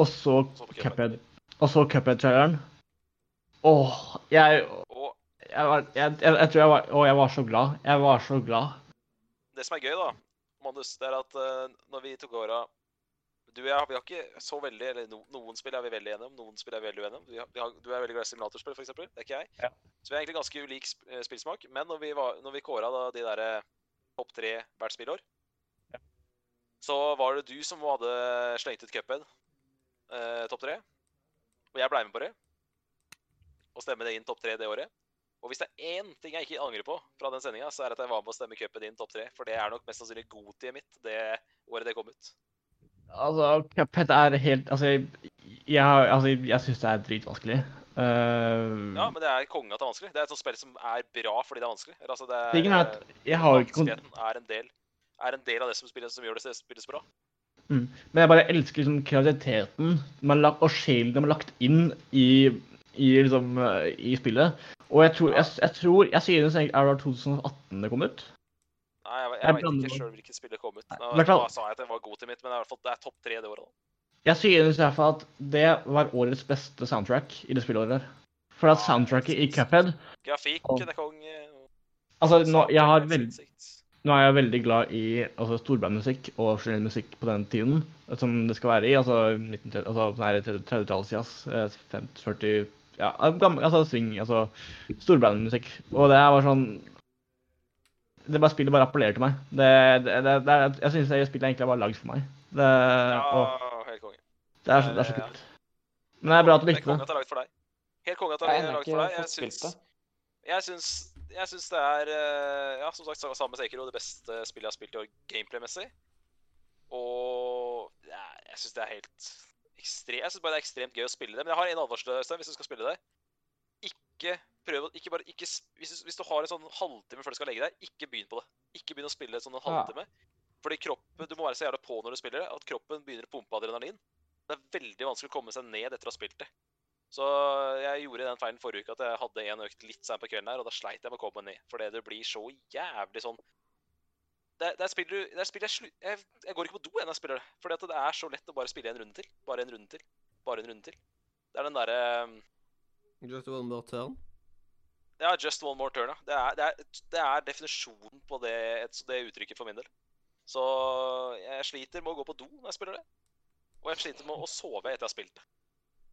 og så Cuphead. Og så Cuphead-traileren. Åh, jeg, jeg, var, jeg, jeg, jeg tror jeg var Å, jeg var så glad. Jeg var så glad. det som er gøy, da, Mandus, det er at uh, når vi tok åra Du og jeg vi har ikke så veldig Eller no, noen spill er vi veldig enige om, noen spill er vi veldig uenige om. Vi har, vi har, du er veldig glad i simulatorspill, f.eks. Det er ikke jeg. Ja. Så vi har egentlig ganske ulik sp eh, spillsmak. Men når vi, var, når vi kåra da de derre topp tre hvert spillår, så var det du som hadde slengt ut Cuphead eh, topp tre. Og jeg ble med på det. Og stemme det inn topp tre det året. Og hvis det er én ting jeg ikke angrer på fra den sendinga, så er det at jeg var med å stemme Cuphead inn topp tre. For det er nok mest sannsynlig godtiet mitt det året det kom ut. Altså, Cuphead er helt Altså, jeg, jeg, altså, jeg syns det er dritvanskelig. Eh, Ja, men det er konge at det er vanskelig. Det er et sånt spill som er bra fordi det er vanskelig. Altså, det er, Tingen er at jeg har ikke er en del er en del av det som, spillet, som gjør det spillet så bra. Men jeg bare elsker liksom kreativiteten man lagt, og sjelen de har lagt inn i, i, liksom, eh, i spillet. Og jeg tror Jeg, jeg, tror, jeg synes egentlig er det 2018 det kom ut. Nei, jeg, jeg, Jeg vet ikke sjøl hvilket spill det kom ut. Nå, nå sa jeg at det var god til mitt, men det er, i hvert fall, det er topp tre det året. da. Jeg synes i hvert fall at det var årets beste soundtrack i det spillåret der. For at soundtracket i Cuphead Grafikk, Og- det er konge. Altså, nå, jeg har er veld, nå er jeg veldig glad i altså, storbandmusikk og generell musikk på den tiden som det skal være i. Altså 1930 altså, sånn 30-tallsjazz, eh, 50, 40 Ja, gammel, altså swing, altså storbandmusikk. Og det er bare sånn Det bare spillet bare appellerer til meg. Det, det, det, jeg synes det spillet egentlig bare lagd for meg. Det, og. Det, er, så- det er så kult. Men det er bra at du Det likte konge det. at det er lagd for deg. Helt konge at det Jeg er laget for deg. Jeg fått syns, jeg syns, jeg syns det er eh, Ja, som sagt, sammen med Sekiro det beste spillet jeg har spilt i år gameplay-messig. Og ja, jeg syns det er helt ekstremt Jeg syns bare det er ekstremt gøy å spille det. Men jeg har en advarsel Øystein, hvis du skal spille det. Ikke prøv å ikke bare, ikke, hvis, du, hvis du har en sånn halvtime før du skal legge deg, ikke begynn på det. Ikke begynn å spille sånn en Ja. halvtime. Fordi kroppen, Du må være så jævla på når du spiller det, at kroppen begynner å pumpe adrenalin. Det er veldig vanskelig å komme seg ned etter å ha spilt det. Så jeg gjorde den feilen forrige uke at jeg hadde en økt litt seint på kvelden her, og da sleit jeg med å komme meg ned. Fordi det blir så jævlig sånn Der spiller er du der spiller jeg, jeg, jeg går ikke på do når jeg spiller det. Fordi at det er så lett å bare spille en runde til. Bare en runde til. Bare en runde til. Det er den derre Just one more turn. Ja, just one more turn, ja. Det er, det er, det er definisjonen på det, det uttrykket for min del. Så jeg sliter med å gå på do når jeg spiller det. Og jeg sliter med å sove etter jeg har spilt det.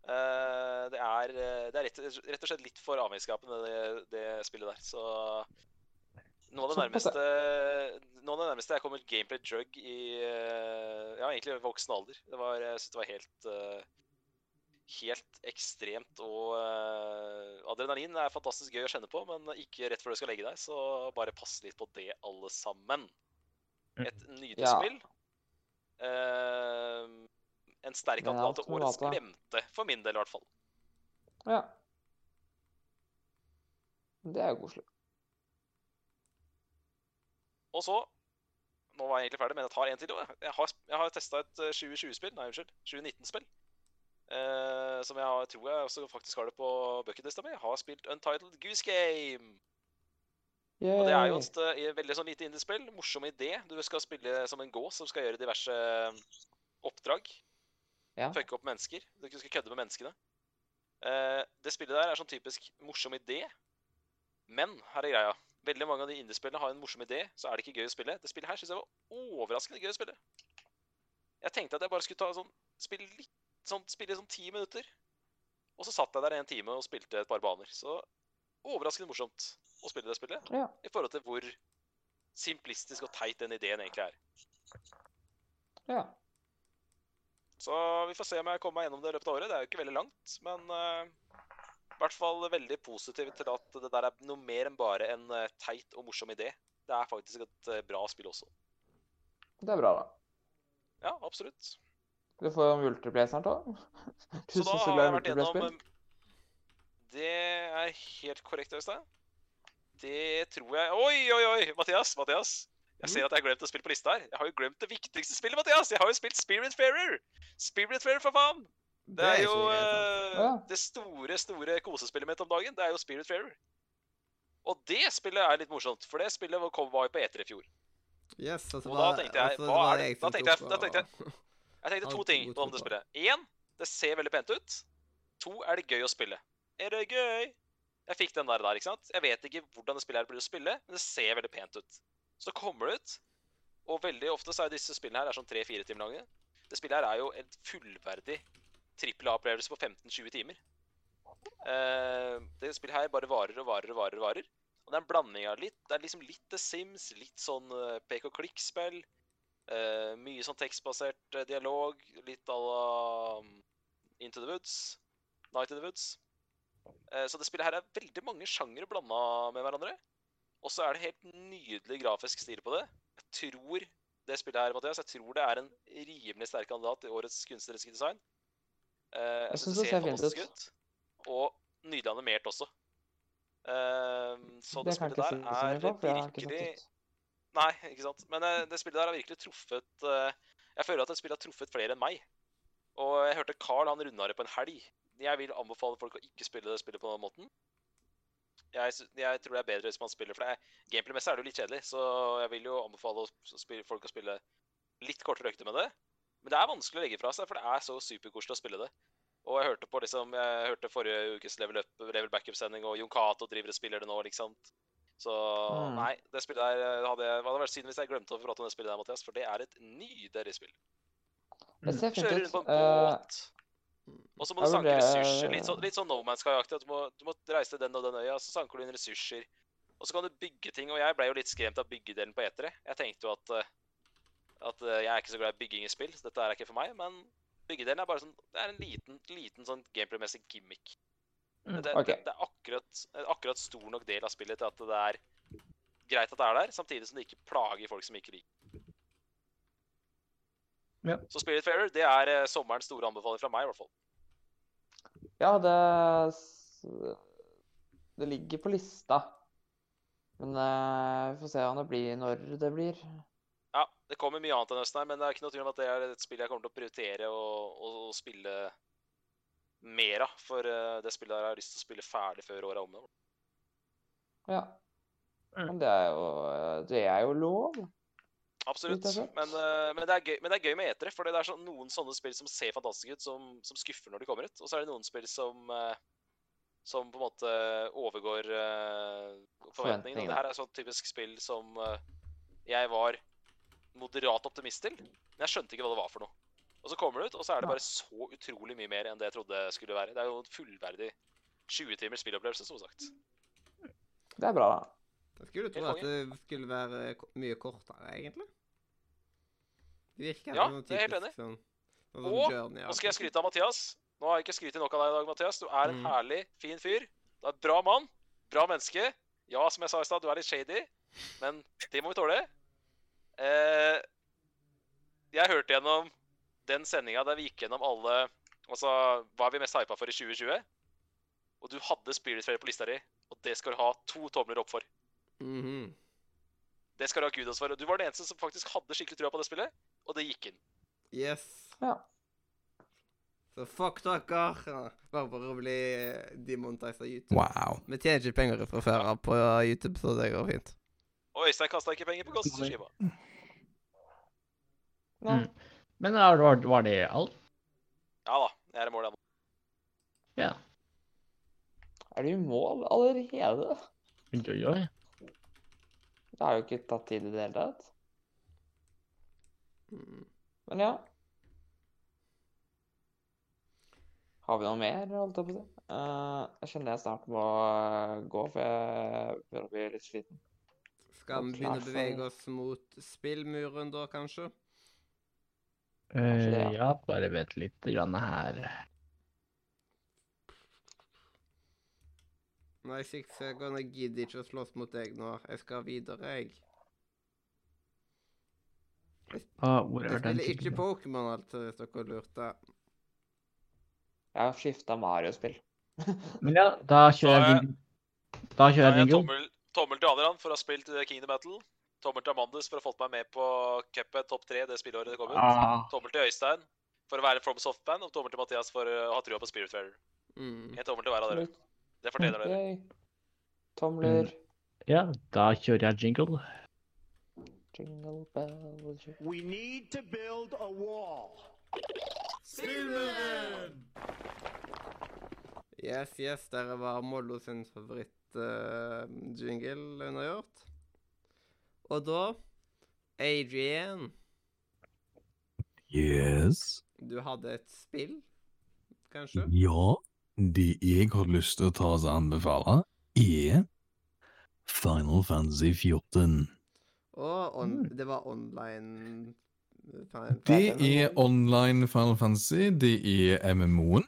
Eh, det er, eh, det er rett, rett og slett litt for avhengighetsskapende, det, det spillet der. Så noe av det nærmeste Noe av det nærmeste jeg kom et gameplay drug i eh, Ja, egentlig voksen alder. Det var, jeg synes det var helt helt ekstremt. Og adrenalin er fantastisk gøy å kjenne på, men ikke rett før du skal legge deg. Så bare pass litt på det, alle sammen. Et nydelig Ja. spill. Eh, en sterk kandidat til årets glemte, for min del i hvert fall. Ja. Det er jo koselig. Og så Nå var jeg egentlig ferdig, men jeg tar en til. Jeg har, jeg har testa et eh, 2020-spill, nei, unnskyld, 2019-spill. eh, som jeg har, tror jeg også faktisk har det på bucketlista mi. Jeg har spilt Untitled Goose Game. Og det er jo et, et eh, veldig sånn lite indiespill. Morsom idé. Du skal spille som en gås som skal gjøre diverse eh, oppdrag. Ja. Fucke opp mennesker. Du skal kødde med menneskene. Uh, det spillet der er sånn typisk morsom idé. Men her er greia. Veldig mange av de indiespillene har en morsom idé, så er det ikke gøy å spille. Det spillet her syns jeg var overraskende gøy å spille. Jeg tenkte at jeg bare skulle ta sånn Spille litt sånn Spille sånn ti minutter. Og så satt jeg der en time og spilte et par baner. Så overraskende morsomt å spille det spillet Ja. i forhold til hvor simplistisk og teit den ideen egentlig er. ja. Så vi får se om jeg kommer meg gjennom det i løpet av året. Det er jo ikke veldig langt, men uh, i hvert fall veldig positiv til at det der er noe mer enn bare en eh, teit og morsom idé. Det er faktisk et eh, bra spill også. Det er bra, da. Ja, absolutt. Du får multiplay snart òg. Du Så da har jeg vært gjennom Det er helt korrekt, Øystein. Det tror jeg Oi, oi, oi! Mathias, Mathias. Jeg ser at jeg har glemt å spille på lista her. Jeg har jo glemt det viktigste spillet, Mathias! Jeg har jo spilt Spiritfarer! Spiritfarer, for faen! Det er jo Ja. det store, store kosespillet mitt om dagen. Det er jo Spiritfarer. Og det spillet er litt morsomt, for det spillet var jo på E3 i fjor. Yes, altså, Og da tenkte jeg, altså, hva er det- da tenkte jeg- da tenkte jeg- Jeg tenkte to ting om det spillet. Én, det ser veldig pent ut. To, er det gøy å spille. Er det gøy? Jeg fikk den der, der, ikke sant? Jeg vet ikke hvordan det spillet her blir å spille, men det ser veldig pent ut. Så kommer det ut, og veldig ofte så er disse spillene her er sånn tre-fire timer lange. Det spillet her er jo en fullverdig trippel A-opplevelse på 15-20 timer. Uh, det spillet her bare varer og varer og varer. Og varer. Og det er en blanding av litt Det er liksom litt The Sims, litt sånn eh, pek og klikk-spill. Uh, mye sånn tekstbasert dialog, litt à la um, Into the Woods. Night in the Woods. Uh, så det spillet her er veldig mange sjangere blanda med hverandre. Og så er det helt nydelig grafisk stil på det. Jeg tror det spillet her, Mathias, jeg tror det er en rimelig sterk kandidat til årets kunstneriske design. Uh, jeg syns det ser fantastisk ut. Og nydelig animert også. Uh, så det, Det spillet der er ikke virkelig. Nei, ikke sant. Men uh, det spillet der har virkelig truffet eh, Jeg føler at det spillet har truffet flere enn meg. Og jeg hørte Carl han runda det på en helg. Jeg vil anbefale folk å ikke spille det spillet på den måten. Jeg, jeg tror det er bedre hvis man spiller, for det gameplay-messig er det jo litt kjedelig. Så jeg vil jo anbefale spille, folk å spille litt kortere økter med det. Men det er vanskelig å legge fra seg, for det er så superkoselig å spille det. Og jeg hørte på liksom, jeg hørte forrige ukes Level Up, Level Backup-sending, og Jon Cato driver og spiller det nå, liksom. Så Mm. nei, det spillet der eh, hadde jeg, det hadde vært synd hvis jeg glemte å prate om det spillet der, Mathias, for det er et nydelig spill. Det ser fint Kjøre ut. rundt på en båt. båt. Og så må du sanke ressurser. Litt sånn, litt sånn No Man's Sky-aktig. Du, du må reise til den og den øya, så sanker du inn ressurser. Og så kan du bygge ting. Og jeg ble jo litt skremt av byggedelen på etere. Jeg tenkte jo at, eh, at eh, jeg er ikke så glad i bygging i spill, så dette er ikke for meg. Men byggedelen er bare sånn Det er en liten, liten sånn gameplay-messig gimmick. Men det, okay. det, det er akkurat, akkurat stor nok del av spillet til at det er greit at det er der, samtidig som det ikke plager folk som ikke liker det. Ja. Så Spiritfarer, det er eh, sommerens store anbefaling fra meg, i hvert fall. Ja, det Det ligger på lista. Men eh, vi får se om det blir når det blir. Ja, det kommer mye annet enn høsten her, men det er ikke noe tvil om at det er et spill jeg kommer til å prioritere og spille mer av. For eh, det spillet der har jeg lyst til å spille ferdig før året er omme. Ja. Mm. Men det er jo Det er jo lov. Absolutt. Men, eh, men, det er gøy, men det er gøy med etere, for det er sånn, noen sånne spill som ser fantastiske ut, som, som skuffer når de kommer ut. Og så er det noen spill som eh, som på en måte overgår uh, forventningene. Det her er sånn typisk spill som jeg var moderat optimist til. Men jeg skjønte ikke hva det var for noe. Og så kommer det ut, og så er det bare så utrolig mye mer enn det jeg trodde det skulle være. Det er jo en fullverdig 20 timers spillopplevelse, som sagt. Det er bra, da. Jeg skulle tro at det skulle være mye kortere, egentlig. Det virker Ja, sånn det er helt typisk enig. Sånn, sånn Og Journey ja. Nå skal jeg skryte av Mathias. Nå har jeg ikke skrytt nok av deg i dag, Mathias. Du er en Mm. herlig, fin fyr. Du er en bra mann. Bra menneske. Ja, som jeg sa i stad, du er litt shady, men det må vi tåle. Eh, jeg hørte gjennom den sendinga der vi gikk gjennom alle Altså, hva er vi mest hypa for i 2020? Og du hadde Spirit Fair på lista di, og det skal du ha to tomler opp for. Mhm. Det skal du ha kudos for. Du var den eneste som faktisk hadde skikkelig trua på det spillet, og det gikk inn. Yes. Ja. Så fuck dere. Bare for å bli demonetized av YouTube. Wow. Vi tjener ikke penger fra før av på YouTube, så det går fint. Og Øystein kasta ikke penger på kosteskiva. Nei. Mm. Men er- var, var det alt? Ja da, jeg er i mål, ennå. nå. Ja. Er du i mål allerede? Oi, oi, oi. Det har jo ikke tatt tid i det hele tatt. Mm. Men ja. Har vi noe mer, holdt jeg på å si? Eh, jeg kjenner jeg snart må eh, gå, for jeg begynner å bli litt sliten. Skal vi begynne å bevege oss mot spillmuren da, kanskje? Kanskje det, Eh, ja. ja, bare vent litt grann her. Nei, Six, jeg gidder ikke å slåss mot deg nå. Jeg skal videre, jeg. Ah, Jeg er spiller ikke? Pokémon, altså, hvis dere lurte. Jeg har skifta Mario-spill. Men ja, da kjører jeg Da kjører er jeg jingle. tommel, tommel til Adrian for å ha spilt eh, Kingdom Battle. Tommel til Amandus for å ha fått meg med på Cuphead topp tre det spillåret det kom ut. Ah, Tommel til Øystein for å være FromSoft-band, og tommel til Mathias for eh, å ha trua på Spiritfarer. Mm. En tommel til hver av dere. Det fortjener dere. Yay. Tomler. ja, da kjører jeg jingle. Jingle bells. We need to build a wall. Yes, yes, der var Mollo sin favoritt-jingle undergjort. Og da Adrian, Yes. du hadde et spill, kanskje? Ja, det jeg har lyst til å ta og anbefale, er Final Fantasy 14. Og on, Mm. det var online Final Det er online Final Fantasy, det er MMO-en.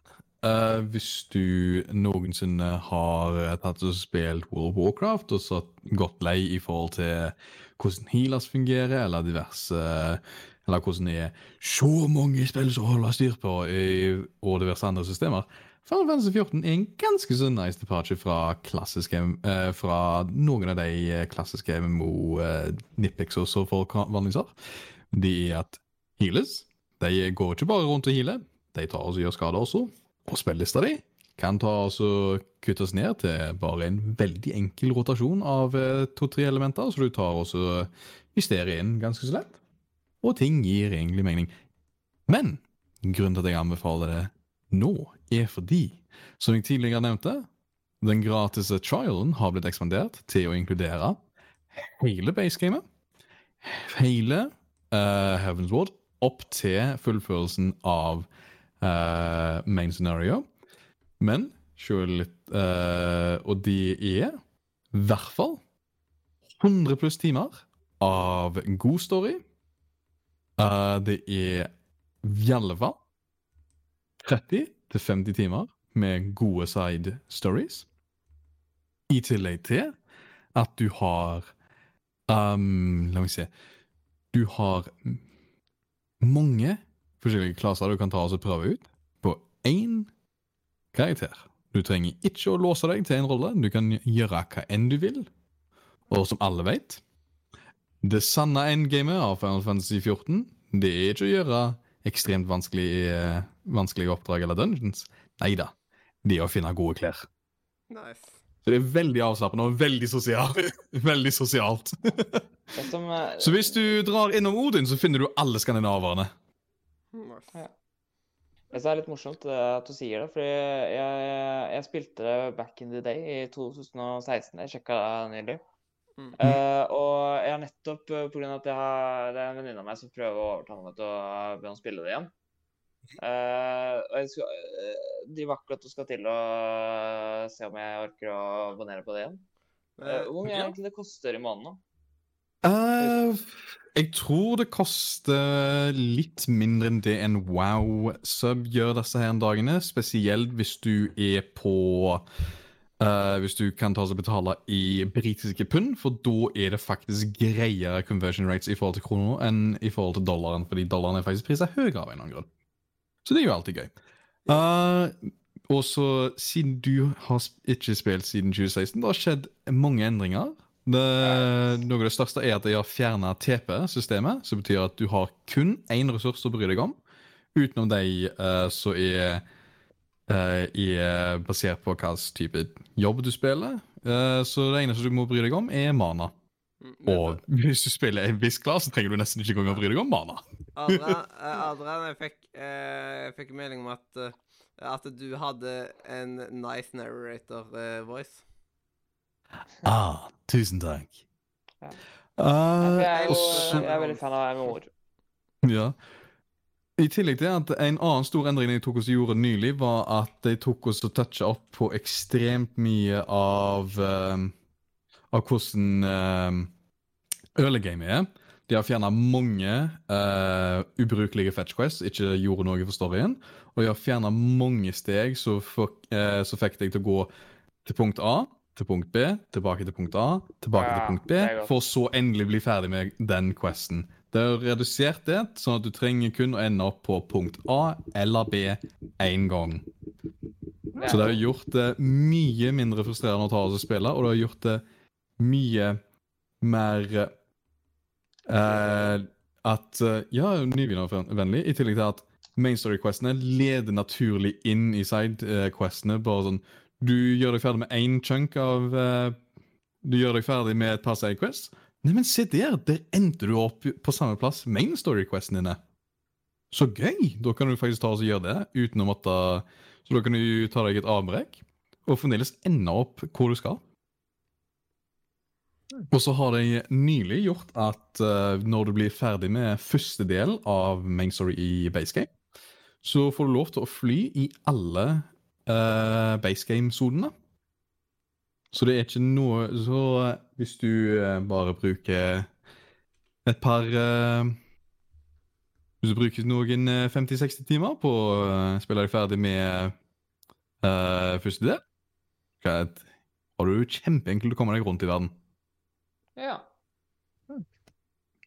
Uh, hvis du noensinne har eh, tatt og spilt World of Warcraft og satt godt lei i forhold til hvordan healers fungerer, eller diverse Eller hvordan det er så mange spill som holder styr på, i, og diverse andre systemer. Final Fantasy 14 er en ganske så nice departure fra, eh, fra noen av de eh, klassiske MMO-nippics som folk vanligvis har. De er at healers de går ikke bare rundt og healer, de tar og gjør skader også. Og spillista di kan ta og kuttes ned til bare en veldig enkel rotasjon av uh, to-tre elementer, så du tar og justerer inn ganske så lett. Og ting gir egentlig mening. Men grunnen til at jeg anbefaler det nå, er fordi, som jeg tidligere nevnte, den gratis trialen har blitt ekspandert til å inkludere hele basegamet, hele uh, Heaven's Ward, opp til fullførelsen av uh, main scenario. Men sjøl litt uh, Og de er i hvert fall 100 pluss timer av god story. Uh, det er i alle fall 30-50 timer med gode side stories. I tillegg til at du har um, La meg se Du har mange forskjellige klasser du kan ta og prøve ut på én karakter. Du trenger ikke å låse deg til en rolle. Du kan gjøre hva enn du vil. Og som alle vet, det sanne endgamet av Final Fantasy 14 det er ikke å gjøre ekstremt vanskelige, eh, vanskelige oppdrag eller dungeons. Nei da, det er å finne gode klær. Nice. Så det er veldig avslappende og veldig sosialt. veldig sosialt. Som, eh, så hvis du drar innom Odin, så finner du alle skandinaverne. nice. Det er litt morsomt er at du sier det, jeg, jeg, jeg spilte det back in the day i 2016. Jeg sjekka det nylig. Mm. Eh, og jeg har nettopp, uh, grunn av at jeg har, det er en venninne av meg som prøver å overtale meg til å begynne å spille det igjen. Uh, og jeg skal, uh, driver akkurat og skal til å se om jeg orker å abonnere på det igjen. Eh, hvor mye er egentlig det koster i måneden? da? Eh, jeg tror det koster litt mindre enn det en Wow-sub gjør disse her dagene. Spesielt hvis du er på eh, Hvis du kan ta og betale i britiske pund, for da er det faktisk greiere conversion rates i forhold til kroner enn i forhold til dollaren, fordi dollaren er faktisk priset høyere av en eller annen grunn. Så det er jo alltid gøy. Uh, og så, siden du har ikke spilt siden 2016, det har skjedd mange endringer. Det, noe av det største er at de har fjerna TP-systemet, som betyr at du har kun én ressurs å bry deg om, utenom de uh, som er, eh, i, basert på hvilken type jobb du spiller. Uh, så det eneste du må bry deg om, er mana. Mm, men Og hvis du spiller en viss klasse, så trenger du nesten ikke engang å bry deg om mana. Adrian, eh, Adrian jeg, fikk, eh, jeg fikk melding om at, eh, at du hadde en nice narrator-voice. Ah, tusen takk. Ja. Uh, jeg, er jo, jeg er veldig fan av MMO-er. Ja. I tillegg til at en annen stor endring de tok oss gjorde nylig, var at de tok oss og toucha opp på ekstremt mye av um, Av hvordan um, early game er. De har fjerna mange uh, ubrukelige fetch quests, ikke gjorde noe for storyen. Og de har fjerna mange steg som uh, fikk deg til å gå til punkt A, til punkt B, tilbake til punkt A, tilbake Ja, til punkt B, for så endelig bli ferdig med den questen. Det har redusert det, sånn at du trenger kun å ende opp på punkt A eller B én gang. Så det har gjort det mye mindre frustrerende å ta og spille, og det har gjort det mye mer eh, At eh, Ja, nybegynnervennlig, i tillegg til at main story-questene leder naturlig inn i side-questene. Bare sånn Du gjør deg ferdig med én chunk av eh, Du gjør deg ferdig med et par side-quests. Nei, men se der! Der endte du opp på samme plass. Main story-questen dine. Så gøy! Da kan du faktisk ta og gjøre det uten å måtte Så da kan du ta deg et avbrekk og fremdeles ende opp hvor du skal. Og så har de nylig gjort at uh, når du blir ferdig med første del av main story i base game, så får du lov til å fly i alle uh, basegame-sonene. Så det er ikke noe Så hvis du eh, bare bruker et par eh, Hvis du bruker noen eh, 50-60 timer på å eh, spille deg ferdig med Uh, første del har du kjempeenkelt å komme deg rundt i verden. Ja.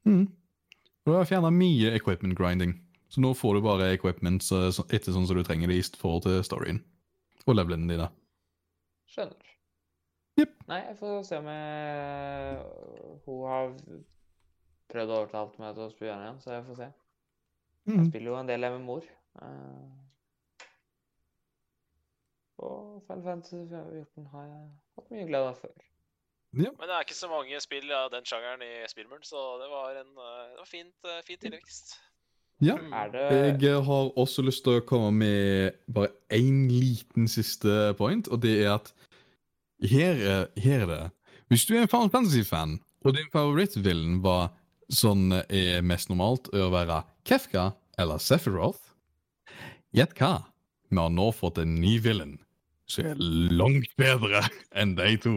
Mm. Du har fjerna mye equipment grinding, så nå får du bare equipment etter sånn som du trenger det i forhold til storyen og levelene dine. Skjønner. Jepp. Nei, jeg får se om jeg Hun har prøvd å overtale meg til å spille igjen, så jeg får se. Jeg Mm. spiller jo en del med mor. eh, Og Final Fantasy 14 har jeg hatt mye glede av før. Men det er ikke så mange spill av den sjangeren i Spillmuren, så det var en eh, det var fint, fint tilvekst. Ja. Det Jeg eh, har også lyst til å komme med bare én liten siste point, og det er at her, er- her er det Hvis du er en Final Fantasy-fan, og din favorittvillen var sånn er mest normalt å være Kefka eller Sephiroth, gjett hva? Vi har nå fått en ny villen som er langt bedre enn de to.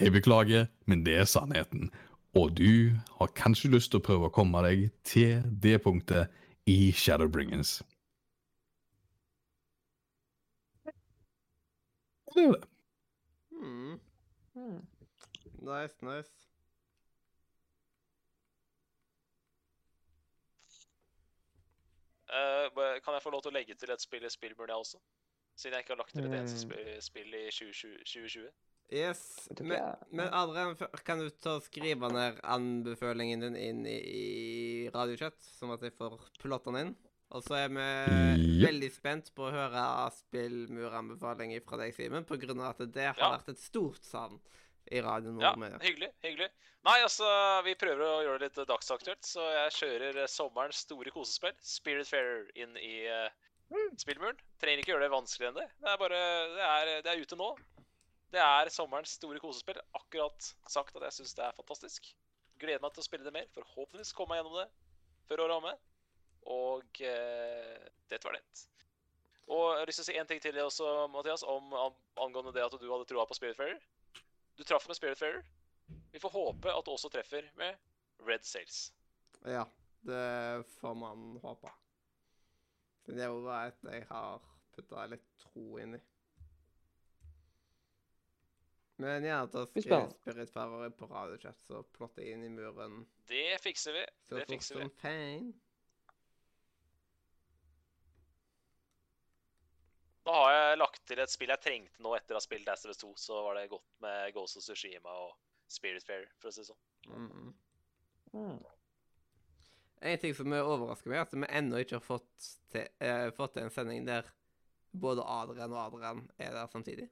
Jeg beklager, men det er sannheten. Og du har kanskje lyst til å prøve å komme deg til det punktet i Shadowbringers. Det er det. Nice, nice. Uh, kan jeg få lov til å legge til et spill i Spillmuren, jeg også? Siden jeg ikke har lagt til et eneste Mm. spill i 2020. 2020. Yes. Men, jeg- men Adrian, kan du ta og skrive ned anbefalingen din inn i, i radiochat, sånn at jeg får plotten den inn? Og så er vi yep. veldig spent på å høre spillmuranbefaling fra deg, Simen, av at det har Ja. vært et stort savn i radioen. Ja, Nordmedia. hyggelig. hyggelig. Nei, altså, vi prøver å gjøre det litt dagsaktuelt, så jeg kjører eh, sommerens store kosespill, Spiritfarer, inn i uh, spillmuren. Trenger ikke gjøre det vanskeligere enn det. Det er bare Det er, det er ute nå. Det er sommerens store kosespill. Akkurat sagt at jeg syns det er fantastisk. Gleder meg til å spille det mer. Forhåpentligvis komme meg gjennom det før året er omme. Og eh, det var det. Og jeg har lyst til å si en ting til deg også, Mathias, om, om angående det at du hadde troa på Spiritfarer. Du traff med Spiritfarer. Vi får håpe at du også treffer med Red Sails. Ja, det får man håpe. Men Det er jo et jeg har putta litt tro inn i. Men gjerne ta Blir spennende. Spiritfarer på radiochat, så plotter jeg inn i muren Det fikser vi. så Det fikser vi. som Da har jeg lagt til et spill jeg trengte nå etter å ha spilt Last of Us 2. Så var det godt med Ghost of Tsushima og Spirit Fair, for å si det sånn. Mm. Mm. En ting som overrasker meg, er at vi ennå ikke har fått til, eh, fått til en sending der både Adrian og Adrian er der samtidig.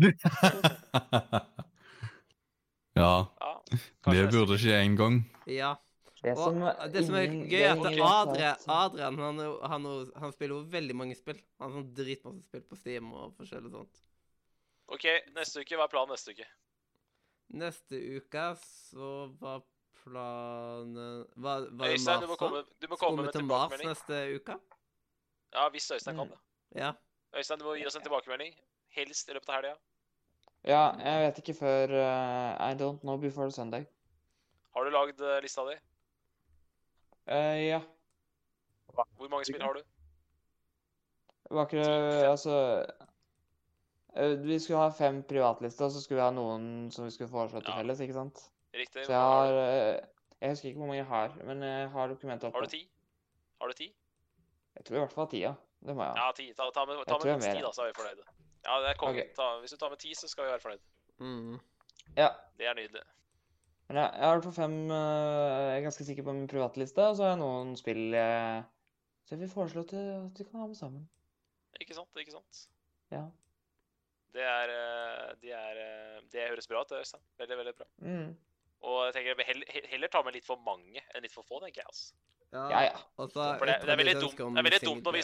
ja, Ja, det burde skje en gang. Ja. Det Og som, det som er ingen- gøy, er at Adrian, Adrian han, han, han spiller jo veldig mange spill. Han har sånn dritmasse spill på Steam og forskjellig sånt. OK, neste uke. Hva er planen neste uke? Neste uke så var planen Var, var det Øystein, du må komme, du må komme med til Mars neste uke? Ja, hvis Øystein kan det. Ja. Øystein, du må gi oss en tilbakemelding. Helst i løpet av helga. Ja, jeg vet ikke før uh, I don't know before Sunday. Har du lagd eh, lista di? Eh, ja. Hvor mange spill har du? Var ikke Altså eh, Vi skulle ha fem privatlister, og så skulle vi ha noen som vi skulle foreslå til Ja. felles, ikke sant? Riktig. Så jeg har eh, Jeg husker ikke hvor mange jeg har, men jeg har dokumentet oppe. Har du ti? Har du ti? Jeg tror i hvert fall ti, ja. Det må jeg ha. Ja, ti. Ta, ta med, ta med minst ti, da, så er vi fornøyde. Ja, det er konge. Okay. Hvis du tar med ti, så skal vi være fornøyd. Mm. Ja. Det er nydelig. Men jeg, jeg har i hvert fall fem eh, Jeg er ganske sikker på min privatliste, og så har jeg noen spill jeg Så jeg vil foreslå at vi kan ha med sammen. Ikke sant? Ikke sant? Ja. Det er, Det, de er eh, Det høres bra ut, Øystein. Veldig, veldig bra. Mm. Og jeg tenker heller, heller ta med litt for mange enn litt for få, tenker jeg. altså. Ja, ja. Og så For det- det er veldig dumt- det er veldig dumt når vi-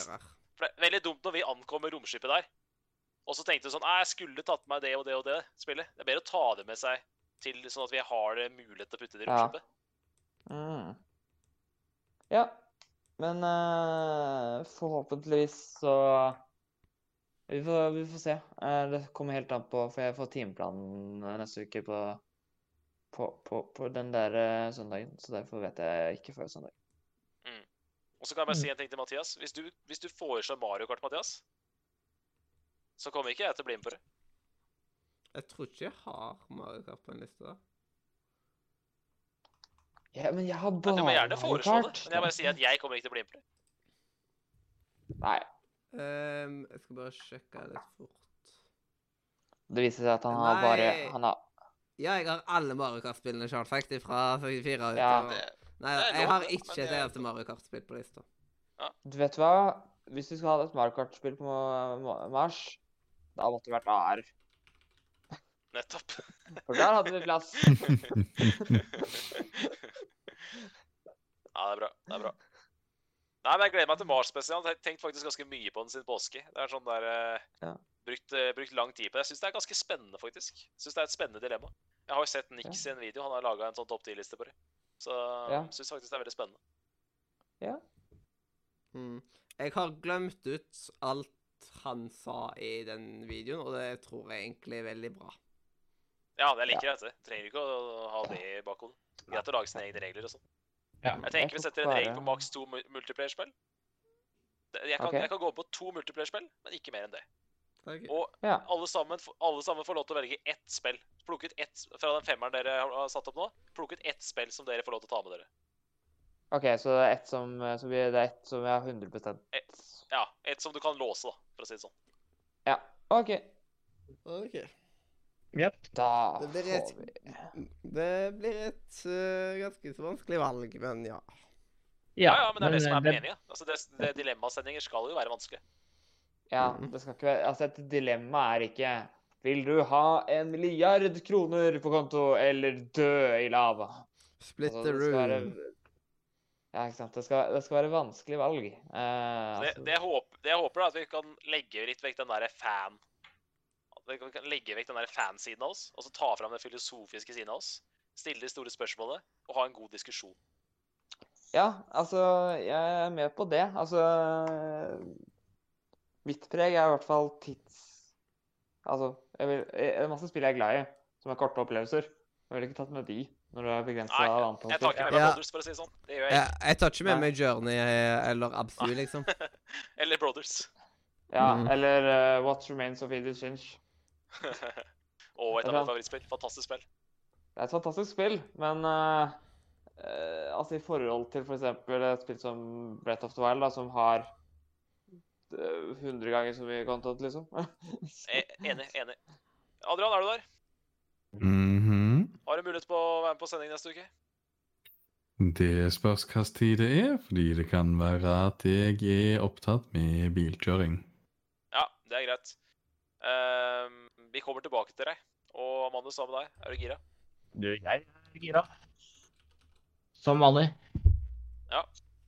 For det er veldig dumt når vi ankommer romskipet der, og så tenkte du sånn jeg skulle tatt med meg det og det og det spillet. Det er bedre å ta det med seg til sånn at vi har det mulighet til å putte det i Ja. Mm. Ja. Men uh, forhåpentligvis så vi får, vi får se. Eh, det kommer helt an på For jeg får timeplanen eh, neste uke på, på, på, på den der søndagen. Så derfor vet jeg ikke før søndag. Og så kan jeg bare si en ting til Mathias. Hvis du, hvis du foreslår Mario Kart, Mathias, så kommer ikke jeg til å bli med på det. Jeg tror ikke jeg har Mario Kart på en liste. da. Ja, men jeg har bare du må gjerne foreslå det. Men jeg bare sier at jeg kommer ikke til å bli med på det. Nei. Um, jeg skal bare sjekke litt fort. Det viser seg at han har bare Nei. Han har Ja, jeg har alle Mario Kart-spillene selvsagt fra 64. og Ja. utover. Det, Nei, jeg har ikke et eneste Mario Kart-spill på lista. Du vet hva? Hvis du skal ha et Mario Kart-spill på Mars, da måtte det vært AR. Nettopp. For der hadde vi plass. Ja, det er bra. Det er bra. Nei, men Jeg gleder meg til Mars spesial. Jeg har tenkt faktisk ganske mye på den siden påske. Det er sånn der, eh, Ja. brukt, eh, brukt lang tid på det. Jeg syns det er ganske spennende, faktisk. Jeg synes det er et spennende dilemma. Jeg har jo sett Nix i en video. Han har laga en sånn topp 10-liste på det. Så Ja. jeg syns faktisk det er veldig spennende. Mm. Jeg har glemt ut alt han sa i den videoen, og det tror jeg egentlig er veldig bra. Ja, det liker jeg. vet Du trenger ikke å ha det i bakhodet. Greit å lage sine egne regler og sånn. Ja. Jeg tenker vi setter en regel på maks to multiplayerspill. Jeg kan, jeg kan gå på to multiplayer-spill, men ikke mer enn det. Okay. Og Ja. alle sammen, alle sammen får lov til å velge ett spill. Plukket ett fra den femmeren dere har- har satt opp nå. Plukk ut ett spill som dere får lov til å ta med dere. OK, så det er ett som, som, vi, det er ett som vi har 100% Ja, ett som du kan låse, da, for å si det sånn. Ja. OK. Ok. Da Det blir får et- vi Det blir et uh, ganske så vanskelig valg, men ja. Ja, ja, men det er det som er det- meninga. Altså, det, det dilemmasendinger skal jo være vanskelig. Ja, det skal ikke være Altså, et dilemma er ikke Vil du ha en milliard kroner på konto eller dø i lava? Split Altså, the det skal være. Ja, ikke sant. Det skal, det skal være vanskelig valg. Uh, Det, altså, det, jeg håper, det jeg håper, er at vi kan legge litt vekk den derre fan... Vi kan legge vekk den der fansiden av oss, og så ta fram den filosofiske siden av oss. Stille de store spørsmålene og ha en god diskusjon. Ja, altså, jeg er med på det. Altså Mitt preg er i hvert fall tids... Altså, jeg vil, det er masse spill jeg er glad i, som er korte opplevelser. Jeg ville ikke tatt med de når det er begrensa Nei, antall Jeg tar ikke med meg Ja. Brothers, for å si det sånn. Det gjør jeg Jeg, jeg tar ikke med meg Journey eh, eller Absu, liksom. Eller Brothers. Ja, Mm. eller uh, What Remains of Edith Finch. og et av mine favorittspill. Fantastisk spill. Det er et fantastisk spill, men uh, eh, altså i forhold til f.eks. et spill som Breath of the Wild, da, som har eh, 100 ganger så mye content, liksom. E- Enig. Enig. Adrian, er du der? Mhm. Har du mulighet på å være med på sending neste uke? Det spørs hvilken tid det er, fordi det kan være at jeg er opptatt med bilkjøring. Ja, det er greit. Ehm, vi kommer tilbake til deg. Og Amandus, hva med deg? Er du gira? Du, jeg er gira. Som vanlig.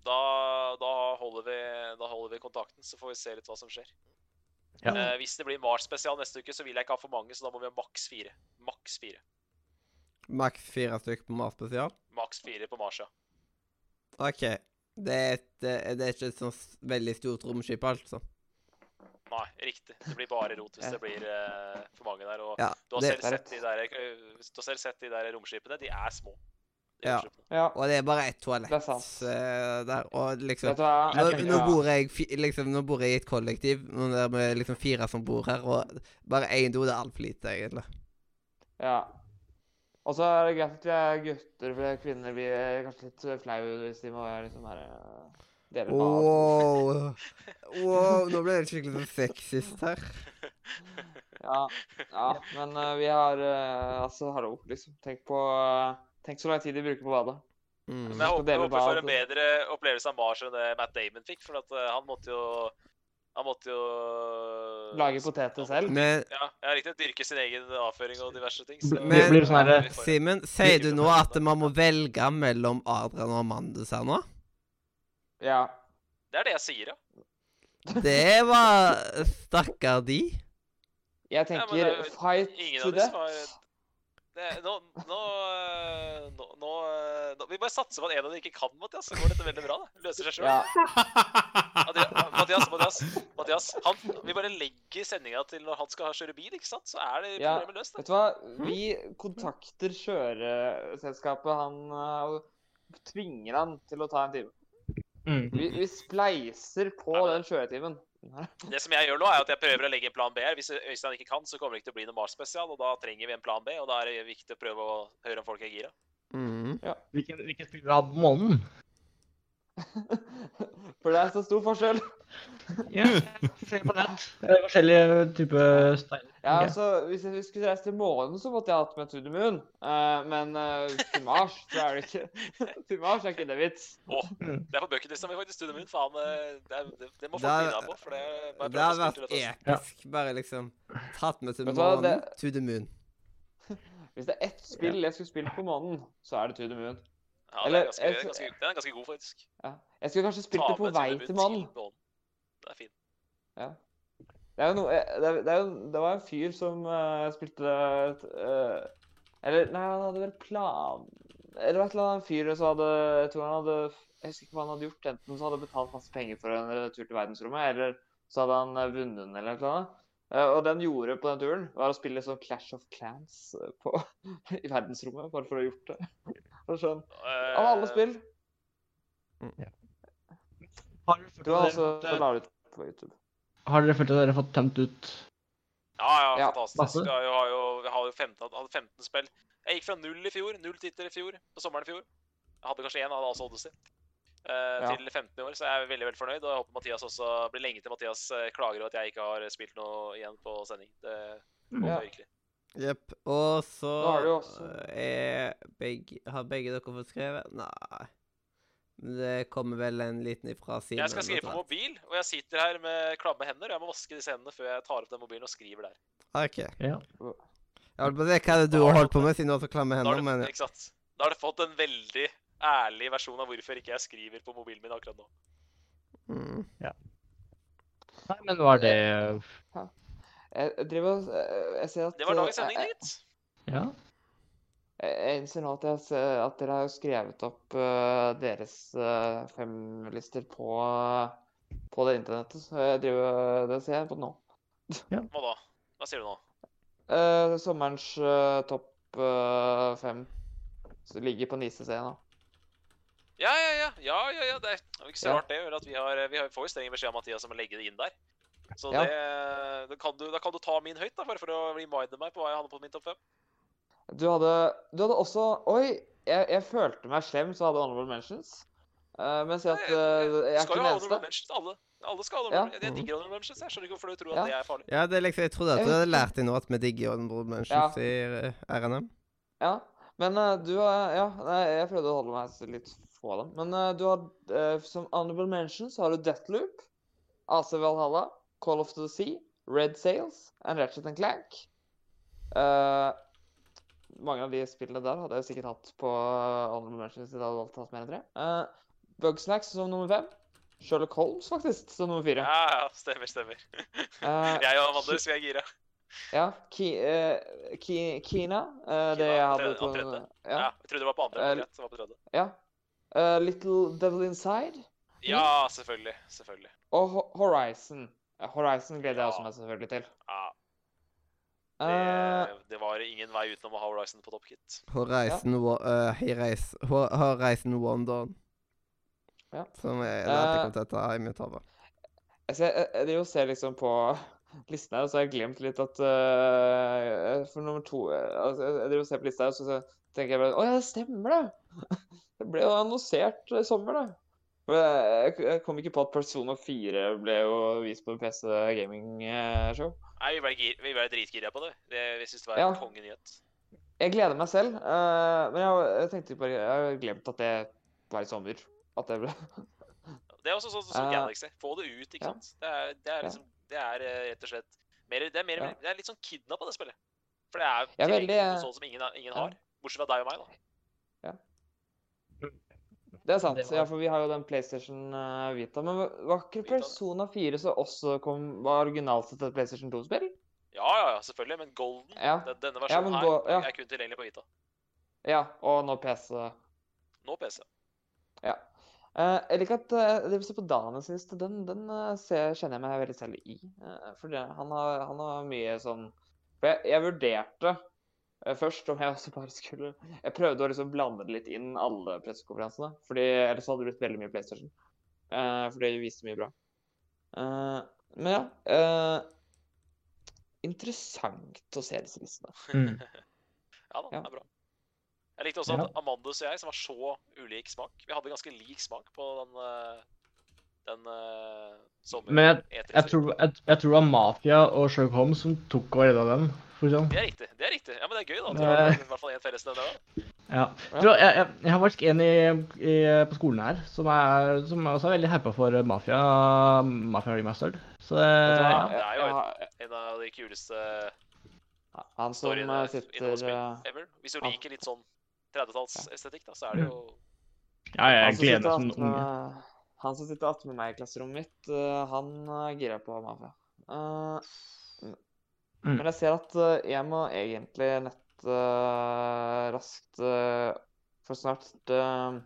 Da, da, holder vi, da holder vi kontakten, så får vi se litt hva som skjer. Ja. Eh, hvis det blir Mars spesial neste uke, så vil jeg ikke ha for mange, så da må vi ha maks fire. Maks fire. Maks fire stykk på Mars spesial. Maks fire på Mars, ja. OK. Det er, et, eh, det er ikke et sånn veldig stort romskip, altså. Nei, riktig. Det blir bare rot hvis Ja. det blir uh, for mange der. Og Ja, du har det, selv sett de der, eh, du har selv sett de der romskipene. De er små. De Ja. ja, og det er bare ett toalett Det er sant. eh, der. Og liksom nå, nå, bor jeg, liksom, nå bor jeg i et kollektiv med liksom fire som bor her, og bare én do det er altfor lite, egentlig. Ja. Og så er det greit at vi er gutter, for kvinner blir kanskje litt flaue hvis de må liksom være bad. Wow. wow. Nå ble det skikkelig sexist her. Ja, ja, men uh, vi har uh, Altså, hallo, liksom. Tenk på uh, Tenk så lang tid de bruker på badet. Mm. Men jeg håper, jeg håper vi får en bedre opplevelse av Mars enn det Matt Damon fikk. For at, han måtte jo Han måtte jo Lage poteter selv. Men Ja, ja, riktig. Dyrke sin egen avføring og diverse ting. Så, Men- blir sånn her- Simen, sier du nå at man må velge mellom Adrian og Amandus her nå? Ja. Det er det jeg sier, ja. Det var Stakkar de. Jeg Ja, tenker det er fight Ingen to death. har det, nå, nå, eh, nå, nå, eh, nå Vi bare satser på at en av dem ikke kan, Mathias. Så går dette veldig bra. det. Løser seg sjøl. Ja. Mathias, Mathias, Mathias han, vi bare legger sendinga til når han skal kjøre bil, ikke sant? Så er det Ja. problemet løst. Vet du hva? Vi kontakter kjøreselskapet. Han eh, og tvinger han til å ta en time. Mm. Vi, vi spleiser på Ja, den kjøretimen. Det som jeg gjør nå, er at jeg prøver å legge en plan B her. Hvis Øystein ikke kan, så kommer det ikke til å bli noe Mars-spesial, og da trenger vi en plan B, og da er det viktig å prøve å høre om folk er gira. Mhm. Hvilken, hvilken spiller på månen? For det er så stor forskjell. Ja, se på nett. er forskjellige typer steiner. Ja, altså, Hvis jeg skulle reist til månen, så måtte jeg hatt med To the Moon. Uh, men uh, til Mars så er det ikke Til Mars er ikke det vits. Å, det er på bucketlista mi, faktisk. Studio Moon. Faen, eh, det, er, det, det må folk Det bli med på, for det bare Det spille vært episk. Ja. Bare liksom tatt med til månen, det- to the moon. Hvis det er ett spill jeg skulle spilt på månen, så er det To the Moon. Ja, det er ganske, jeg- ganske, den er ganske god, faktisk. Ja. Jeg skulle kanskje spilt Ta det på vei til månen. Det er fint. Ja. Det er jo noe eh, Det, er- det, er jo, det var en fyr som uh, spilte uh, Eller nei, han hadde vel plan Eller et eller annet fyr som hadde Jeg tror han hadde Jeg husker ikke hva han hadde gjort. Enten så hadde han betalt masse penger for en eh, tur til verdensrommet, eller så hadde han eh, vunnet den, eller noe annet. Eh, Og det han gjorde på den turen, var å spille sånn Clash of Clans eh, på, i verdensrommet, bare for å ha gjort det. Og sånn. Av alle Eh, spill. Har dere følt Du at altså dere har på YouTube. har dere følt at dere har fått tømt ut Ja, ja, Ja, fantastisk. Jeg har jo, har jo, jeg har jo 15, hadde 15 spill. Jeg gikk fra null i fjor, null titler i fjor, på sommeren i fjor. Jeg hadde kanskje én, hadde altså Odyssey. Uh, Ja. Til 15 i år, så jeg er veldig veldig fornøyd. Og jeg håper Mathias også blir lenge til Mathias eh, klager over at jeg ikke har spilt noe igjen på sending. Det håper Ja. jeg virkelig. Jepp. Og så har er begge, Har begge dere fått skrevet? Nei. Det kommer vel en liten ifra siden. Jeg skal skrive på mobil, og jeg sitter her med klamme hender. og Jeg må vaske disse hendene før jeg tar opp den mobilen og skriver der. OK. Ja. Jeg på å hva er det du har holdt på med siden du har så klamme Da hender, har, men du, ikke sant? da har du fått en veldig ærlig versjon av hvorfor ikke jeg skriver på mobilen min akkurat nå. mm. Nei, men var det Jeg driver og eh, Jeg ser at Det var dagens eh, sending, jeg- gitt. Ja. Jeg innser nå at, jeg ser, at dere har skrevet opp uh, deres uh, femlister på, på det internettet. Så jeg driver, det ser jeg på nå. Ja. Hva da? Hva sier du nå? Eh, sommerens eh, topp eh, fem som ligger på Nise-C nå. Ja, ja, ja. ja, ja, ja. Det er er ikke så Ja. rart, det. at Vi, har, vi har, får jo streng beskjed av Mathias om å legge det inn der. Så Ja. det, da, kan du, da kan du ta min høyt, da, bare for å reminde meg på hva jeg hadde på min topp fem. Du hadde, du hadde også Oi! Jeg, jeg følte meg slem Så hadde honorable mentions. Uh, mens jeg, at Nei, eh, jeg er skal ikke jo den ha honorable eneste. mentions. Alle, alle skal ha Ja. Jeg digger honorable mentions. Jeg skjønner ikke hvorfor du tror at det er farlig. Ja, det er liksom, jeg trodde at du hadde lært deg nå at vi digger Honorable Mentions i eh, RNM. Ja, men uh, du har Ja, nei, jeg prøvde å holde meg litt fra dem. Men uh, du har eh, som honorable mentions har du Deathloop, AC Valhalla, Call of the Sea, Red Sails and Ratchet and Clank. Uh, mange av de spillene der hadde jeg sikkert hatt på eh, honorable mentions hvis jeg hadde valgt ha mer enn tre. Uh, Bugsnacks som nummer fem. Sherlock Holmes faktisk som nummer fire. Ja, ja, stemmer, stemmer. Uh, Jeg og Amandus, vi er gira. Ja, Ki, uh, Ki, Kina. eh, det Kina, jeg hadde på. Ja. Ja, jeg trodde det var på andre. Uh, greit, det var på tredje. ja. Eh, Little Devil Inside. Ja, selvfølgelig. Selvfølgelig. Og Horizon. Horizon gleder jeg også meg selvfølgelig til. Ja, Eh, det, det var ingen vei utenom å ha Horizon på toppkit. Horizon, ja. uh, Hei Horizon One Dawn. Ja. Som jeg lærte Eh, jeg kom til å ta i mitt hode. jeg, ser, jeg, jeg ser liksom på listen her, og så har jeg glemt litt at uh, For nummer to eh, altså, Jeg jeg driver og ser på lista her, og så så tenker jeg bare Å ja, det stemmer, det! Det ble jo annonsert i sommer, det. For Jeg, kom ikke på at Persona 4 ble jo vist på PC Gaming eh, Show. Nei, vi ble, vi ble dritgira på det. det vi syntes det var Ja. en kongenyhet. Jeg gleder meg selv, uh, men jeg, jeg tenkte bare Jeg har glemt at det var i sommer. At det ble Det er også sånn som Eh, Galaxy. Få det ut, ikke ja. sant. Det er, det er liksom Det er eh, rett og slett mer, Det er mer Ja. det er litt sånn kidnappa, det spillet. For det er er veldig, noe sånt som ingen, ingen har. Bortsett fra deg og meg, da. Det er sant, Det var- ja, for vi har jo den PlayStation eh, Vita. Men var- ikke Persona 4 som også kom, var originalt til PlayStation 2-spill? Ja, ja, ja, selvfølgelig. Men Golden, Ja. den, denne Ja, versjonen men her, ja. er kun tilgjengelig på Vita. Ja, og nå PC. Nå PC. Ja. Uh, jeg liker at uh, det på Daniels liste, den, den uh, ser, kjenner jeg meg veldig selv i. Uh, for det, han, har, han har mye sånn For jeg, jeg vurderte først om jeg også bare skulle Jeg prøvde å liksom blande det litt inn alle pressekonferansene. Fordi ellers hadde det blitt veldig mye PlayStation. Uh, for det viste mye bra. Uh, Men ja. uh, interessant å se disse listene. Mm. Ja da, Ja. det er bra. Jeg likte også Ja. at Amandus og jeg, som har så ulik smak Vi hadde ganske lik smak på den, eh, den uh, sommer... Men jeg, jeg, tror, jeg, jeg tror det var Mafia og Sherlock Holmes som tok og redda den. For å si det sånn. Det er riktig. det er riktig. Ja, Men det er gøy, da. at har er- i hvert fall én fellesnevner. da. Ja. Jeg, jeg, jeg har faktisk en i, i, på skolen her som, er, som også er veldig hypa for Mafia, Mafia Remastered. Så det, du ja. det er jo en, En av de kuleste Han som storyene eh, sitter eh, ever. Hvis du liker litt sånn 30-tallsestetikk, da, så er det jo ja, jeg gleder meg som unge. Han som sitter attmed meg i klasserommet mitt, eh, han girer gira på Mafia. Eh, Mm. Men jeg ser at eh, jeg må egentlig nett uh, raskt uh, For snart uh,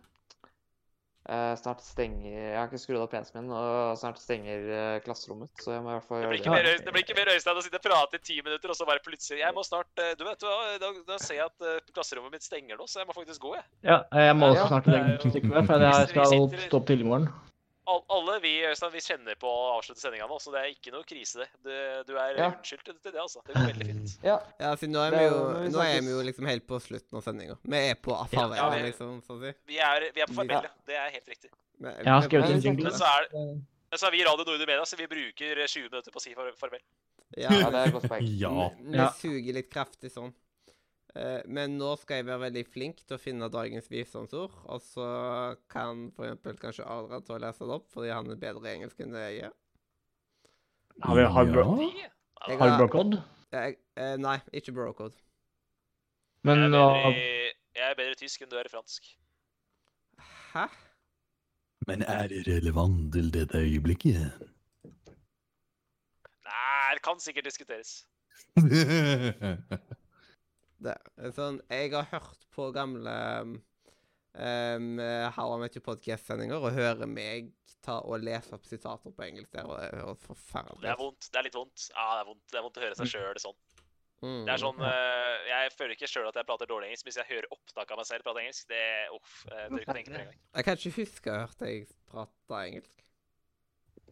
eh, Snart stenger Jeg har ikke skrudd av PC-en min, og snart stenger eh, klasserommet, så jeg må i hvert fall Det blir gjøre det. mer, det blir ikke mer Øystein å sitte og prate i ti minutter, og så bare plutselig Jeg må snart eh, Du vet hva, da, da ser jeg at eh, klasserommet mitt stenger nå, så jeg må faktisk gå, jeg. Ja, jeg må også snart det musikken med, for jeg skal stå opp tidlig i morgen. All, alle vi Øystein, vi kjenner på å avslutte sendinga nå, så det er ikke noe krise, det. Du, du er Ja. unnskyldt til det, altså. Det går veldig fint. Ja, Ja, siden nå er vi jo, nå er vi jo liksom helt på slutten av sendinga. Vi er på Ja, farvel, vi- liksom, sånn å si. Vi er, vi er på farvel, ja. Det er helt riktig. Vi- Jeg har vi- skrevet Men jingle. Men så er, men så er vi i Radio Nordre Media, så vi bruker 20 minutter på å si farvel. Ja, ja, det er et godt poeng. Ja. Vi, vi suger litt kraftig sånn. Eh, men nå skal jeg være veldig flink til å finne dagens visdomsord, og så kan for eksempel kanskje Adrian til å lese det opp, fordi han er bedre i engelsk enn det jeg er. Har vi hardbro De? Jeg Ja, har- hardbrocode? Jeg, eh, nei, ikke brocode. Men jeg, er bedre i, jeg er bedre i tysk enn du er i fransk. Hæ? Men er det relevant til dette øyeblikket? Nei, det kan sikkert diskuteres. Det, sånn, jeg har hørt på gamle um, How I Met Your Podcast-sendinger og hører meg ta og lese opp sitater på engelsk det høres forferdelig Det er vondt. Det er litt vondt. Ja, det er vondt, det er vondt å høre seg sjøl sånn. Mm. Det er sånn uh, Jeg føler ikke sjøl at jeg prater dårlig engelsk, men hvis jeg hører opptak av meg selv prate engelsk, det Uff. Uh, dere kan tenke dere engang. Jeg kan ikke huske å ha hørt deg prate engelsk.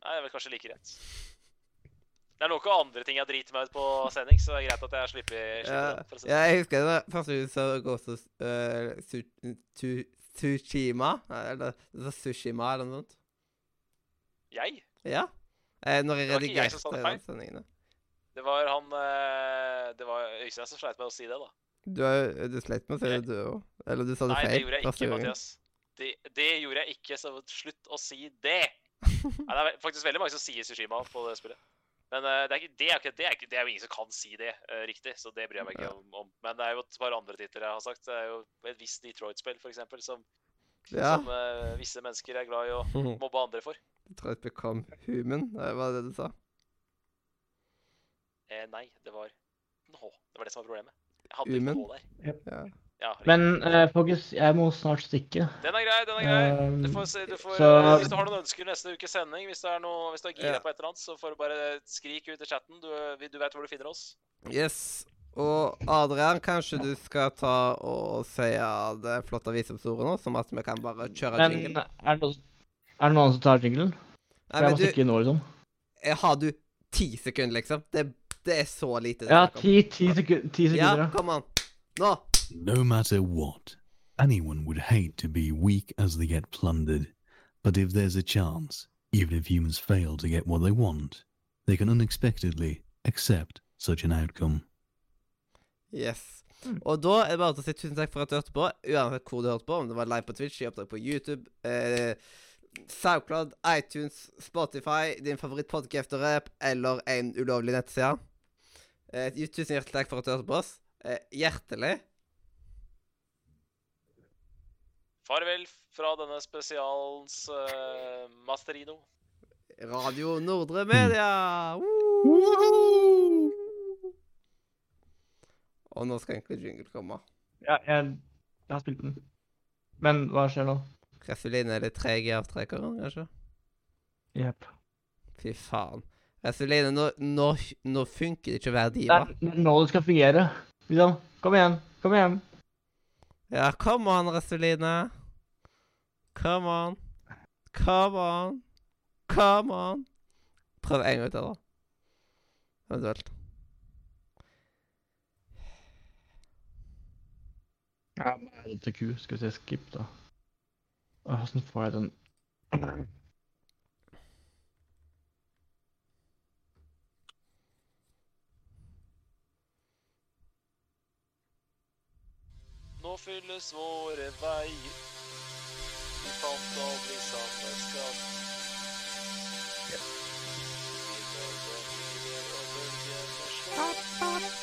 Nei, det er vel kanskje like greit. Det er noen andre ting jeg driter meg ut på sending, så det er greit at jeg slipper, slipper Ja, den. Si jeg husker det første du sa of uh, Tsushima, eller Sushima eller noe sånt. Jeg? Ja. Eh, når jeg jeg redigerte det den feil. sendingen. Det var han uh, Det var Øystein som sleit med å si det, da. Du, er- du sleit med å si det, du òg. Eller du sa det Nei, det gjorde jeg ikke. Mathias. Det, det gjorde jeg ikke, så slutt å si det! Nei, det er faktisk veldig mange som sier Sushima på det spillet. Men det, er det, er ikke, det, er ikke, det er jo ingen som kan si det uh, riktig, så det bryr jeg meg ikke om, om. Men det er jo et par andre titler jeg har sagt. Det er jo et visst Detroit-spill, for eksempel, som, Ja. som uh, visse mennesker er glad i å mobbe andre for. Detroit Become Human, var det det du sa? Eh, nei, det var en H. Det var det som var problemet. Jeg hadde Human? ikke H der. Ja. Ja. Men uh, folkens, jeg må snart stikke. Den er grei, den er grei. Du Um, får se, du får, så- eh, hvis du har noen ønsker neste ukes sending, hvis du er, noe, hvis du er gira Ja. på et eller annet, så får du bare skrike ut i chatten. Du, du vet hvor du finner oss. Yes. Og Adrian, kanskje du skal ta og si det flotte visdomsordet nå, som at vi kan bare kjøre Men jingle? er det, noen, er det noen som tar jinglen? Nei, jeg må stikke nå, liksom. eh, har du ti sekunder, liksom? Det, det er så lite. Ja, ti, ti sekunder. Ja. kom an. Nå! No matter what, anyone would hate to be weak as they get plundered. But if there's a chance, even if humans fail to get what they want, they can unexpectedly accept such an outcome. Yes. Og da er det bare til å si tusen takk for at du hørte på, uansett hvor du hørte på, om det var live på Twitch, i oppdrag på YouTube, eh, SoundCloud, iTunes, Spotify, din favoritt-podcaster-app eller en ulovlig nettside. Eh, tusen hjertelig takk for at du hørte på oss. Eh, hjertelig. Farvel fra denne spesialens uh, Masterino. Radio Nordre Media! Woohoo! Og nå skal egentlig jingle komme. Ja, jeg, jeg har spilt den. Men hva skjer nå? Resuline er litt treg i avtrekkeren, kanskje? Jepp. Fy faen. Resuline, nå, nå, nå funker det ikke å være Det diva. er nå det skal fungere. Liksom. Kom igjen. Kom igjen. Ja, come on, Resuline. Come on. Come on. Come on. Prøv en gang til, da. Eventuelt. Ja, men er det til Q? Skal vi se skip, da. Åssen får jeg den nå fylles våre veier. Vi fant aldri samme skatt. Vi bølger, vi bølger, bølger, bølger,